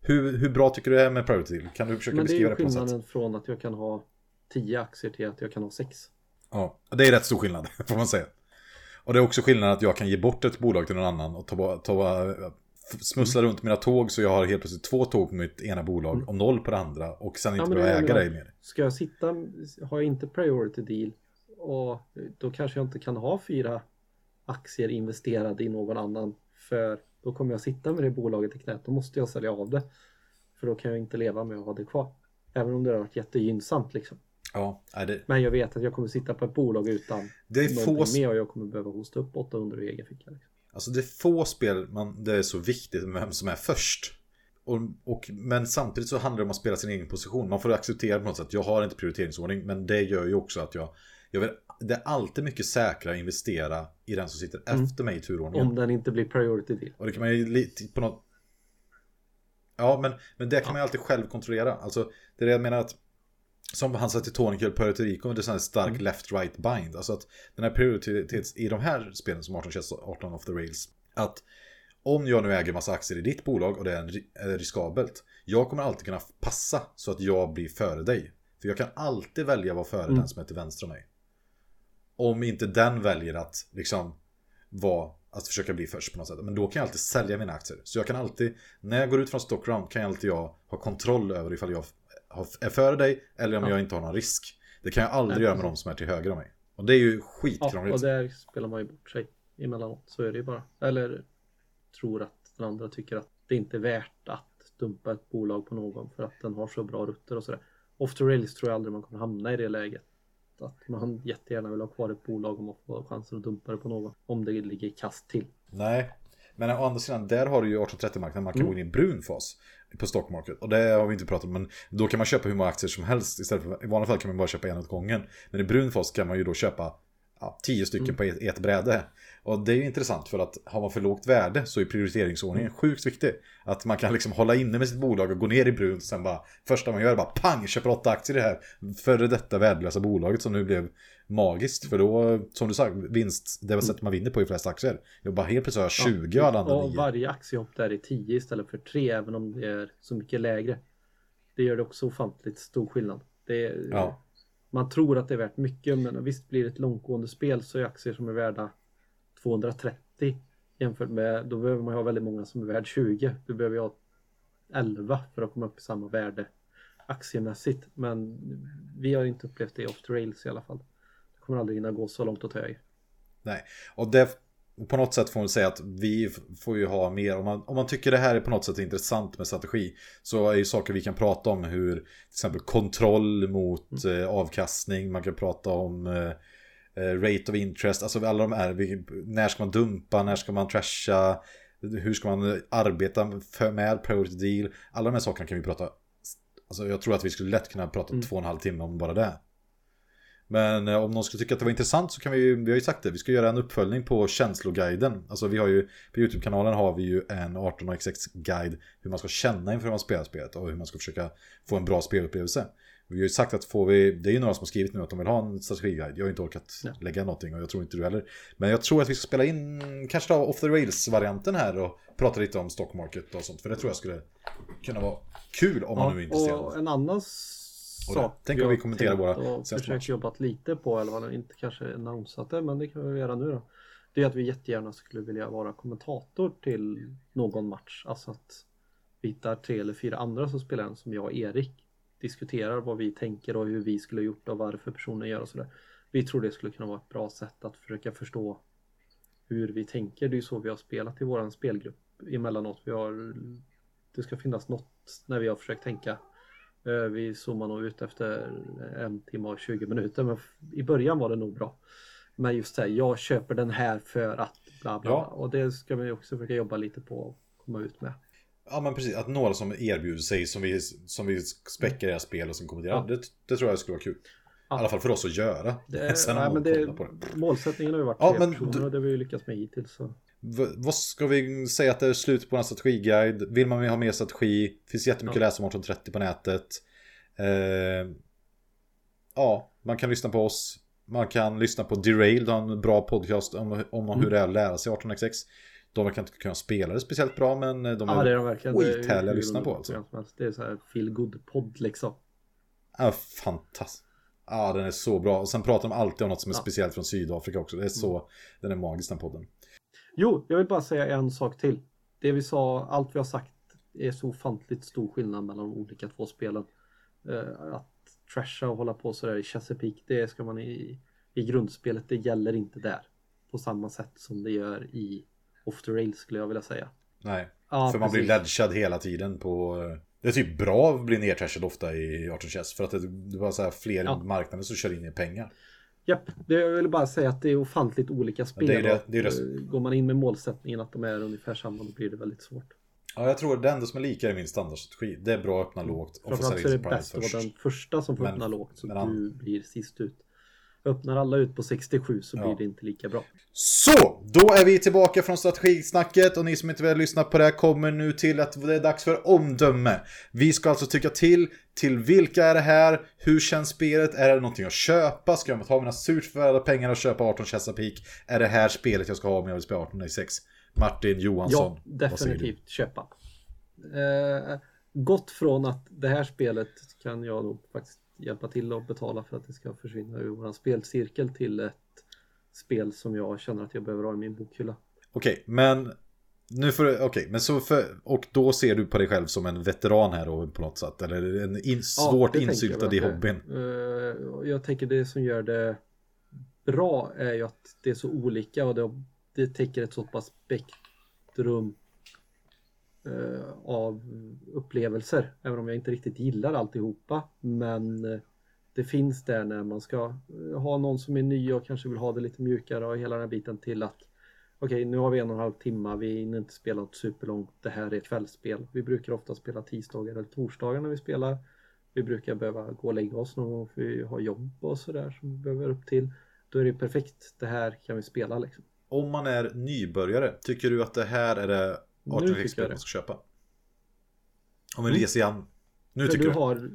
Speaker 1: Hur, hur bra tycker du det är med priority deal? Kan du försöka
Speaker 2: Men det är
Speaker 1: beskriva det, på något sätt?
Speaker 2: skillnaden från att jag kan ha 10 aktier till att jag kan ha 6.
Speaker 1: Ja, det är rätt stor skillnad, får man säga. Och det är också skillnad att jag kan ge bort ett bolag till någon annan och ta, ta, smussla runt mina tåg så jag har helt plötsligt två tåg på mitt ena bolag och noll på det andra och sen inte behöva
Speaker 2: jag
Speaker 1: äga dig mer.
Speaker 2: Ska jag sitta, har jag inte priority deal och då kanske jag inte kan ha fyra aktier investerade i någon annan för då kommer jag sitta med det bolaget i knät. Då måste jag sälja av det. För då kan jag inte leva med att ha det kvar. Även om det har varit jättegynnsamt liksom.
Speaker 1: Ja, det,
Speaker 2: Men jag vet att jag kommer sitta på ett bolag utan
Speaker 1: det, är få,
Speaker 2: med och jag kommer behöva hosta upp 800 i egen ficka. Liksom.
Speaker 1: Alltså det är få spel man, det är så viktigt med vem som är först. Och, och, men samtidigt så handlar det om att spela sin egen position. Man får acceptera på något sätt. Jag har inte prioriteringsordning, men det gör ju också att jag, jag vill, det är alltid mycket säkrare att investera i den som sitter
Speaker 2: Mm.
Speaker 1: efter mig i turordningen.
Speaker 2: Om den inte blir priority deal.
Speaker 1: Och det kan man ju lite på något... Ja, men, men det kan man ju alltid själv kontrollera. Alltså, det är det jag menar att... Som han sa till Tony Puerto Rico, det är här stark
Speaker 2: Mm.
Speaker 1: left-right bind. Alltså att den här prioritets... I de här spelen som 18 Chess 18 of the Rails. Att om jag nu äger massa aktier i ditt bolag och det är en ri- är riskabelt. Jag kommer alltid kunna passa så att jag blir före dig. För jag kan alltid välja att vara före
Speaker 2: Mm.
Speaker 1: den som är till vänster om mig. Om inte den väljer att liksom vara att försöka bli först på något sätt. Men då kan jag alltid sälja mina aktier. Så jag kan alltid, när jag går ut från stockround kan jag alltid jag ha kontroll över ifall jag är före dig eller om
Speaker 2: Ja.
Speaker 1: jag inte har någon risk. Det kan jag aldrig
Speaker 2: Nej,
Speaker 1: göra med de som är till höger om mig. Och det är ju
Speaker 2: Ja,
Speaker 1: skitkrångligt.
Speaker 2: och där spelar man ju bort sig emellanåt. Så är det ju bara. Eller tror att den andra tycker att det inte är värt att dumpa ett bolag på någon för att den har så bra rutter och sådär. Off the rails tror jag aldrig man kommer hamna i det läget. Att man jättegärna vill ha kvar ett bolag om man får chansen att dumpa det på någon. Om det ligger kast till.
Speaker 1: Nej, men å andra sidan, där har du ju 1830-marknaden, man kan
Speaker 2: Mm.
Speaker 1: gå in i en brun fas på stockmarket. Och det har vi inte pratat om, men då kan man köpa hur många aktier som helst istället för, i vanliga fall kan man bara köpa en åt gången. Men i brun fas kan man ju då köpa ja, tio stycken
Speaker 2: Mm.
Speaker 1: på ett, ett bräde. Och det är ju intressant för att har man för lågt värde så är prioriteringsordningen sjukt viktig. Att man kan liksom hålla inne med sitt bolag och gå ner i brunt och sen bara första man gör är bara pang, köper åtta aktier i det här före detta värdelösa bolaget som nu blev magiskt. För då, som du sa, vinst, det var sättet man vinner på i flest aktier. Jag bara helt plötsligt har jag 20 och alla andra
Speaker 2: Och
Speaker 1: 9.
Speaker 2: varje aktiehopp där är 10 istället för 3 även om det är så mycket lägre. Det gör det också ofantligt stor skillnad. Det är,
Speaker 1: Ja.
Speaker 2: Man tror att det är värt mycket men visst blir det ett långtgående spel så är aktier som är värda 230 jämfört med då behöver man ju ha väldigt många som är värd 20. Du behöver ju ha 11 för att komma upp i samma värde aktiemässigt. Men vi har inte upplevt det i off the rails i alla fall. Det kommer aldrig hinna gå så långt åt höger.
Speaker 1: Nej, och det, på något sätt får man säga att vi får ju ha mer, om man, om man tycker det här är på något sätt intressant med strategi, så är ju saker vi kan prata om hur till exempel kontroll mot eh, avkastning, man kan prata om eh, eh, rate of interest, alltså alla de här, när ska man dumpa, när ska man trasha, hur ska man arbeta för, med priority deal, alla de här sakerna kan vi prata, alltså jag tror att vi skulle lätt kunna prata
Speaker 2: Mm.
Speaker 1: två och en halv timme om bara det. Men eh, om någon skulle tycka att det var intressant så kan vi ju, vi har ju sagt det, vi ska göra en uppföljning på känsloguiden. Alltså vi har ju, på YouTube-kanalen har vi ju en 18xx guide hur man ska känna inför man spelar spelet och hur man ska försöka få en bra spelupplevelse. Vi har ju sagt att får vi, det är ju några som har skrivit nu att de vill ha en strategiguide. Jag har inte orkat
Speaker 2: Ja.
Speaker 1: lägga någonting och jag tror inte du heller. Men jag tror att vi ska spela in, kanske ta off the rails-varianten här och prata lite om stock market och sånt. För det tror jag skulle kunna vara kul om man nu är intresserad.
Speaker 2: och en annan Sak
Speaker 1: det- tänk om
Speaker 2: jag
Speaker 1: vi kommenterar våra
Speaker 2: och
Speaker 1: senaste
Speaker 2: försökt jobbat lite på, eller vad inte kanske annonsat det, men det kan vi göra nu då. Det är att vi jättegärna skulle vilja vara kommentator till någon match. Alltså att vi hittar tre eller fyra andra som spelar den som jag och Erik diskuterar vad vi tänker och hur vi skulle ha gjort och varför personen gör och sådär. Vi tror det skulle kunna vara ett bra sätt att försöka förstå hur vi tänker. Det är ju så vi har spelat i våran spelgrupp emellanåt. Vi har, det ska finnas något när vi har försökt tänka. Eh, Vi zoomar nog ut efter en timme och 20 minuter men i början var det nog bra. Men just det här, jag köper den här för att bla bla.
Speaker 1: Ja.
Speaker 2: Och det ska vi också försöka jobba lite på och komma ut med.
Speaker 1: Ja men precis, att några som erbjuder sig som vi, som vi späckar deras spel och som kommenterar.
Speaker 2: Ja.
Speaker 1: Det, det tror jag skulle vara kul. I
Speaker 2: Ja.
Speaker 1: alla fall för oss att göra.
Speaker 2: Det,
Speaker 1: Sen
Speaker 2: nej, men det,
Speaker 1: på det.
Speaker 2: målsättningen har ju varit
Speaker 1: Ja,
Speaker 2: tre
Speaker 1: men
Speaker 2: personer
Speaker 1: du-
Speaker 2: och det har vi ju lyckats med hittills. Så.
Speaker 1: Vad ska vi säga att det är slut på en strategiguide? Vill man ha mer strategi? Finns jättemycket
Speaker 2: Ja.
Speaker 1: att läsa om 1830 på nätet. Eh, ja, man kan lyssna på oss. Man kan lyssna på Derailed, en bra podcast om, om
Speaker 2: Mm.
Speaker 1: hur det är att lära sig 18xx. De verkar inte kunna spela det speciellt bra, men de
Speaker 2: Ja,
Speaker 1: är,
Speaker 2: det är de
Speaker 1: skithärliga att lyssna på, alltså.
Speaker 2: Det är så här feel good podd liksom.
Speaker 1: ja, fantastisk. Ja, den är så bra. Och sen pratar de alltid om något som är
Speaker 2: Ja.
Speaker 1: speciellt från Sydafrika också. Det är så, den är magisk den podden.
Speaker 2: Jo, jag vill bara säga en sak till. Det vi sa, allt vi har sagt är så ofantligt stor skillnad mellan de olika två spelen. Eh, att trasha och hålla på sådär i Chesapeake, det ska man i, i grundspelet, det gäller inte där. På samma sätt som det gör i Off the Rails skulle jag vilja säga.
Speaker 1: Nej,
Speaker 2: Ja,
Speaker 1: för man blir ledgad hela tiden på... Det är typ bra att bli nedtrashad ofta i 18 chess för att det, det var så här fler
Speaker 2: Ja.
Speaker 1: marknader som kör in i pengar.
Speaker 2: Japp, det jag vill bara säga att det är ofantligt olika spel.
Speaker 1: det är det- det är det.
Speaker 2: eh, Går man in med målsättningen att de är ungefär samma då blir det väldigt svårt.
Speaker 1: Ja, jag tror det enda som är lika är min standardstrategi. Det är bra att öppna lågt och få
Speaker 2: Framförallt så är det bäst att vara den första som får
Speaker 1: Men-
Speaker 2: öppna lågt så
Speaker 1: men
Speaker 2: du blir sist ut. Öppnar alla ut på 67 så
Speaker 1: Ja.
Speaker 2: blir det inte lika bra.
Speaker 1: Så, då är vi tillbaka från strategisnacket och ni som inte vill lyssna på det här kommer nu till att det är dags för omdöme. Vi ska alltså tycka till, till vilka är det här, hur känns spelet, är det någonting att köpa, ska jag ta mina surt förvärvade pengar och köpa 18 Chesapeake, är det här spelet jag ska ha om jag vill spela 1896? Martin Johansson,
Speaker 2: Ja, definitivt köpa. Eh, gått från att det här spelet kan jag nog faktiskt hjälpa till att betala för att det ska försvinna ur våran spelcirkel till ett spel som jag känner att jag behöver ha i min bokhylla.
Speaker 1: Okej, men nu får du, okej, men så för, och då ser du på dig själv som en veteran här då på något sätt, eller en in, svårt
Speaker 2: tänker
Speaker 1: insyltad i hobbyn.
Speaker 2: Eh, jag tänker det som gör det bra är ju att det är så olika och det, det täcker ett så pass spektrum Eh, av upplevelser. Även om jag inte riktigt gillar alltihopa. Men eh, det finns där när man ska eh, ha någon som är ny och kanske vill ha det lite mjukare och hela den här biten till att Okej, nu har vi en och en halv timme, vi hinner inte spela något superlångt. Det här är ett kvällsspel. Vi brukar ofta spela tisdagar eller torsdagar när vi spelar. Vi brukar behöva gå och lägga oss någon gång för vi har jobb och sådär som vi behöver upp till. Då är det perfekt. Det här kan vi spela liksom.
Speaker 1: Om man är nybörjare, tycker du att det här är det 18
Speaker 2: tycker jag
Speaker 1: spel
Speaker 2: det.
Speaker 1: man ska köpa? Om vi
Speaker 2: Mm.
Speaker 1: reser igen. Nu
Speaker 2: för
Speaker 1: tycker
Speaker 2: du har...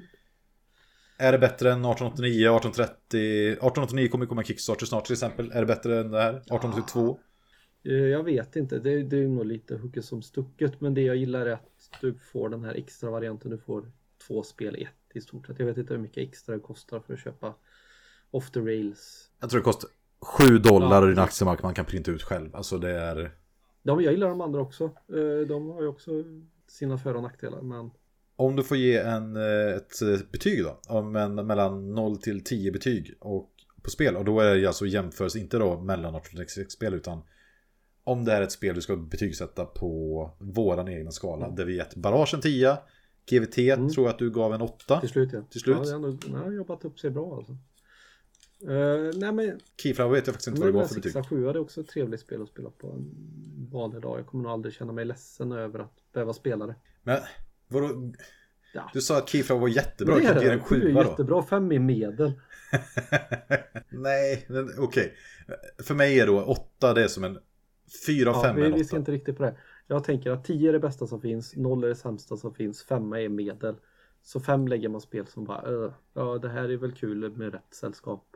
Speaker 1: Är det bättre än 1889, 1830? 1889 kommer komma Kickstarter snart till exempel. Är det bättre än det här? 1882?
Speaker 2: eh, Jag vet inte, det, det är nog lite hugget som stucket. Men det jag gillar är att du får den här extra varianten. Du får två spel i ett i stort sett. Jag vet inte hur mycket extra det kostar för att köpa Off the Rails.
Speaker 1: Jag tror det kostar 7 dollar
Speaker 2: Ja.
Speaker 1: i en aktiemarknad man kan printa ut själv. Alltså det är...
Speaker 2: De, jag gillar de andra också. Eh, De har ju också sina för och nackdelar. Men
Speaker 1: Om du får ge en, eh, ett eh, betyg då. Om en, mellan 0 till 10 betyg och, på spel. Och då är det alltså jämförelse inte då mellan 1866-spel utan om det är ett spel du ska betygsätta på våran egna skala. Där vi gett Barrage en 10. GVT
Speaker 2: Mm.
Speaker 1: tror jag att du gav en 8.
Speaker 2: till slut ja.
Speaker 1: Till slut.
Speaker 2: Ja, den har jobbat upp sig bra alltså. Uh, nej men
Speaker 1: Keyflower vet jag faktiskt inte vad det var för betyg.
Speaker 2: Sixa 7 det är också ett trevligt spel att spela på en vanlig dag. Jag kommer nog aldrig känna mig ledsen över att behöva spela det.
Speaker 1: Men vadå?
Speaker 2: Ja.
Speaker 1: Du sa att Keyflower var jättebra.
Speaker 2: Men
Speaker 1: Du
Speaker 2: det
Speaker 1: kan
Speaker 2: är
Speaker 1: den
Speaker 2: det. 7 är
Speaker 1: 7 då.
Speaker 2: jättebra, 5 är medel.
Speaker 1: Nej, okej. För mig är då 8 det är som en 4 av
Speaker 2: Ja,
Speaker 1: 5 är
Speaker 2: vi,
Speaker 1: en
Speaker 2: vi
Speaker 1: 8.
Speaker 2: ser inte riktigt på det. Jag tänker att 10 är det bästa som finns, 0 är det sämsta som finns, 5 är medel. Så 5 lägger man spel som bara, "Öh, ja det här är väl kul med rätt sällskap.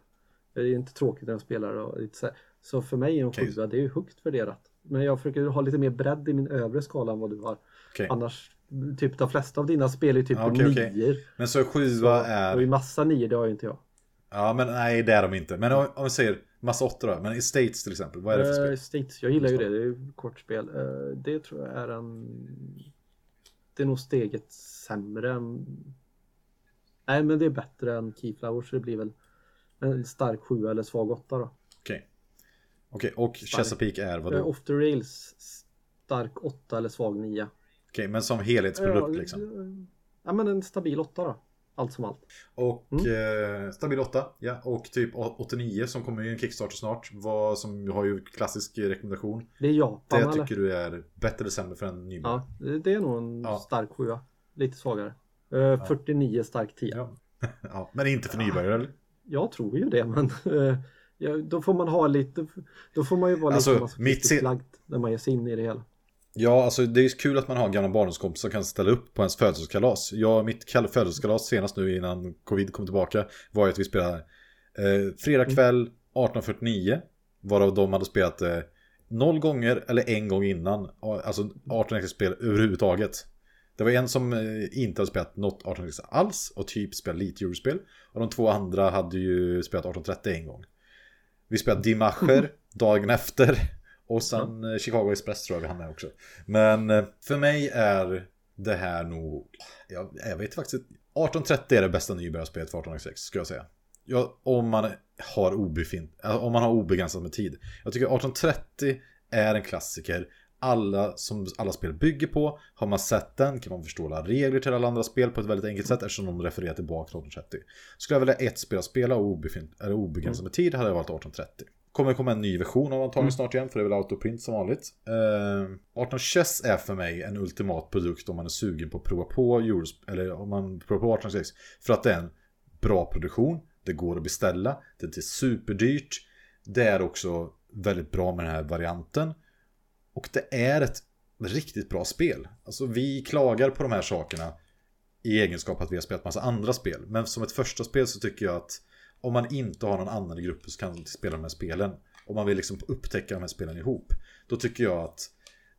Speaker 2: Det är inte tråkigt när jag spelar och lite så, här. så för mig är en. 7 det är ju högt värderat. Men jag försöker ha lite mer bredd i min övre skala än vad du har.
Speaker 1: Okej.
Speaker 2: Annars, typ de flesta av dina spel är typ
Speaker 1: Ja, okej,
Speaker 2: 9
Speaker 1: okej. Men så 7
Speaker 2: Så, Och i
Speaker 1: är...
Speaker 2: massa 9 det har ju inte jag.
Speaker 1: Ja, men nej det är de inte. Men om, om vi säger massa 8 då. Men i States till exempel. Vad är det för spel?
Speaker 2: States, jag gillar ju det, det är ju kortspel. Eh, det tror jag är en... Det är nog steget sämre än... Nej men det är bättre än Keyflower så det blir väl en stark 7 eller svag 8 då.
Speaker 1: Okej. Okej, och Chesapeake är vad
Speaker 2: Eh,
Speaker 1: då?
Speaker 2: Off the rails stark 8 eller svag 9.
Speaker 1: Okej, men som helhetsprodukt liksom.
Speaker 2: Ja men en stabil 8 då. Allt som allt.
Speaker 1: Och
Speaker 2: Mm.
Speaker 1: eh, Stabil 8, ja. Och typ 89 som kommer i en Kickstarter snart. Vad som har ju klassisk rekommendation.
Speaker 2: Det är Japan
Speaker 1: Det
Speaker 2: eller?
Speaker 1: tycker du är bättre eller sämre för en nybörjare?
Speaker 2: Ja, det det är nog en
Speaker 1: Ja.
Speaker 2: stark 7 Lite svagare. Eh, 49 stark 10.
Speaker 1: Ja. ja. Men inte för nybörjare eller?
Speaker 2: Jag tror ju det, men eh, Ja, då får man ha lite, då får man ju vara
Speaker 1: Alltså,
Speaker 2: lite
Speaker 1: mitt
Speaker 2: lagd när man ger sig in i det hela.
Speaker 1: Ja, alltså det är kul att man har gamla barndomskompisar som kan ställa upp på ens födelsedagskalas. Jag, mitt födelsedagskalas senast nu innan covid kom tillbaka var ju att vi spelade eh, fredag kväll 18.49. Varav de hade spelat eh, noll gånger eller en gång innan. Alltså 18 spel överhuvudtaget. Det var en som eh, inte hade spelat något 18 alls och typ spelat lite Eurospel. Och de två andra hade ju spelat 1830 en gång. Vi spelade Dimacher dagen efter. Och sen eh, Chicago Express tror jag vi hann med också. Men eh, för mig är det här nog, jag, jag vet faktiskt inte. 1830 är det bästa nybörjarspelet för 1806 skulle jag säga. Ja, om man har obefint, om man har obegränsat med tid. Jag tycker 1830 är en klassiker. Alla som alla spel bygger på. Har man sett den kan man förstå alla regler till alla andra spel på ett väldigt enkelt sätt eftersom de refererar tillbaka till 1830. Skulle jag välja ett spel att spela och obefint, eller obegränsat med tid hade jag valt 1830. Kommer komma en ny version av antagligen snart igen för det är väl autoprint som vanligt. Eh, 18 Chess är för mig en ultimat produkt om man är sugen på att prova på Euros, eller om man provar på 1806. För att det är en bra produktion, det går att beställa, det är superdyrt. Det är också väldigt bra med den här varianten. Och det är ett riktigt bra spel. Alltså vi klagar på de här sakerna i egenskap att vi har spelat massa andra spel. Men som ett första spel så tycker jag att om man inte har någon annan i gruppen så kan man spela de här spelen. Om man vill liksom upptäcka de här spelen ihop. Då tycker jag att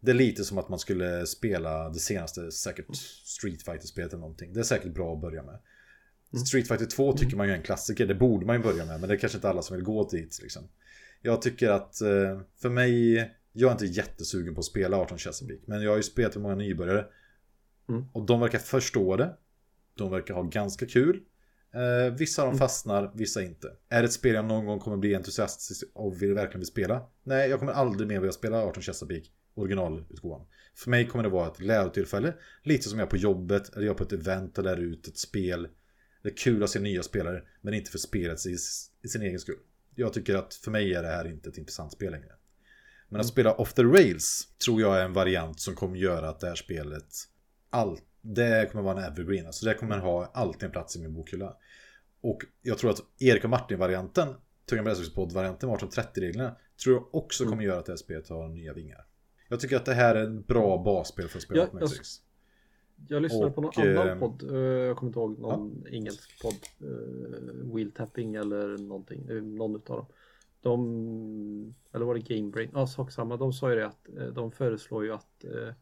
Speaker 1: det är lite som att man skulle spela det senaste säkert Street Fighter-spelet eller någonting. Det är säkert bra att börja med. Street Fighter 2 tycker man ju är en klassiker, det borde man ju börja med, men det är kanske inte alla som vill gå dit liksom. Jag tycker att eh, för mig, jag är inte jättesugen på att spela 18 Chesapeake, men jag har ju spelat med många nybörjare.
Speaker 2: Mm.
Speaker 1: Och de verkar förstå det. De verkar ha ganska kul. Eh, vissa av dem fastnar, vissa inte. Är det ett spel jag någon gång kommer bli entusiastisk och vill verkligen vill spela? Nej, jag kommer aldrig mer vilja spela 18 Chesapeake, originalutgåvan. För mig kommer det vara ett lärotillfälle, lite som jag är på jobbet, eller jag är på ett event och lär ut ett spel. Det är kul att se nya spelare, men inte för spelet i, i sin egen skull. Jag tycker att för mig är det här inte ett intressant spel längre. Men att spela Off the Rails tror jag är en variant som kommer göra att det här spelet allt, det kommer vara en evergreen. Alltså det kommer ha alltid en plats i min bokhylla. Och jag tror att Erik och Martin-varianten, Tungan Brädspelspodd-varianten med 1830-reglerna, tror jag också kommer göra att det här spelet har nya vingar. Jag tycker att det här är en bra basspel för att spela
Speaker 2: Ja,
Speaker 1: 1806.
Speaker 2: Jag lyssnade
Speaker 1: Och,
Speaker 2: på någon
Speaker 1: eh,
Speaker 2: annan podd, eh, jag kommer inte ihåg någon engelsk podd, uh, Wheel Tapping eller någonting, eh, någon utav dem. De, eller var det Game Brain? Ja, sak samma. De sa ju det att eh, de föreslår ju att eh,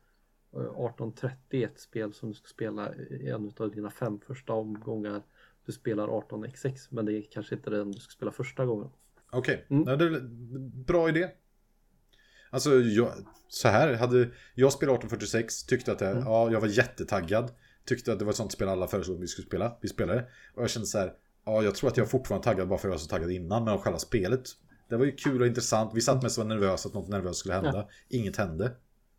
Speaker 2: 1830 är ett spel som du ska spela i en av dina fem första omgångar. Du spelar 18x6 men det är kanske inte den du ska spela första gången.
Speaker 1: Okej,
Speaker 2: Mm.
Speaker 1: ja, det är bra idé. Alltså, jag, så här, hade jag spelat 1846, tyckte att det,
Speaker 2: Mm.
Speaker 1: ja, jag var jättetaggad. Tyckte att det var ett sånt spel alla föreslog att vi skulle spela. Vi spelade. Och jag kände så här, ja, jag tror att jag är fortfarande taggad bara för att jag var så taggad innan. Men av själva spelet, det var ju kul och intressant. Vi satt och var nervösa att något nervöst skulle hända. Inget hände.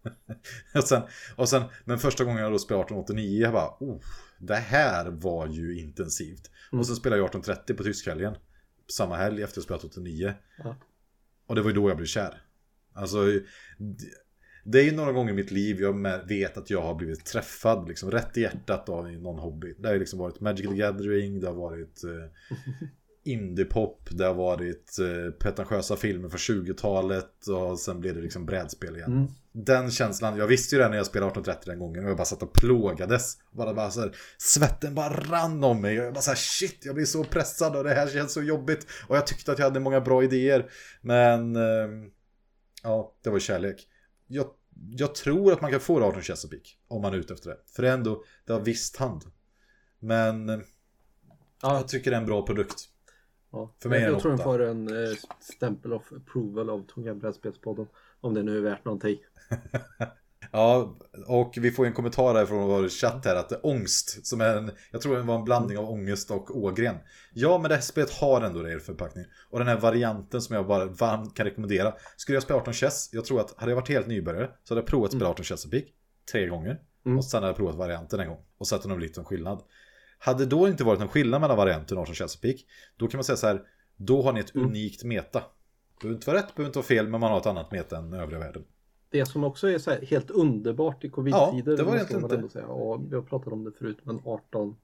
Speaker 1: och, sen, och sen, men första gången jag då spelade 1889, jag bara, oh, det här var ju intensivt.
Speaker 2: Mm.
Speaker 1: Och sen spelade jag 1830 på tyskhelgen. Samma helg efter att jag spelat 89.
Speaker 2: Ja.
Speaker 1: Och det var ju då jag blev kär. Alltså, det- är ju några gånger i mitt liv jag med- vet att jag har blivit träffad, liksom rätt i hjärtat av någon hobby. Det har ju liksom varit Magic the Gathering, det har varit eh, indiepop, det har varit eh, pretentiösa filmer från 20-talet och sen blev det liksom brädspel igen.
Speaker 2: Mm.
Speaker 1: Den känslan, jag visste ju det när jag spelade 1830 den gången och jag bara satt och plågades. Bara, bara så här, svetten bara rann om mig och jag bara så här, shit, jag blir så pressad och det här känns så jobbigt. Och jag tyckte att jag hade många bra idéer. Men, ehm, ja, det var kärlek. Jag, jag tror att man kan få det 18 Chesapeake om man är ute efter det. För det är ändå, det har visst hand. Men
Speaker 2: Ja,
Speaker 1: jag tycker det är en bra produkt.
Speaker 2: Ja.
Speaker 1: för mig är
Speaker 2: jag,
Speaker 1: det
Speaker 2: jag tror den får en eh, stämpel of approval av Tunga brädspelspodden. Om det nu är värt någonting.
Speaker 1: Ja, och vi får en kommentar här från vår chatt här att det är ångst, som är en, jag tror det var en blandning av ångest och ågren. Ja, men det här spelet har ändå det i förpackning. Och den här varianten som jag bara varmt kan rekommendera. Skulle jag spela 18 chess, jag tror att hade jag varit helt nybörjare så hade jag provat spela 18 Chesapeake tre gånger.
Speaker 2: Mm.
Speaker 1: Och sen hade jag provat varianten en gång och sett om det blivit en skillnad. Hade då inte varit en skillnad mellan varianten och 18 Chesapeake, då kan man säga så här, då har ni ett
Speaker 2: Mm.
Speaker 1: unikt meta. Det behöver inte vara rätt, behöver inte vara fel, men man har ett annat meta än övriga världen.
Speaker 2: Det som också är så här helt underbart i covid-tider.
Speaker 1: Ja, det var egentligen
Speaker 2: man
Speaker 1: inte-
Speaker 2: Säga. Och vi har pratat om det förut, men 18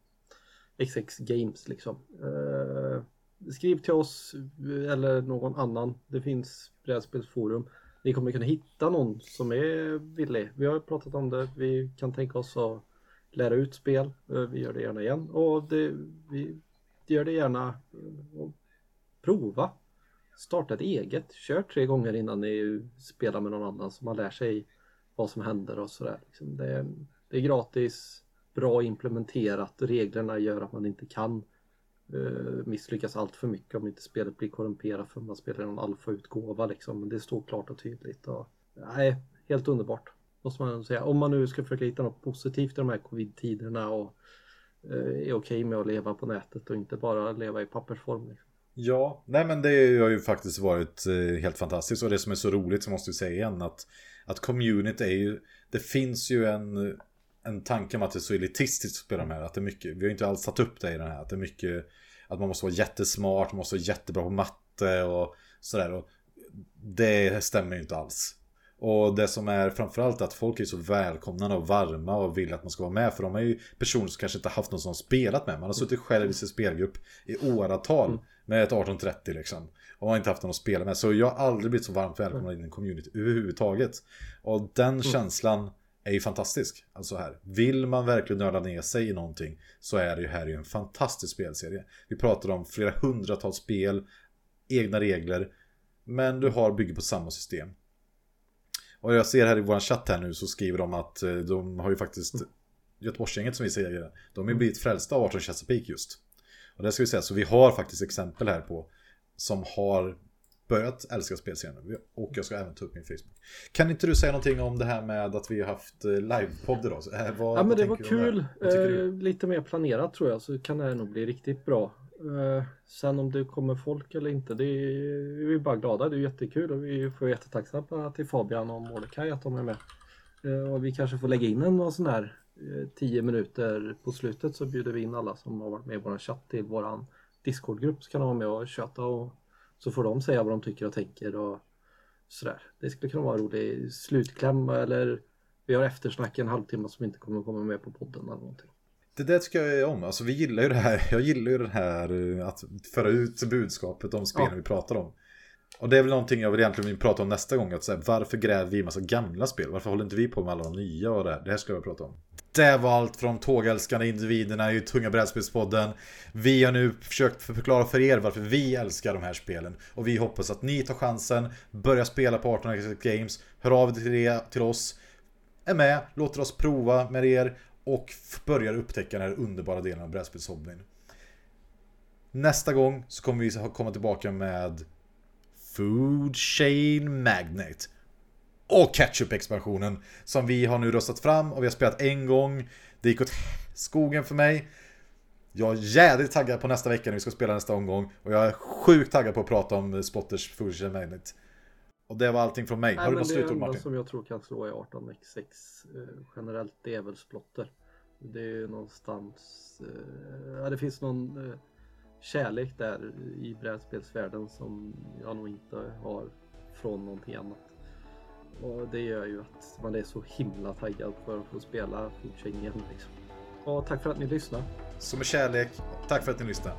Speaker 2: XX Games liksom. Eh, skriv till oss eller någon annan. Det finns brädspelsforum. Ni kommer kunna hitta någon som är villig. Vi har pratat om det. Vi kan tänka oss att lära ut spel. Eh, vi gör det gärna igen och det, vi gör det gärna eh, och prova. Starta ett eget. Kör tre gånger innan ni spelar med någon annan så man lär sig vad som händer och sådär. Liksom det, det är gratis, bra implementerat. Reglerna gör att man inte kan eh, misslyckas allt för mycket om inte spelet blir korrumperat för man spelar någon alfautgåva liksom. Men det står klart och tydligt. Och, nej, helt underbart. Måste man säga. Om man nu ska försöka hitta något positivt i de här covid-tiderna och eh, är okej okay med att leva på nätet och inte bara leva i pappersform. Liksom.
Speaker 1: Ja, nej men det har ju faktiskt varit eh, helt fantastiskt och det som är så roligt så måste vi säga igen att att community är ju det finns ju en en tanke om att det är så elitistiskt att spela de här att det är mycket vi har ju inte alls satt upp det i den här att det är mycket att man måste vara jättesmart, man måste vara jättebra på matte och sådär och det stämmer ju inte alls. Och det som är framförallt att folk är så välkomnande och varma och vill att man ska vara med. För de är ju personer som kanske inte haft någon som spelat med. Man har suttit själv i sin spelgrupp i åratal mm. med ett 1830 liksom. Och har inte haft någon att spela med. Så jag har aldrig blivit så varmt välkomnad mm. i en community överhuvudtaget. Och den mm. känslan är ju fantastisk. Alltså här, vill man verkligen nörda ner sig i någonting så är det ju här ju en fantastisk spelserie. Vi pratar om flera hundratals spel, egna regler, men du har bygger på samma system. Och jag ser här i vår chatt här nu så skriver de att eh, de har ju faktiskt Göteborgsgänget som vi säger, de är blivit frälsta av 18 Chesapeake just. Och det ska vi säga, så vi har faktiskt exempel här på som har börjat älska spelserien. Och jag ska även ta upp min Facebook. Kan inte du säga någonting om det här med att vi har haft eh, livepodd idag?
Speaker 2: Eh, vad, ja men det var kul. Det? lite mer planerat tror jag så kan det nog bli riktigt bra. Eh, sen om det kommer folk eller inte, det är, vi är bara glada. Det är jättekul och vi får jättetacksamma till Fabian och Mordecai att de är med. Eh, och vi kanske får lägga in en sån här uh, tio minuter på slutet så bjuder vi in alla som har varit med i vår chatt till vår Discord-grupp så kan de vara med och köta och så får de säga vad de tycker och tänker och sådär. Det skulle kunna vara en rolig slutkläm eller vi har eftersnack en halvtimme som inte kommer komma med på podden eller någonting.
Speaker 1: Det där tycker jag är om. Alltså vi gillar ju det här. Jag gillar ju det här eh, att föra ut budskapet om spelen ja. vi pratar om. Och det är väl någonting jag vill egentligen vill prata om nästa gång. Att säga, varför gräver vi i massa gamla spel? Varför håller inte vi på med alla de nya och det här? Det här skulle jag prata om. Det var allt från tågälskande individerna i Tunga brädspelspodden. Vi har nu försökt förklara för er varför vi älskar de här spelen. Och vi hoppas att ni tar chansen, börjar spela på 18 Games, hör av er till oss, är med, låter oss prova med er och börjar upptäcka den här underbara delen av brädspelshobbyn. Nästa gång så kommer vi komma tillbaka med Food Chain Magnet och Ketchup-expansionen som vi har nu röstat fram och vi har spelat en gång. Det gick åt skogen för mig. Jag är jädrigt taggad på nästa vecka när vi ska spela nästa omgång och jag är sjukt taggad på att prata om Spotters Food Chain Magnet. Och det var allting från mig.
Speaker 2: Nej, har du något slutord Martin? Det som jag tror kan slå i 18x6 eh, generellt det är väl Splotter. Det är ju någonstans, eh, ja det finns någon eh, kärlek där i brädspelsvärlden som jag nog inte har från någonting annat. Och det gör ju att man är så himla taggad för att få spela Foodchain igen liksom. Och tack för att ni lyssnade.
Speaker 1: Med kärlek, tack för att ni lyssnade.